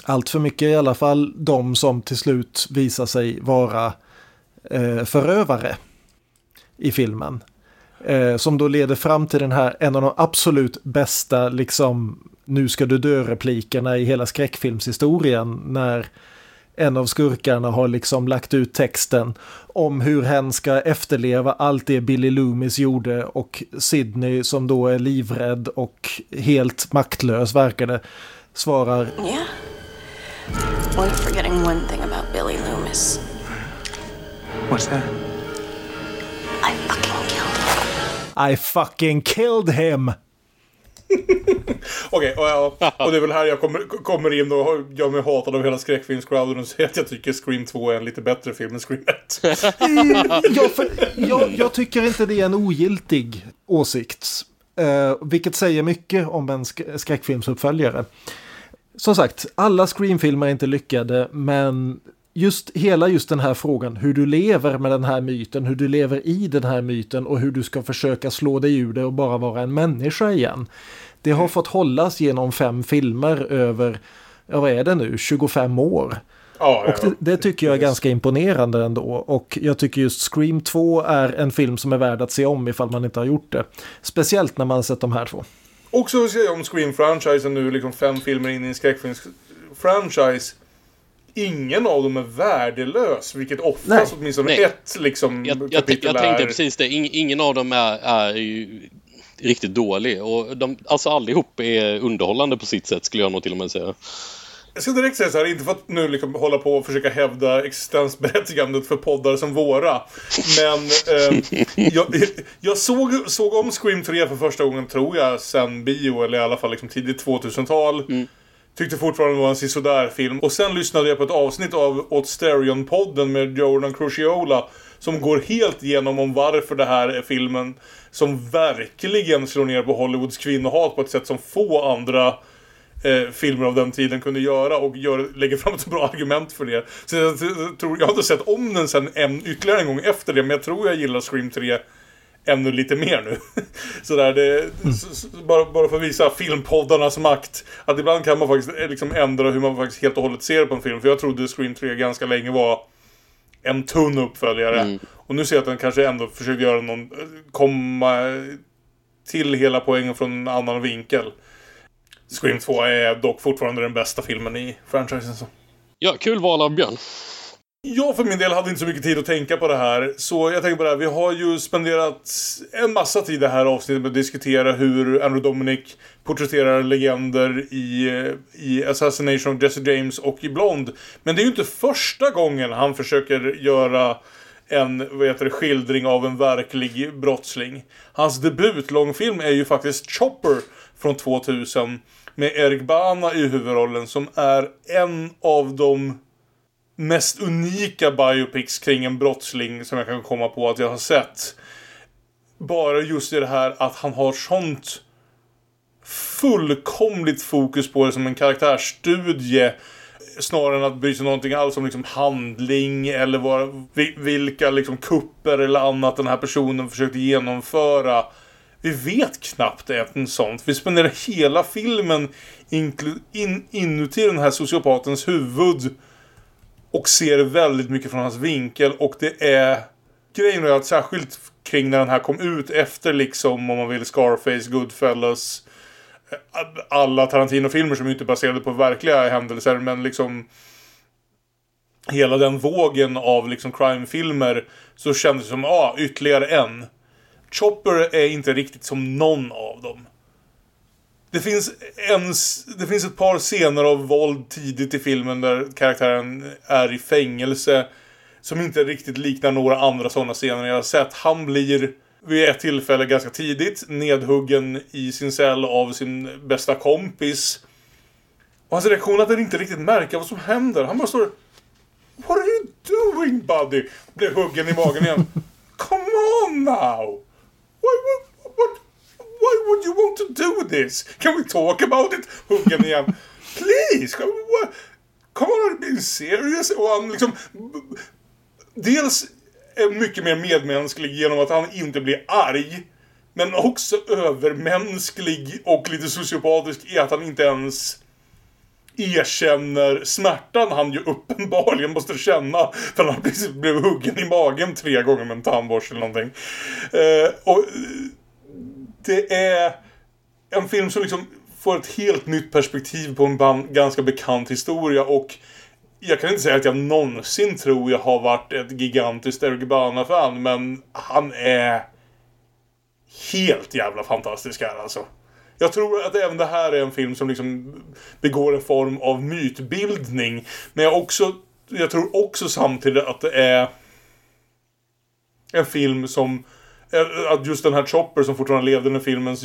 Allt för mycket i alla fall de som till slut visar sig vara eh, förövare i filmen. Eh, som då leder fram till den här, en av de absolut bästa, liksom, nu ska du dö-replikerna i hela skräckfilmshistorien. När en av skurkarna har liksom lagt ut texten om hur hen ska efterleva allt det Billy Loomis gjorde och Sydney som då är livrädd och helt maktlös verkar det svarar Yeah. Well, you're forgetting one thing about Billy Loomis. What's that? I fucking killed him. I fucking killed him! Okej, och, ja, och det är väl här jag kommer, kommer in och gör mig hatad av hela skräckfilmscrowden och säger att jag tycker Scream 2 är en lite bättre film än Scream 1. jag, för, jag, jag tycker inte det är en ogiltig åsikt. Eh, vilket säger mycket om en sk skräckfilmsuppföljare. Som sagt, alla Scream-filmer är inte lyckade, men just hela just den här frågan, hur du lever med den här myten, hur du lever i den här myten och hur du ska försöka slå dig ur det och bara vara en människa igen. Det har fått hållas genom fem filmer över, ja vad är det nu, 25 år. Ja, och det, det, tycker jag är ganska imponerande ändå. Och jag tycker just Scream 2 är en film som är värd att se om ifall man inte har gjort det. Speciellt när man har sett de här två. Också säga om Scream-franchisen nu, liksom fem filmer in i en skräckfilms-franchise. Ingen av dem är värdelös, vilket oftast Nej. åtminstone Nej. ett liksom, Jag, jag, kapitel jag tänkte är. precis det. Ing, ingen av dem är, är ju riktigt dålig. Och de, alltså allihop är underhållande på sitt sätt skulle jag nog till och med säga. Jag ska direkt säga så här, inte för att nu liksom hålla på och försöka hävda existensberättigandet för poddar som våra. Men eh, jag, jag såg, såg om Scream 3 för första gången, tror jag, sen bio, eller i alla fall liksom tidigt 2000-tal. Tyckte fortfarande det var en sisådär film. Och sen lyssnade jag på ett avsnitt av Åt Stereon-podden med Jordan Cruciola. Som går helt igenom om varför det här är filmen som verkligen slår ner på Hollywoods kvinnohat på ett sätt som få andra eh, filmer av den tiden kunde göra och gör, lägger fram ett bra argument för det. Så jag, jag, tror, jag har inte sett om den sen en, ytterligare en gång efter det, men jag tror jag gillar Scream 3 ännu lite mer nu. Sådär, det, så, så, bara, bara för att visa filmpoddarnas makt. Att ibland kan man faktiskt eh, liksom ändra hur man faktiskt helt och hållet ser på en film. För jag trodde Scream 3 ganska länge var en tunn uppföljare. Mm. Och nu ser jag att den kanske ändå försöker göra någon, eh, komma till hela poängen från en annan vinkel. Scream 2 är dock fortfarande den bästa filmen i franchisen. Så. Ja, kul val av Björn. Jag för min del hade inte så mycket tid att tänka på det här. Så jag tänker på det här. Vi har ju spenderat en massa tid i det här avsnittet med att diskutera hur Andrew Dominic porträtterar legender i, eh, i Assassination of Jesse James och i Blond. Men det är ju inte första gången han försöker göra en vad heter det, skildring av en verklig brottsling. Hans debutlångfilm är ju faktiskt Chopper från 2000 med Erik Bana i huvudrollen som är en av de mest unika biopics kring en brottsling som jag kan komma på att jag har sett. Bara just i det här att han har sånt fullkomligt fokus på det som en karaktärsstudie. Snarare än att bry sig någonting alls om liksom handling eller vad, vilka liksom kupper eller annat den här personen försökte genomföra. Vi vet knappt ens sånt. Vi spenderar hela filmen in, inuti den här sociopatens huvud och ser väldigt mycket från hans vinkel och det är grejen är att särskilt kring när den här kom ut efter liksom om man vill Scarface, Goodfellas alla Tarantino-filmer som inte är baserade på verkliga händelser, men liksom hela den vågen av liksom crime-filmer så kändes det som, ja, ah, ytterligare en. Chopper är inte riktigt som någon av dem. Det finns, en, det finns ett par scener av våld tidigt i filmen där karaktären är i fängelse som inte riktigt liknar några andra sådana scener jag har sett. Han blir vid ett tillfälle ganska tidigt nedhuggen i sin cell av sin bästa kompis. Och hans reaktion är att han inte riktigt märker vad som händer. Han bara står What are you doing buddy? Blir huggen i magen igen. Come on now! Why, why would you want to do this? Can we talk about it? Huggen igen. Please! What? Come on, be serious? Och han liksom... Dels är mycket mer medmänsklig genom att han inte blir arg. Men också övermänsklig och lite sociopatisk i att han inte ens erkänner smärtan han ju uppenbarligen måste känna. För han precis blev huggen i magen tre gånger med en tandborste eller någonting. Eh, och det är en film som liksom får ett helt nytt perspektiv på en ganska bekant historia och jag kan inte säga att jag någonsin tror jag har varit ett gigantiskt Eric Bana-fan men han är helt jävla fantastisk här alltså. Jag tror att även det här är en film som liksom begår en form av mytbildning. Men jag, också, jag tror också samtidigt att det är en film som... Att just den här Chopper som fortfarande levde när filmen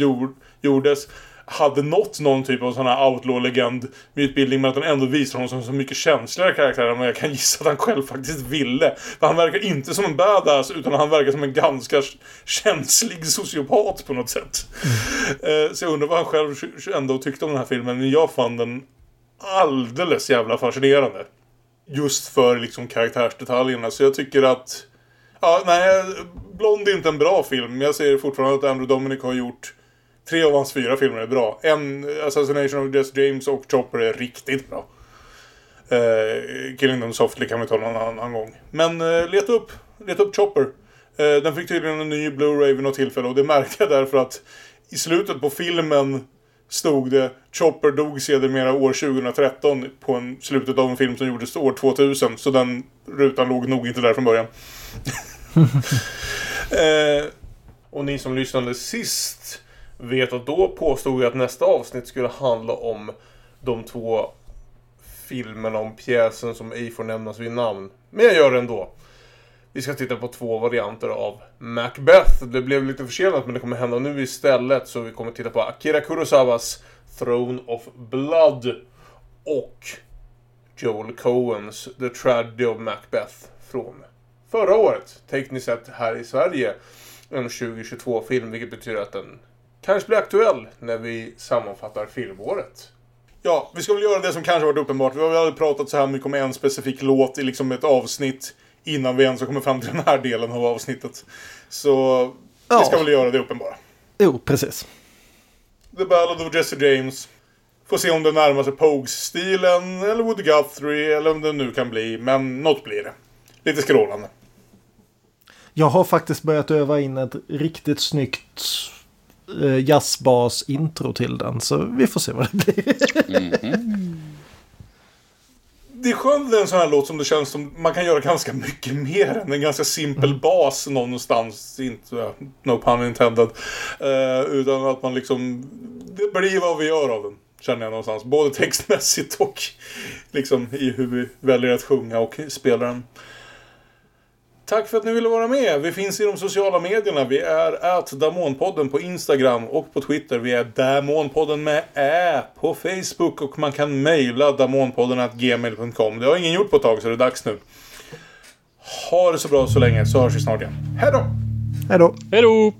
gjordes hade nått någon typ av sån här outlaw-legend mytbildning men att den ändå visar honom som så mycket känsligare karaktär än vad jag kan gissa att han själv faktiskt ville. För han verkar inte som en badass utan han verkar som en ganska känslig sociopat på något sätt. Mm. Så jag undrar vad han själv ändå tyckte om den här filmen men jag fann den alldeles jävla fascinerande. Just för liksom karaktärsdetaljerna så jag tycker att Ja, nej, Blond är inte en bra film. Jag säger fortfarande att Andrew Dominic har gjort Tre av hans fyra filmer är bra. En, Assassination of Jess James och Chopper är riktigt bra. Uh, Killing Them Softly kan vi ta någon annan gång. Men eh, uh, leta, upp, leta upp Chopper. Uh, den fick tydligen en ny Blu-ray vid något tillfälle och det märkte jag därför att i slutet på filmen stod det Chopper dog sedermera år 2013 på en, slutet av en film som gjordes år 2000. Så den rutan låg nog inte där från början. eh, och ni som lyssnade sist vet att då påstod jag att nästa avsnitt skulle handla om de två filmerna om pjäsen som ej får nämnas vid namn. Men jag gör det ändå. Vi ska titta på två varianter av Macbeth. Det blev lite försenat men det kommer hända nu istället. Så vi kommer titta på Akira Kurosawas Throne of Blood. Och Joel Coens The Tragedy of Macbeth från förra året. Tekniskt sett här i Sverige. En 2022-film vilket betyder att den kanske blir aktuell när vi sammanfattar filmåret. Ja, vi ska väl göra det som kanske varit uppenbart. Vi har väl pratat så här mycket om en specifik låt i liksom ett avsnitt innan vi ens har kommit fram till den här delen av avsnittet. Så ja. vi ska väl göra det uppenbara. Jo, precis. The Ballad of Jesse James. Får se om det närmar sig Pogues-stilen, eller Woody Guthrie, eller om det nu kan bli. Men något blir det. Lite skrålande. Jag har faktiskt börjat öva in ett riktigt snyggt eh, jazzbas-intro till den. Så vi får se vad det blir. mm Det är skönt en sån här låt som det känns som man kan göra ganska mycket mer än en ganska simpel mm. bas någonstans. Inte, no pun intended. Uh, utan att man liksom, det blir vad vi gör av den. Känner jag någonstans. Både textmässigt och liksom i hur vi väljer att sjunga och spela den. Tack för att ni ville vara med. Vi finns i de sociala medierna. Vi är at Damonpodden på Instagram och på Twitter. Vi är Damonpodden med Ä på Facebook och man kan mejla damonpodden gmail.com. Det har ingen gjort på ett tag så det är dags nu. Ha det så bra så länge så hörs vi snart igen. Hej då! Hej då! Hej då!